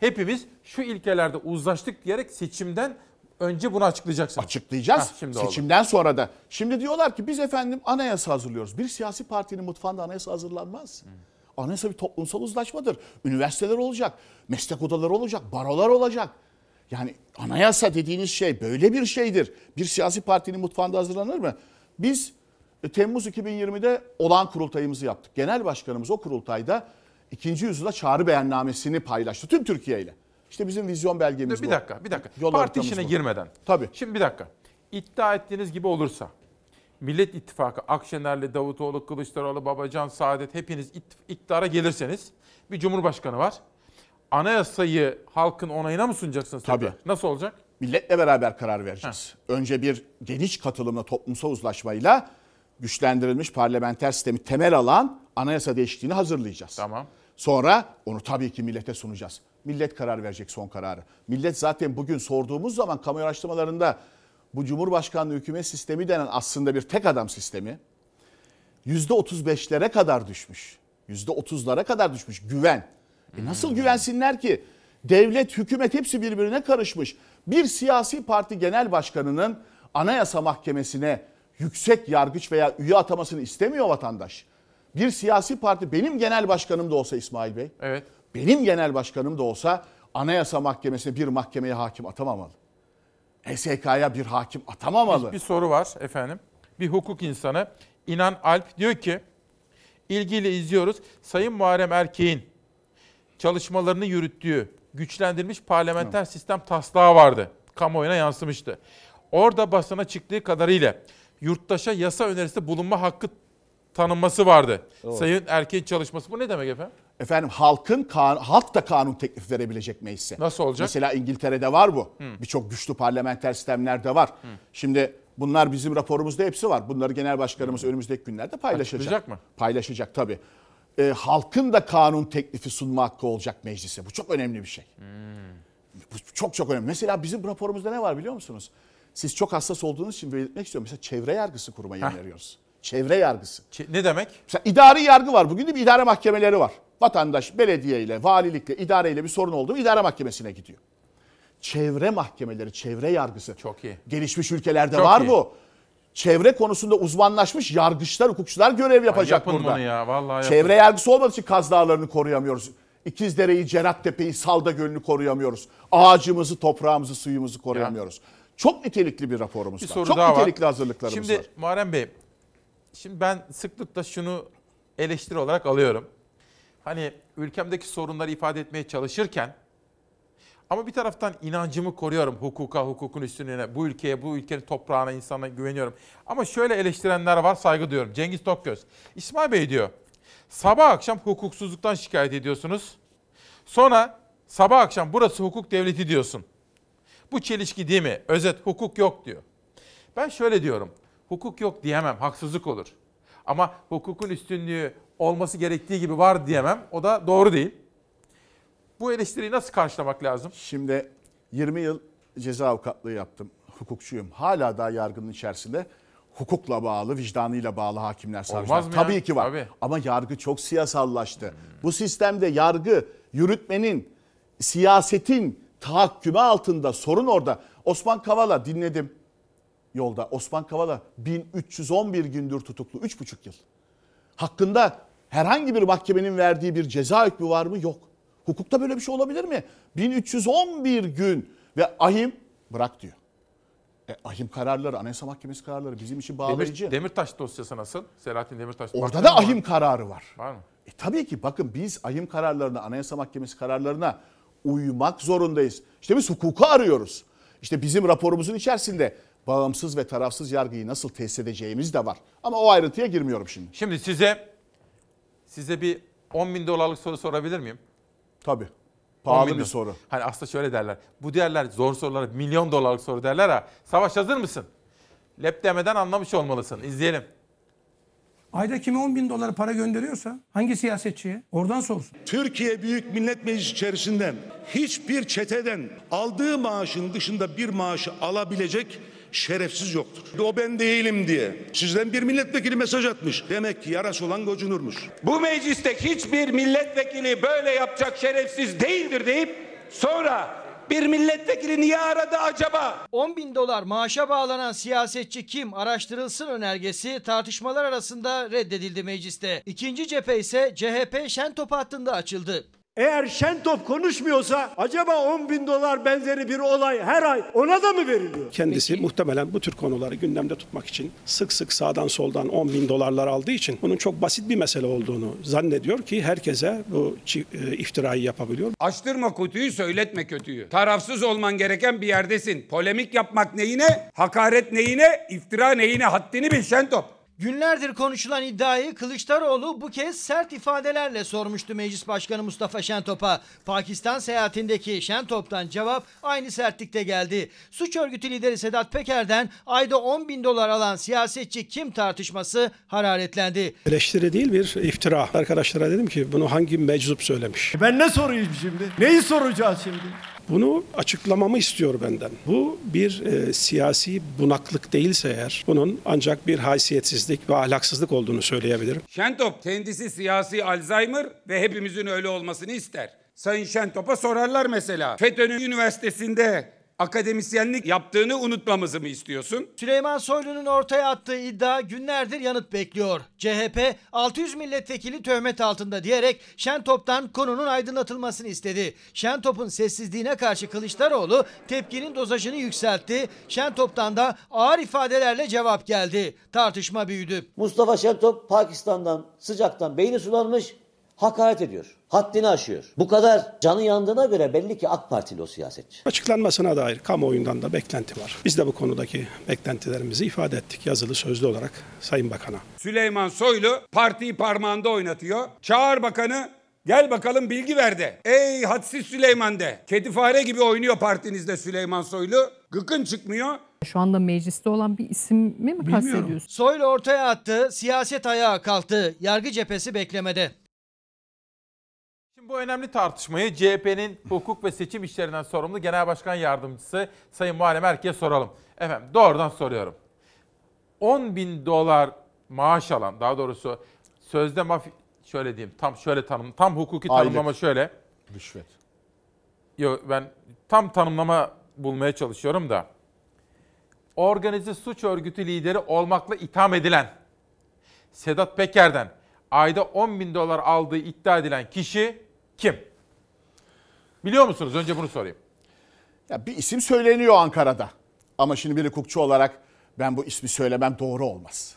Hepimiz şu ilkelerde uzlaştık diyerek seçimden önce bunu açıklayacaksınız. Açıklayacağız. Heh, şimdi oldu. Seçimden sonra da. Şimdi diyorlar ki biz efendim anayasa hazırlıyoruz. Bir siyasi partinin mutfağında anayasa hazırlanmaz. Anayasa bir toplumsal uzlaşmadır. Üniversiteler olacak, meslek odaları olacak, barolar olacak. Yani anayasa dediğiniz şey böyle bir şeydir. Bir siyasi partinin mutfağında hazırlanır mı? Biz e, Temmuz 2020'de olan kurultayımızı yaptık. Genel başkanımız o kurultayda ikinci yüzyıla çağrı beyannamesini paylaştı tüm Türkiye ile. İşte bizim vizyon belgemiz bir bu. dakika, bir dakika. Yol Parti işine bu. girmeden. Tabii. Şimdi bir dakika. İddia ettiğiniz gibi olursa Millet İttifakı Akşener'le Davutoğlu, Kılıçdaroğlu, Babacan, Saadet hepiniz iktidara gelirseniz bir cumhurbaşkanı var. Anayasayı halkın onayına mı sunacaksınız? Tabii. tekrar? Nasıl olacak? Milletle beraber karar vereceğiz. Önce bir geniş katılımla toplumsal uzlaşmayla güçlendirilmiş parlamenter sistemi temel alan anayasa değişikliğini hazırlayacağız. Tamam. Sonra onu tabii ki millete sunacağız. Millet karar verecek son kararı. Millet zaten bugün sorduğumuz zaman kamu araştırmalarında bu Cumhurbaşkanlığı hükümet sistemi denen aslında bir tek adam sistemi %35'lere kadar düşmüş. %30'lara kadar düşmüş güven. E nasıl güvensinler ki? Devlet, hükümet hepsi birbirine karışmış. Bir siyasi parti genel başkanının anayasa mahkemesine yüksek yargıç veya üye atamasını istemiyor vatandaş. Bir siyasi parti benim genel başkanım da olsa İsmail Bey. Evet. Benim genel başkanım da olsa anayasa mahkemesine bir mahkemeye hakim atamamalı. HSK'ya bir hakim atamamalı. Bir, bir soru var efendim. Bir hukuk insanı İnan Alp diyor ki ilgiyle izliyoruz. Sayın Muharrem Erkek'in çalışmalarını yürüttüğü güçlendirilmiş parlamenter sistem taslağı vardı. Kamuoyuna yansımıştı. Orada basına çıktığı kadarıyla yurttaşa yasa önerisinde bulunma hakkı tanınması vardı. Doğru. Sayın Erkek'in çalışması bu ne demek efendim? Efendim halkın halk da kanun teklif verebilecek meclise. Nasıl olacak? Mesela İngiltere'de var bu. Hı. Birçok güçlü parlamenter sistemlerde var. Şimdi bunlar bizim raporumuzda hepsi var. Bunları genel başkanımız önümüzdeki günlerde paylaşacak. Açıklayacak mı? Paylaşacak tabii. Ee, halkın da kanun teklifi sunma hakkı olacak meclise. Bu çok önemli bir şey. Bu çok çok önemli. Mesela bizim raporumuzda ne var biliyor musunuz? Siz çok hassas olduğunuz için belirtmek istiyorum. Mesela çevre yargısı kurmayı öneriyoruz. Çevre yargısı. ne demek? Mesela idari yargı var. Bugün de bir idare mahkemeleri var. Vatandaş belediye ile, valilikle, idareyle bir sorun oldu mu idare mahkemesine gidiyor. Çevre mahkemeleri, çevre yargısı. Çok iyi. Gelişmiş ülkelerde Çok var iyi. bu. Çevre konusunda uzmanlaşmış yargıçlar, hukukçular görev yapacak yapın burada. bunu ya, vallahi Çevre yapın. yargısı olmadığı için Kaz Dağları'nı koruyamıyoruz. İkizdere'yi, Cerattepe'yi, Salda Gölü'nü koruyamıyoruz. Ağacımızı, toprağımızı, suyumuzu koruyamıyoruz. Çok nitelikli bir raporumuz Bir var. soru Çok daha var. nitelikli hazırlıklarımız Şimdi var. Muharrem Bey, şimdi ben sıklıkla şunu eleştiri olarak alıyorum. Hani ülkemdeki sorunları ifade etmeye çalışırken ama bir taraftan inancımı koruyorum hukuka, hukukun üstünlüğüne, bu ülkeye, bu ülkenin toprağına, insana güveniyorum. Ama şöyle eleştirenler var, saygı duyuyorum. Cengiz Tokgöz. İsmail Bey diyor, sabah akşam hukuksuzluktan şikayet ediyorsunuz. Sonra sabah akşam burası hukuk devleti diyorsun. Bu çelişki değil mi? Özet hukuk yok diyor. Ben şöyle diyorum. Hukuk yok diyemem. Haksızlık olur. Ama hukukun üstünlüğü olması gerektiği gibi var diyemem. O da doğru değil. Bu eleştiriyi nasıl karşılamak lazım? Şimdi 20 yıl ceza avukatlığı yaptım. Hukukçuyum. Hala daha yargının içerisinde hukukla bağlı, vicdanıyla bağlı hakimler, savcılar. Olmaz mı ya? Tabii ki var. Tabii. Ama yargı çok siyasallaştı. Bu sistemde yargı, yürütmenin, siyasetin tahakkümü altında sorun orada. Osman Kavala dinledim yolda. Osman Kavala 1311 gündür tutuklu. 3,5 yıl. Hakkında herhangi bir mahkemenin verdiği bir ceza hükmü var mı? Yok. Hukukta böyle bir şey olabilir mi? 1311 gün ve ahim bırak diyor. E, ahim kararları, Anayasa Mahkemesi kararları bizim için bağlayıcı. Demir, Demirtaş dosyası nasıl? Selahattin Demirtaş. Orada da ahim kararı var. Var mı? E, tabii ki bakın biz ahim kararlarına, Anayasa Mahkemesi kararlarına uymak zorundayız. İşte biz hukuku arıyoruz. İşte bizim raporumuzun içerisinde bağımsız ve tarafsız yargıyı nasıl tesis edeceğimiz de var. Ama o ayrıntıya girmiyorum şimdi. Şimdi size size bir 10 bin dolarlık soru sorabilir miyim? Tabii. 10 Pahalı bin bir soru. Hani aslında şöyle derler. Bu derler zor sorulara milyon dolarlık soru derler ha. Savaş hazır mısın? Lep demeden anlamış olmalısın. İzleyelim. Ayda kime 10 bin dolar para gönderiyorsa hangi siyasetçiye oradan sorsun. Türkiye Büyük Millet Meclisi içerisinde hiçbir çeteden aldığı maaşın dışında bir maaşı alabilecek şerefsiz yoktur. O ben değilim diye. Sizden bir milletvekili mesaj atmış. Demek ki yarası olan gocunurmuş. Bu mecliste hiçbir milletvekili böyle yapacak şerefsiz değildir deyip sonra bir milletvekili niye aradı acaba? 10 bin dolar maaşa bağlanan siyasetçi kim araştırılsın önergesi tartışmalar arasında reddedildi mecliste. İkinci cephe ise CHP Şentop hattında açıldı. Eğer Şentop konuşmuyorsa acaba 10 bin dolar benzeri bir olay her ay ona da mı veriliyor? Kendisi muhtemelen bu tür konuları gündemde tutmak için sık sık sağdan soldan 10 bin dolarlar aldığı için bunun çok basit bir mesele olduğunu zannediyor ki herkese bu e, iftirayı yapabiliyor. Açtırma kutuyu söyletme kötüyü. Tarafsız olman gereken bir yerdesin. Polemik yapmak neyine, hakaret neyine, iftira neyine haddini bil Şentop. Günlerdir konuşulan iddiayı Kılıçdaroğlu bu kez sert ifadelerle sormuştu Meclis Başkanı Mustafa Şentop'a. Pakistan seyahatindeki Şentop'tan cevap aynı sertlikte geldi. Suç örgütü lideri Sedat Peker'den ayda 10 bin dolar alan siyasetçi kim tartışması hararetlendi. Eleştiri değil bir iftira. Arkadaşlara dedim ki bunu hangi meczup söylemiş? Ben ne sorayım şimdi? Neyi soracağız şimdi? Bunu açıklamamı istiyor benden. Bu bir e, siyasi bunaklık değilse eğer bunun ancak bir haysiyetsizlik ve ahlaksızlık olduğunu söyleyebilirim. Şentop kendisi siyasi Alzheimer ve hepimizin öyle olmasını ister. Sayın Şentop'a sorarlar mesela. FETÖ'nün üniversitesinde akademisyenlik yaptığını unutmamızı mı istiyorsun? Süleyman Soylu'nun ortaya attığı iddia günlerdir yanıt bekliyor. CHP 600 milletvekili töhmet altında diyerek Şentop'tan konunun aydınlatılmasını istedi. Şentop'un sessizliğine karşı Kılıçdaroğlu tepkinin dozajını yükseltti. Şentop'tan da ağır ifadelerle cevap geldi. Tartışma büyüdü. Mustafa Şentop Pakistan'dan sıcaktan beyni sulanmış hakaret ediyor. Haddini aşıyor. Bu kadar canı yandığına göre belli ki AK Partili o siyasetçi. Açıklanmasına dair kamuoyundan da beklenti var. Biz de bu konudaki beklentilerimizi ifade ettik yazılı sözlü olarak Sayın Bakan'a. Süleyman Soylu partiyi parmağında oynatıyor. Çağır bakanı gel bakalım bilgi ver de. Ey hadsiz Süleyman de. Kedi fare gibi oynuyor partinizde Süleyman Soylu. Gıkın çıkmıyor. Şu anda mecliste olan bir ismi mi kastediyorsun? Soylu ortaya attı, siyaset ayağa kalktı. Yargı cephesi beklemede. Bu önemli tartışmayı CHP'nin hukuk ve seçim işlerinden sorumlu Genel Başkan Yardımcısı Sayın Muharrem Erke'ye soralım. Efendim doğrudan soruyorum. 10 bin dolar maaş alan daha doğrusu sözde mafya şöyle diyeyim tam şöyle tanım tam hukuki Aylık. tanımlama şöyle. Rüşvet. Yok ben tam tanımlama bulmaya çalışıyorum da. Organize suç örgütü lideri olmakla itham edilen Sedat Peker'den ayda 10 bin dolar aldığı iddia edilen kişi kim? Biliyor musunuz? Önce bunu sorayım. Ya bir isim söyleniyor Ankara'da. Ama şimdi bir hukukçu olarak ben bu ismi söylemem doğru olmaz.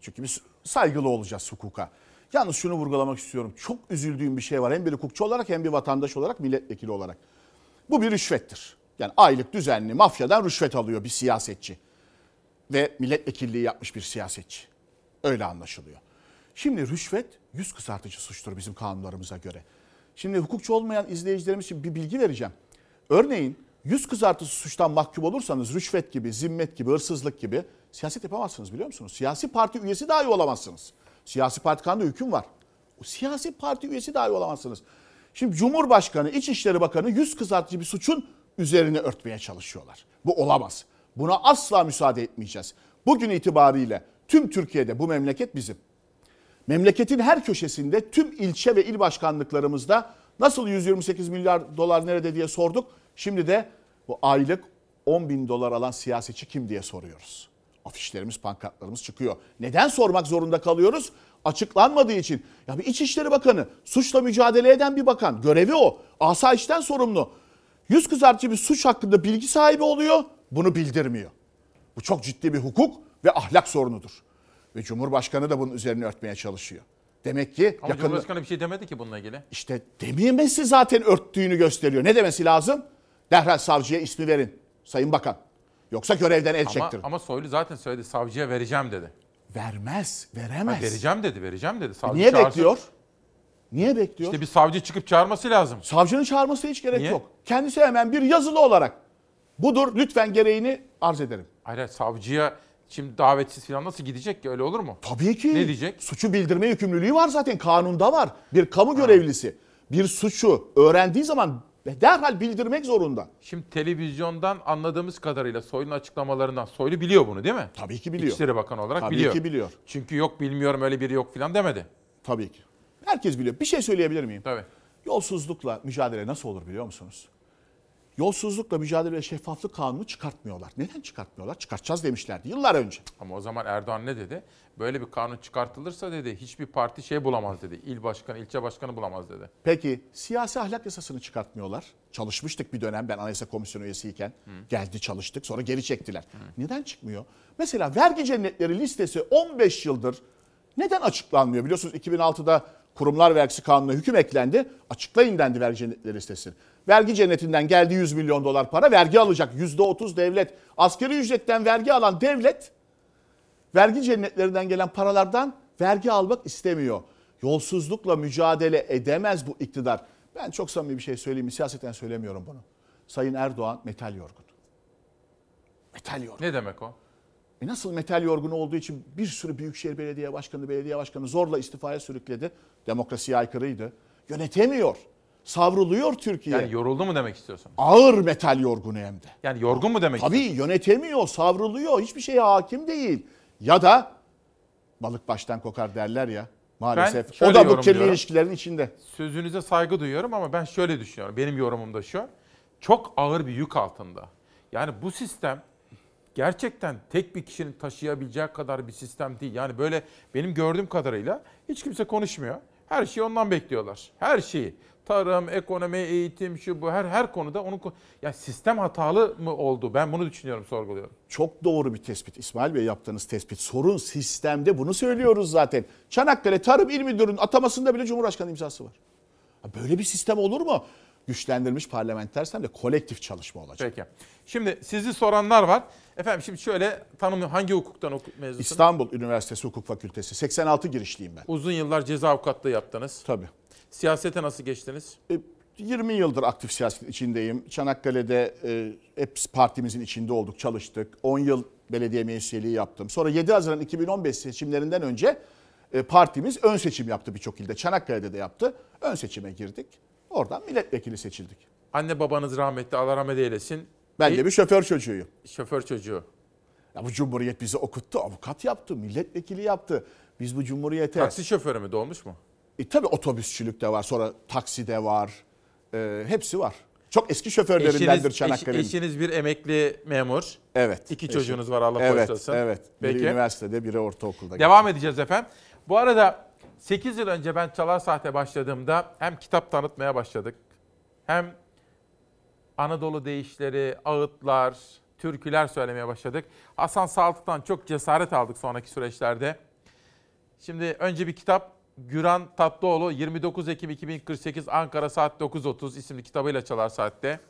Çünkü biz saygılı olacağız hukuka. Yalnız şunu vurgulamak istiyorum. Çok üzüldüğüm bir şey var. Hem bir hukukçu olarak hem bir vatandaş olarak, milletvekili olarak. Bu bir rüşvettir. Yani aylık düzenli mafyadan rüşvet alıyor bir siyasetçi. Ve milletvekilliği yapmış bir siyasetçi. Öyle anlaşılıyor. Şimdi rüşvet yüz kızartıcı suçtur bizim kanunlarımıza göre. Şimdi hukukçu olmayan izleyicilerimiz için bir bilgi vereceğim. Örneğin yüz kızartıcı suçtan mahkum olursanız rüşvet gibi, zimmet gibi, hırsızlık gibi siyaset yapamazsınız biliyor musunuz? Siyasi parti üyesi dahi olamazsınız. Siyasi parti kanunda hüküm var. O siyasi parti üyesi dahi olamazsınız. Şimdi Cumhurbaşkanı, İçişleri Bakanı yüz kızartıcı bir suçun üzerine örtmeye çalışıyorlar. Bu olamaz. Buna asla müsaade etmeyeceğiz. Bugün itibariyle tüm Türkiye'de bu memleket bizim. Memleketin her köşesinde tüm ilçe ve il başkanlıklarımızda nasıl 128 milyar dolar nerede diye sorduk. Şimdi de bu aylık 10 bin dolar alan siyasetçi kim diye soruyoruz. Afişlerimiz, pankartlarımız çıkıyor. Neden sormak zorunda kalıyoruz? Açıklanmadığı için. Ya bir İçişleri Bakanı, suçla mücadele eden bir bakan. Görevi o. Asayişten sorumlu. Yüz kızartıcı bir suç hakkında bilgi sahibi oluyor. Bunu bildirmiyor. Bu çok ciddi bir hukuk ve ahlak sorunudur. Ve Cumhurbaşkanı da bunun üzerine örtmeye çalışıyor. Demek ki Ama yakın... Cumhurbaşkanı bir şey demedi ki bununla ilgili. İşte dememesi zaten örttüğünü gösteriyor. Ne demesi lazım? Derhal savcıya ismi verin Sayın Bakan. Yoksa görevden el Ama, çektirin. ama Soylu zaten söyledi savcıya vereceğim dedi. Vermez, veremez. Ha, vereceğim dedi, vereceğim dedi. Savcı Niye çağırsın. bekliyor? Niye bekliyor? İşte bir savcı çıkıp çağırması lazım. Savcının çağırmasına hiç gerek Niye? yok. Kendisi hemen bir yazılı olarak budur lütfen gereğini arz ederim. Hayır, savcıya şimdi davetsiz falan nasıl gidecek ki öyle olur mu? Tabii ki. Ne diyecek? Suçu bildirme yükümlülüğü var zaten kanunda var. Bir kamu görevlisi bir suçu öğrendiği zaman derhal bildirmek zorunda. Şimdi televizyondan anladığımız kadarıyla Soylu'nun açıklamalarından Soylu biliyor bunu değil mi? Tabii ki biliyor. İçişleri Bakanı olarak Tabii biliyor. ki biliyor. Çünkü yok bilmiyorum öyle biri yok falan demedi. Tabii ki. Herkes biliyor. Bir şey söyleyebilir miyim? Tabii. Yolsuzlukla mücadele nasıl olur biliyor musunuz? Yolsuzlukla mücadele ve şeffaflık kanunu çıkartmıyorlar. Neden çıkartmıyorlar? Çıkartacağız demişlerdi yıllar önce. Ama o zaman Erdoğan ne dedi? Böyle bir kanun çıkartılırsa dedi hiçbir parti şey bulamaz dedi. İl başkanı, ilçe başkanı bulamaz dedi. Peki siyasi ahlak yasasını çıkartmıyorlar. Çalışmıştık bir dönem ben Anayasa Komisyonu üyesiyken. Geldi çalıştık sonra geri çektiler. Neden çıkmıyor? Mesela vergi cennetleri listesi 15 yıldır neden açıklanmıyor? Biliyorsunuz 2006'da kurumlar vergisi kanununa hüküm eklendi. Açıklayın dendi vergi cennetleri listesi. Vergi cennetinden geldi 100 milyon dolar para vergi alacak. %30 devlet. Asgari ücretten vergi alan devlet vergi cennetlerinden gelen paralardan vergi almak istemiyor. Yolsuzlukla mücadele edemez bu iktidar. Ben çok samimi bir şey söyleyeyim? Siyaseten söylemiyorum bunu. Sayın Erdoğan metal yorgun. Metal yorgun. Ne demek o? E nasıl metal yorgun olduğu için bir sürü büyükşehir belediye başkanı, belediye başkanı zorla istifaya sürükledi. Demokrasiye aykırıydı. Yönetemiyor. Savruluyor Türkiye. Yani yoruldu mu demek istiyorsun? Ağır metal yorgunu hem de. Yani yorgun mu demek Tabii istiyorsun? yönetemiyor, savruluyor. Hiçbir şeye hakim değil. Ya da balık baştan kokar derler ya maalesef. O da bu kirli ilişkilerin içinde. Sözünüze saygı duyuyorum ama ben şöyle düşünüyorum. Benim yorumum da şu. Çok ağır bir yük altında. Yani bu sistem gerçekten tek bir kişinin taşıyabileceği kadar bir sistem değil. Yani böyle benim gördüğüm kadarıyla hiç kimse konuşmuyor. Her şeyi ondan bekliyorlar. Her şeyi. Tarım, ekonomi, eğitim, şu bu her her konuda onun ya sistem hatalı mı oldu? Ben bunu düşünüyorum, sorguluyorum. Çok doğru bir tespit İsmail Bey yaptığınız tespit. Sorun sistemde bunu söylüyoruz zaten. Çanakkale Tarım İl Müdürü'nün atamasında bile Cumhurbaşkanı imzası var. Böyle bir sistem olur mu? Güçlendirilmiş parlamenter sistemde kolektif çalışma olacak. Peki. Şimdi sizi soranlar var. Efendim şimdi şöyle tanım hangi hukuktan hukuk mezunusun? İstanbul Üniversitesi Hukuk Fakültesi 86 girişliyim ben. Uzun yıllar ceza avukatlığı yaptınız. Tabii. Siyasete nasıl geçtiniz? E, 20 yıldır aktif siyaset içindeyim. Çanakkale'de e, hep partimizin içinde olduk, çalıştık. 10 yıl belediye meclisiyeliği yaptım. Sonra 7 Haziran 2015 seçimlerinden önce e, partimiz ön seçim yaptı birçok ilde. Çanakkale'de de yaptı. Ön seçime girdik. Oradan milletvekili seçildik. Anne babanız rahmetli Allah rahmet eylesin. Ben de bir şoför çocuğuyum. şoför çocuğu. Ya bu cumhuriyet bizi okuttu, avukat yaptı, milletvekili yaptı. Biz bu cumhuriyete... Taksi şoförü mü dolmuş mu? E, tabii otobüsçülük de var, sonra taksi de var. E, hepsi var. Çok eski şoförlerindendir Çanakkale'nin. eş- eşiniz bir emekli memur. Evet. İki eşim. çocuğunuz var Allah evet, bağışlasın. Evet. Biri Peki. üniversitede, biri ortaokulda. Devam edeceğiz efendim. Bu arada 8 yıl önce ben Çalar Saat'e başladığımda hem kitap tanıtmaya başladık. Hem Anadolu deyişleri, ağıtlar, türküler söylemeye başladık. Hasan Saltık'tan çok cesaret aldık sonraki süreçlerde. Şimdi önce bir kitap Güran Tatlıoğlu 29 Ekim 2048 Ankara saat 9.30 isimli kitabıyla Çalar Saat'te.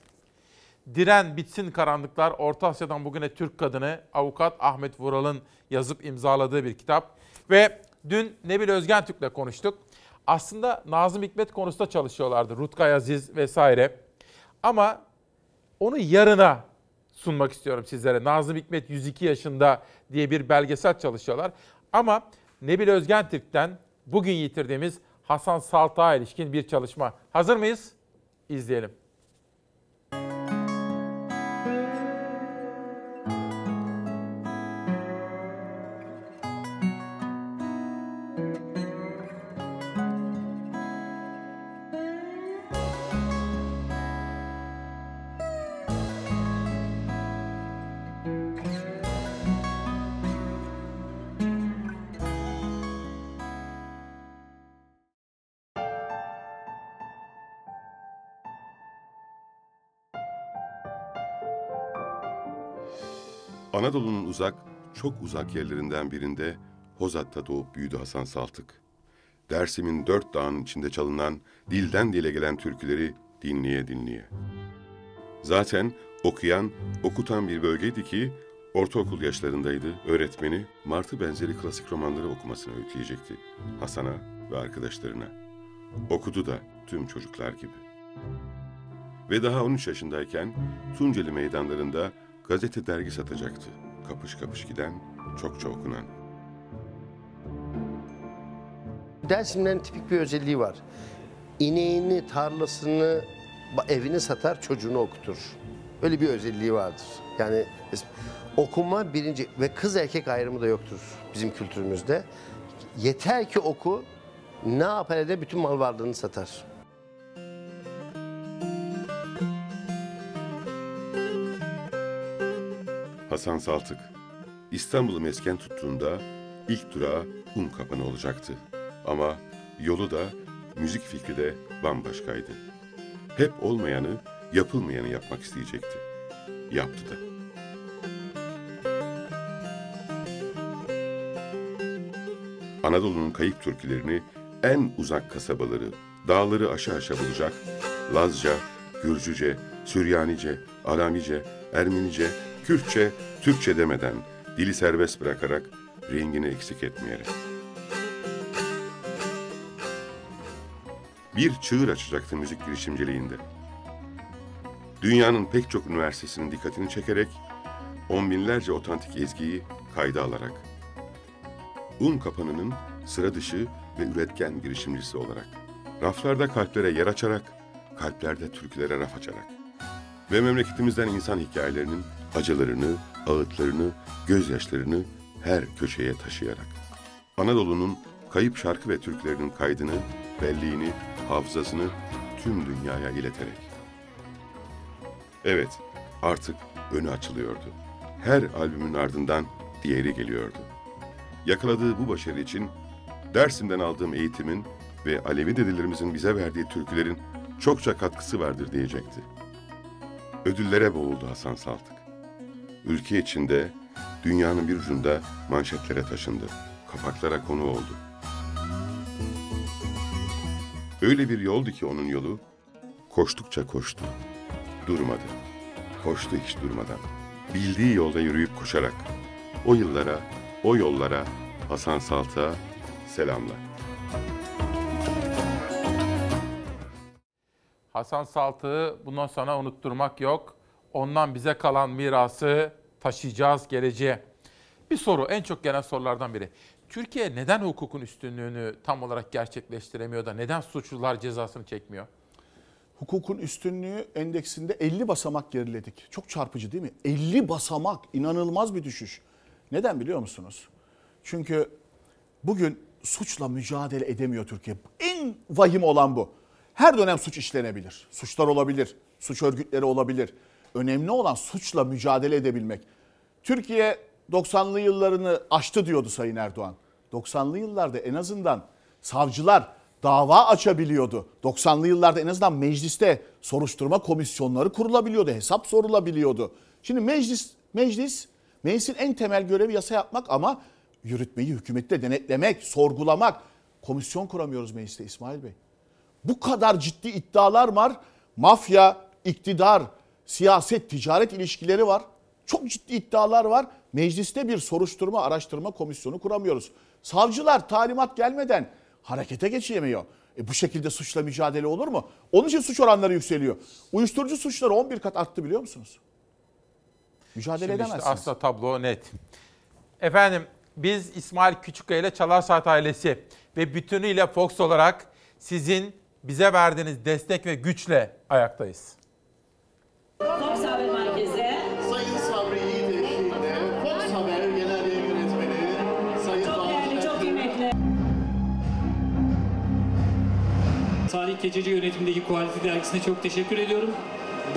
Diren Bitsin Karanlıklar Orta Asya'dan bugüne Türk Kadını avukat Ahmet Vural'ın yazıp imzaladığı bir kitap. Ve dün Nebil Özgentürk'le konuştuk. Aslında Nazım Hikmet konusunda çalışıyorlardı. Rutkay Aziz vesaire. Ama onu yarına sunmak istiyorum sizlere. Nazım Hikmet 102 yaşında diye bir belgesel çalışıyorlar. Ama Nebil Özgentürk'ten bugün yitirdiğimiz Hasan Saltak'a ilişkin bir çalışma. Hazır mıyız? İzleyelim. Anadolu'nun uzak, çok uzak yerlerinden birinde Hozat'ta doğup büyüdü Hasan Saltık. Dersim'in dört dağın içinde çalınan, dilden dile gelen türküleri dinleye dinleye. Zaten okuyan, okutan bir bölgeydi ki ortaokul yaşlarındaydı. Öğretmeni Martı benzeri klasik romanları okumasını öğütleyecekti Hasan'a ve arkadaşlarına. Okudu da tüm çocuklar gibi. Ve daha 13 yaşındayken Tunceli meydanlarında gazete dergi satacaktı. Kapış kapış giden, çokça okunan. Dersimlerin tipik bir özelliği var. İneğini, tarlasını, evini satar, çocuğunu okutur. Öyle bir özelliği vardır. Yani okuma birinci ve kız erkek ayrımı da yoktur bizim kültürümüzde. Yeter ki oku, ne yapar eder bütün mal varlığını satar. Hasan Saltık. İstanbul'u mesken tuttuğunda ilk durağı un kapanı olacaktı. Ama yolu da, müzik fikri de bambaşkaydı. Hep olmayanı, yapılmayanı yapmak isteyecekti. Yaptı da. Anadolu'nun kayıp türkülerini en uzak kasabaları, dağları aşağı aşağı bulacak, Lazca, Gürcüce, Süryanice, Aramice, Ermenice, Kürtçe, Türkçe demeden, dili serbest bırakarak, rengini eksik etmeyerek. Bir çığır açacaktı müzik girişimciliğinde. Dünyanın pek çok üniversitesinin dikkatini çekerek, on binlerce otantik ezgiyi kayda alarak. Un kapanının sıra dışı ve üretken girişimcisi olarak. Raflarda kalplere yer açarak, kalplerde türkülere raf açarak. Ve memleketimizden insan hikayelerinin acılarını, ağıtlarını, gözyaşlarını her köşeye taşıyarak. Anadolu'nun kayıp şarkı ve türkülerinin kaydını, belliğini, hafızasını tüm dünyaya ileterek. Evet, artık önü açılıyordu. Her albümün ardından diğeri geliyordu. Yakaladığı bu başarı için Dersim'den aldığım eğitimin ve Alevi dedelerimizin bize verdiği türkülerin çokça katkısı vardır diyecekti. Ödüllere boğuldu Hasan Saltık. Ülke içinde, dünyanın bir ucunda manşetlere taşındı. Kapaklara konu oldu. Öyle bir yoldu ki onun yolu, koştukça koştu. Durmadı. Koştu hiç durmadan. Bildiği yolda yürüyüp koşarak. O yıllara, o yollara Hasan Saltık'a selamlar. Hasan Saltık'ı bundan sonra unutturmak yok. Ondan bize kalan mirası taşıyacağız geleceğe. Bir soru, en çok gelen sorulardan biri. Türkiye neden hukukun üstünlüğünü tam olarak gerçekleştiremiyor da neden suçlular cezasını çekmiyor? Hukukun üstünlüğü endeksinde 50 basamak geriledik. Çok çarpıcı değil mi? 50 basamak inanılmaz bir düşüş. Neden biliyor musunuz? Çünkü bugün suçla mücadele edemiyor Türkiye. En vahim olan bu. Her dönem suç işlenebilir. Suçlar olabilir. Suç örgütleri olabilir. Önemli olan suçla mücadele edebilmek. Türkiye 90'lı yıllarını aştı diyordu Sayın Erdoğan. 90'lı yıllarda en azından savcılar dava açabiliyordu. 90'lı yıllarda en azından mecliste soruşturma komisyonları kurulabiliyordu. Hesap sorulabiliyordu. Şimdi meclis meclis meclisin en temel görevi yasa yapmak ama yürütmeyi hükümette denetlemek, sorgulamak. Komisyon kuramıyoruz mecliste İsmail Bey. Bu kadar ciddi iddialar var. Mafya, iktidar, siyaset, ticaret ilişkileri var. Çok ciddi iddialar var. Mecliste bir soruşturma, araştırma komisyonu kuramıyoruz. Savcılar talimat gelmeden harekete geçemiyor. E bu şekilde suçla mücadele olur mu? Onun için suç oranları yükseliyor. Uyuşturucu suçları 11 kat arttı biliyor musunuz? Mücadele Şimdi işte edemezsiniz. aslında tablo net. Efendim biz İsmail Küçükkaya ile Çalar Saat ailesi ve bütünüyle Fox olarak sizin bize verdiğiniz destek ve güçle ayaktayız. Fox Haber Merkezi. Sayın Sabri Yiğit eşliğinde Fox Haber Genel Yayın Yönetmeni Sayın Çok değerli, çok kıymetli. Salih Keçeci yönetimindeki Quality dergisine çok teşekkür ediyorum.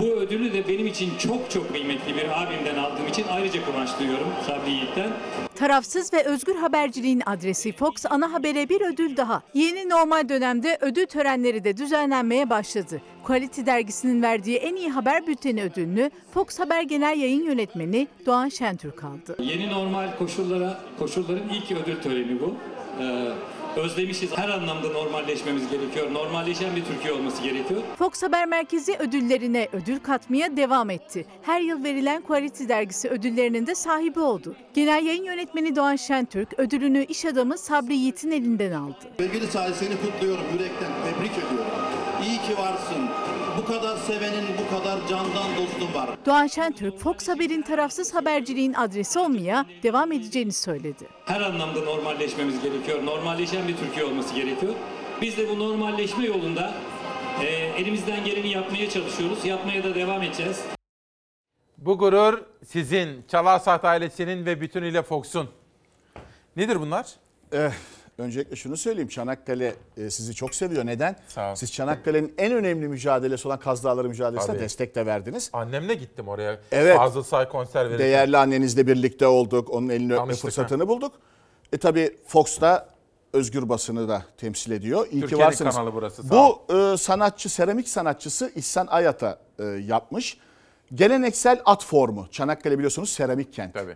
Bu ödülü de benim için çok çok kıymetli bir abimden aldığım için ayrıca kıvanç duyuyorum Sabri Yiğit'ten. Tarafsız ve özgür haberciliğin adresi Fox ana habere bir ödül daha. Yeni normal dönemde ödül törenleri de düzenlenmeye başladı. Quality dergisinin verdiği en iyi haber bülteni ödülünü Fox Haber Genel Yayın Yönetmeni Doğan Şentürk aldı. Yeni normal koşullara koşulların ilk ödül töreni bu. Ee, özlemişiz. Her anlamda normalleşmemiz gerekiyor. Normalleşen bir Türkiye olması gerekiyor. Fox Haber Merkezi ödüllerine ödül katmaya devam etti. Her yıl verilen Quality dergisi ödüllerinin de sahibi oldu. Genel Yayın Yönetmeni Doğan Şentürk ödülünü iş adamı Sabri Yiğit'in elinden aldı. Sevgili Salih seni kutluyorum yürekten tebrik ediyorum. İyi ki varsın. Bu kadar sevenin, bu kadar candan dostum var. Doğan Şentürk, Fox Haber'in tarafsız haberciliğin adresi olmaya devam edeceğini söyledi. Her anlamda normalleşmemiz gerekiyor. Normalleşen bir Türkiye olması gerekiyor. Biz de bu normalleşme yolunda e, elimizden geleni yapmaya çalışıyoruz. Yapmaya da devam edeceğiz. Bu gurur sizin, Çalar Saat ailesinin ve bütünüyle Fox'un. Nedir bunlar? Eh, öncelikle şunu söyleyeyim. Çanakkale e, sizi çok seviyor. Neden? Siz Çanakkale'nin en önemli mücadelesi olan Kaz Dağları mücadelesine Tabii. destek de verdiniz. Annemle gittim oraya. Evet. Fazıl Say konser verirken. Değerli annenizle birlikte olduk. Onun elini öpme Tanıştık, fırsatını bulduk. E tabi Fox da özgür basını da temsil ediyor. İyi ki Türkiye'nin varsınız. kanalı burası, sağ ol. Bu e, sanatçı, seramik sanatçısı İhsan Ayat'a e, yapmış. Geleneksel at formu. Çanakkale biliyorsunuz seramik kent. Tabii.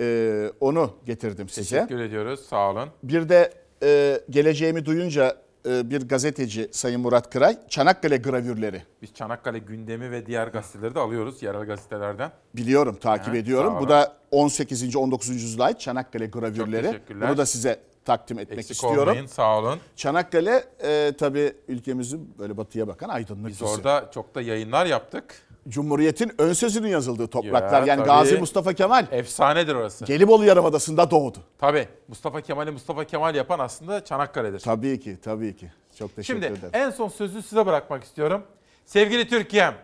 E, onu getirdim size. Teşekkür ediyoruz. Sağ olun. Bir de e, geleceğimi duyunca e, bir gazeteci Sayın Murat Kıray Çanakkale gravürleri. Biz Çanakkale gündemi ve diğer gazeteleri de alıyoruz yerel gazetelerden. Biliyorum, takip Evet, ediyorum. sağ Bu da 18. 19. yüzyıla ait Çanakkale gravürleri. teşekkürler. Bunu da size takdim etmek Eksik istiyorum. olmayın, sağ olun. Çanakkale e, tabii ülkemizin böyle batıya bakan Biz aydınlıkçısı. orada çok da yayınlar yaptık. Cumhuriyet'in ön sözünün yazıldığı topraklar. Ya, yani tabii. Gazi Mustafa Kemal Efsanedir orası. Gelibolu Yarımadası'nda doğdu. Tabii. Mustafa Kemal'i Mustafa Kemal yapan aslında Çanakkale'dir. Tabii ki, tabii ki. Çok teşekkür Şimdi ederim. en son sözü size bırakmak istiyorum. Sevgili Türkiye'm,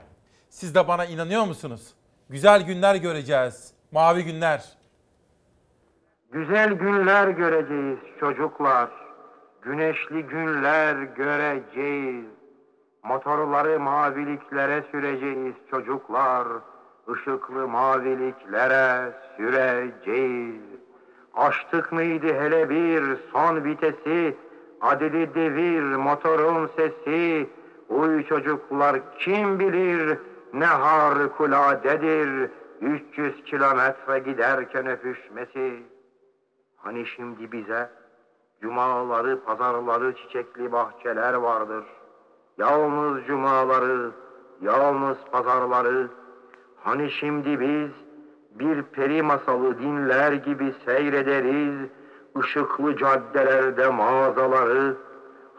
siz de bana inanıyor musunuz? Güzel günler göreceğiz. Mavi günler. Güzel günler göreceğiz çocuklar. Güneşli günler göreceğiz. Motorları maviliklere süreceğiz çocuklar. Işıklı maviliklere süreceğiz. Açtık mıydı hele bir son vitesi? Adili devir motorun sesi. Uy çocuklar kim bilir ne harikuladedir. 300 kilometre giderken öpüşmesi. Hani şimdi bize cumaları, pazarları, çiçekli bahçeler vardır. Yalnız cumaları, yalnız pazarları. Hani şimdi biz bir peri masalı dinler gibi seyrederiz. Işıklı caddelerde mağazaları.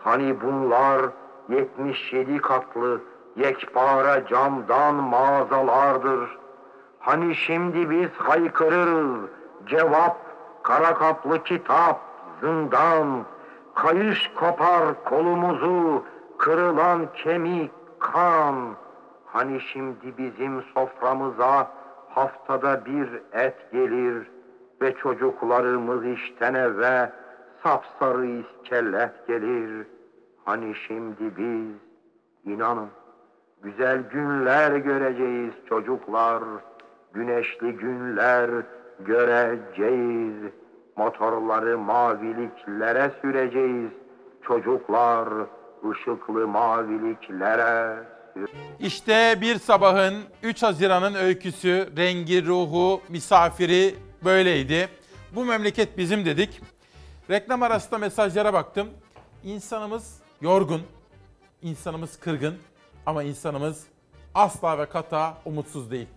Hani bunlar 77 katlı yekpare camdan mağazalardır. Hani şimdi biz haykırırız cevap kara kaplı kitap zindan kayış kopar kolumuzu kırılan kemik kan hani şimdi bizim soframıza haftada bir et gelir ve çocuklarımız işten eve sapsarı iskelet gelir hani şimdi biz inanın Güzel günler göreceğiz çocuklar. Güneşli günler göreceğiz. Motorları maviliklere süreceğiz. Çocuklar ışıklı maviliklere İşte bir sabahın 3 Haziran'ın öyküsü, rengi, ruhu, misafiri böyleydi. Bu memleket bizim dedik. Reklam arasında mesajlara baktım. İnsanımız yorgun, insanımız kırgın ama insanımız asla ve kata umutsuz değil.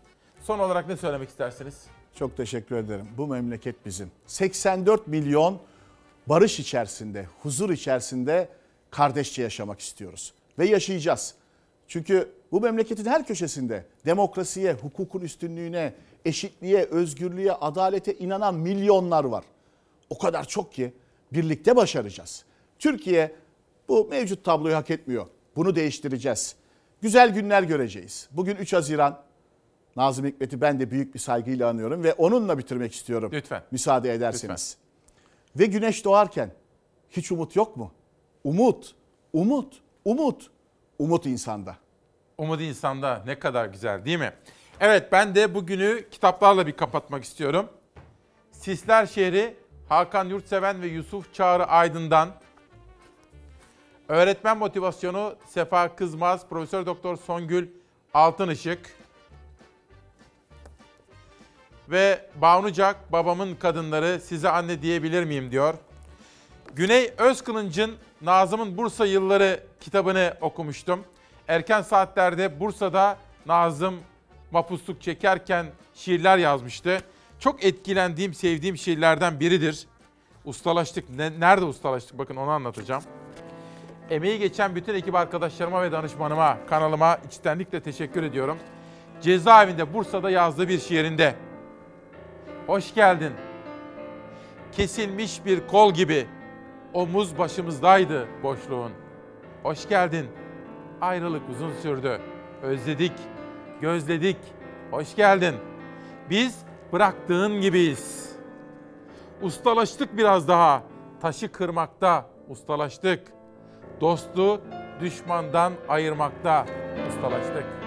Son olarak ne söylemek istersiniz? Çok teşekkür ederim. Bu memleket bizim. 84 milyon barış içerisinde, huzur içerisinde kardeşçe yaşamak istiyoruz. Ve yaşayacağız. Çünkü bu memleketin her köşesinde demokrasiye, hukukun üstünlüğüne, eşitliğe, özgürlüğe, adalete inanan milyonlar var. O kadar çok ki birlikte başaracağız. Türkiye bu mevcut tabloyu hak etmiyor. Bunu değiştireceğiz. Güzel günler göreceğiz. Bugün 3 Haziran. Nazım Hikmet'i ben de büyük bir saygıyla anıyorum ve onunla bitirmek istiyorum. Lütfen. Müsaade ederseniz. Ve güneş doğarken hiç umut yok mu? Umut, umut, umut. Umut insanda. Umut insanda ne kadar güzel değil mi? Evet ben de bugünü kitaplarla bir kapatmak istiyorum. Sisler Şehri Hakan Yurtseven ve Yusuf Çağrı Aydın'dan Öğretmen motivasyonu Sefa Kızmaz, Profesör Doktor Songül Altınışık ve Banucak babamın kadınları size anne diyebilir miyim diyor. Güney Özkılınç'ın Nazım'ın Bursa Yılları kitabını okumuştum. Erken saatlerde Bursa'da Nazım mapusluk çekerken şiirler yazmıştı. Çok etkilendiğim, sevdiğim şiirlerden biridir. Ustalaştık. Ne- nerede ustalaştık? Bakın onu anlatacağım. Emeği geçen bütün ekip arkadaşlarıma ve danışmanıma, kanalıma içtenlikle teşekkür ediyorum. Cezaevinde Bursa'da yazdığı bir şiirinde. Hoş geldin. Kesilmiş bir kol gibi omuz başımızdaydı boşluğun. Hoş geldin. Ayrılık uzun sürdü. Özledik, gözledik. Hoş geldin. Biz bıraktığın gibiyiz. Ustalaştık biraz daha. Taşı kırmakta ustalaştık. Dostu düşmandan ayırmakta ustalaştık.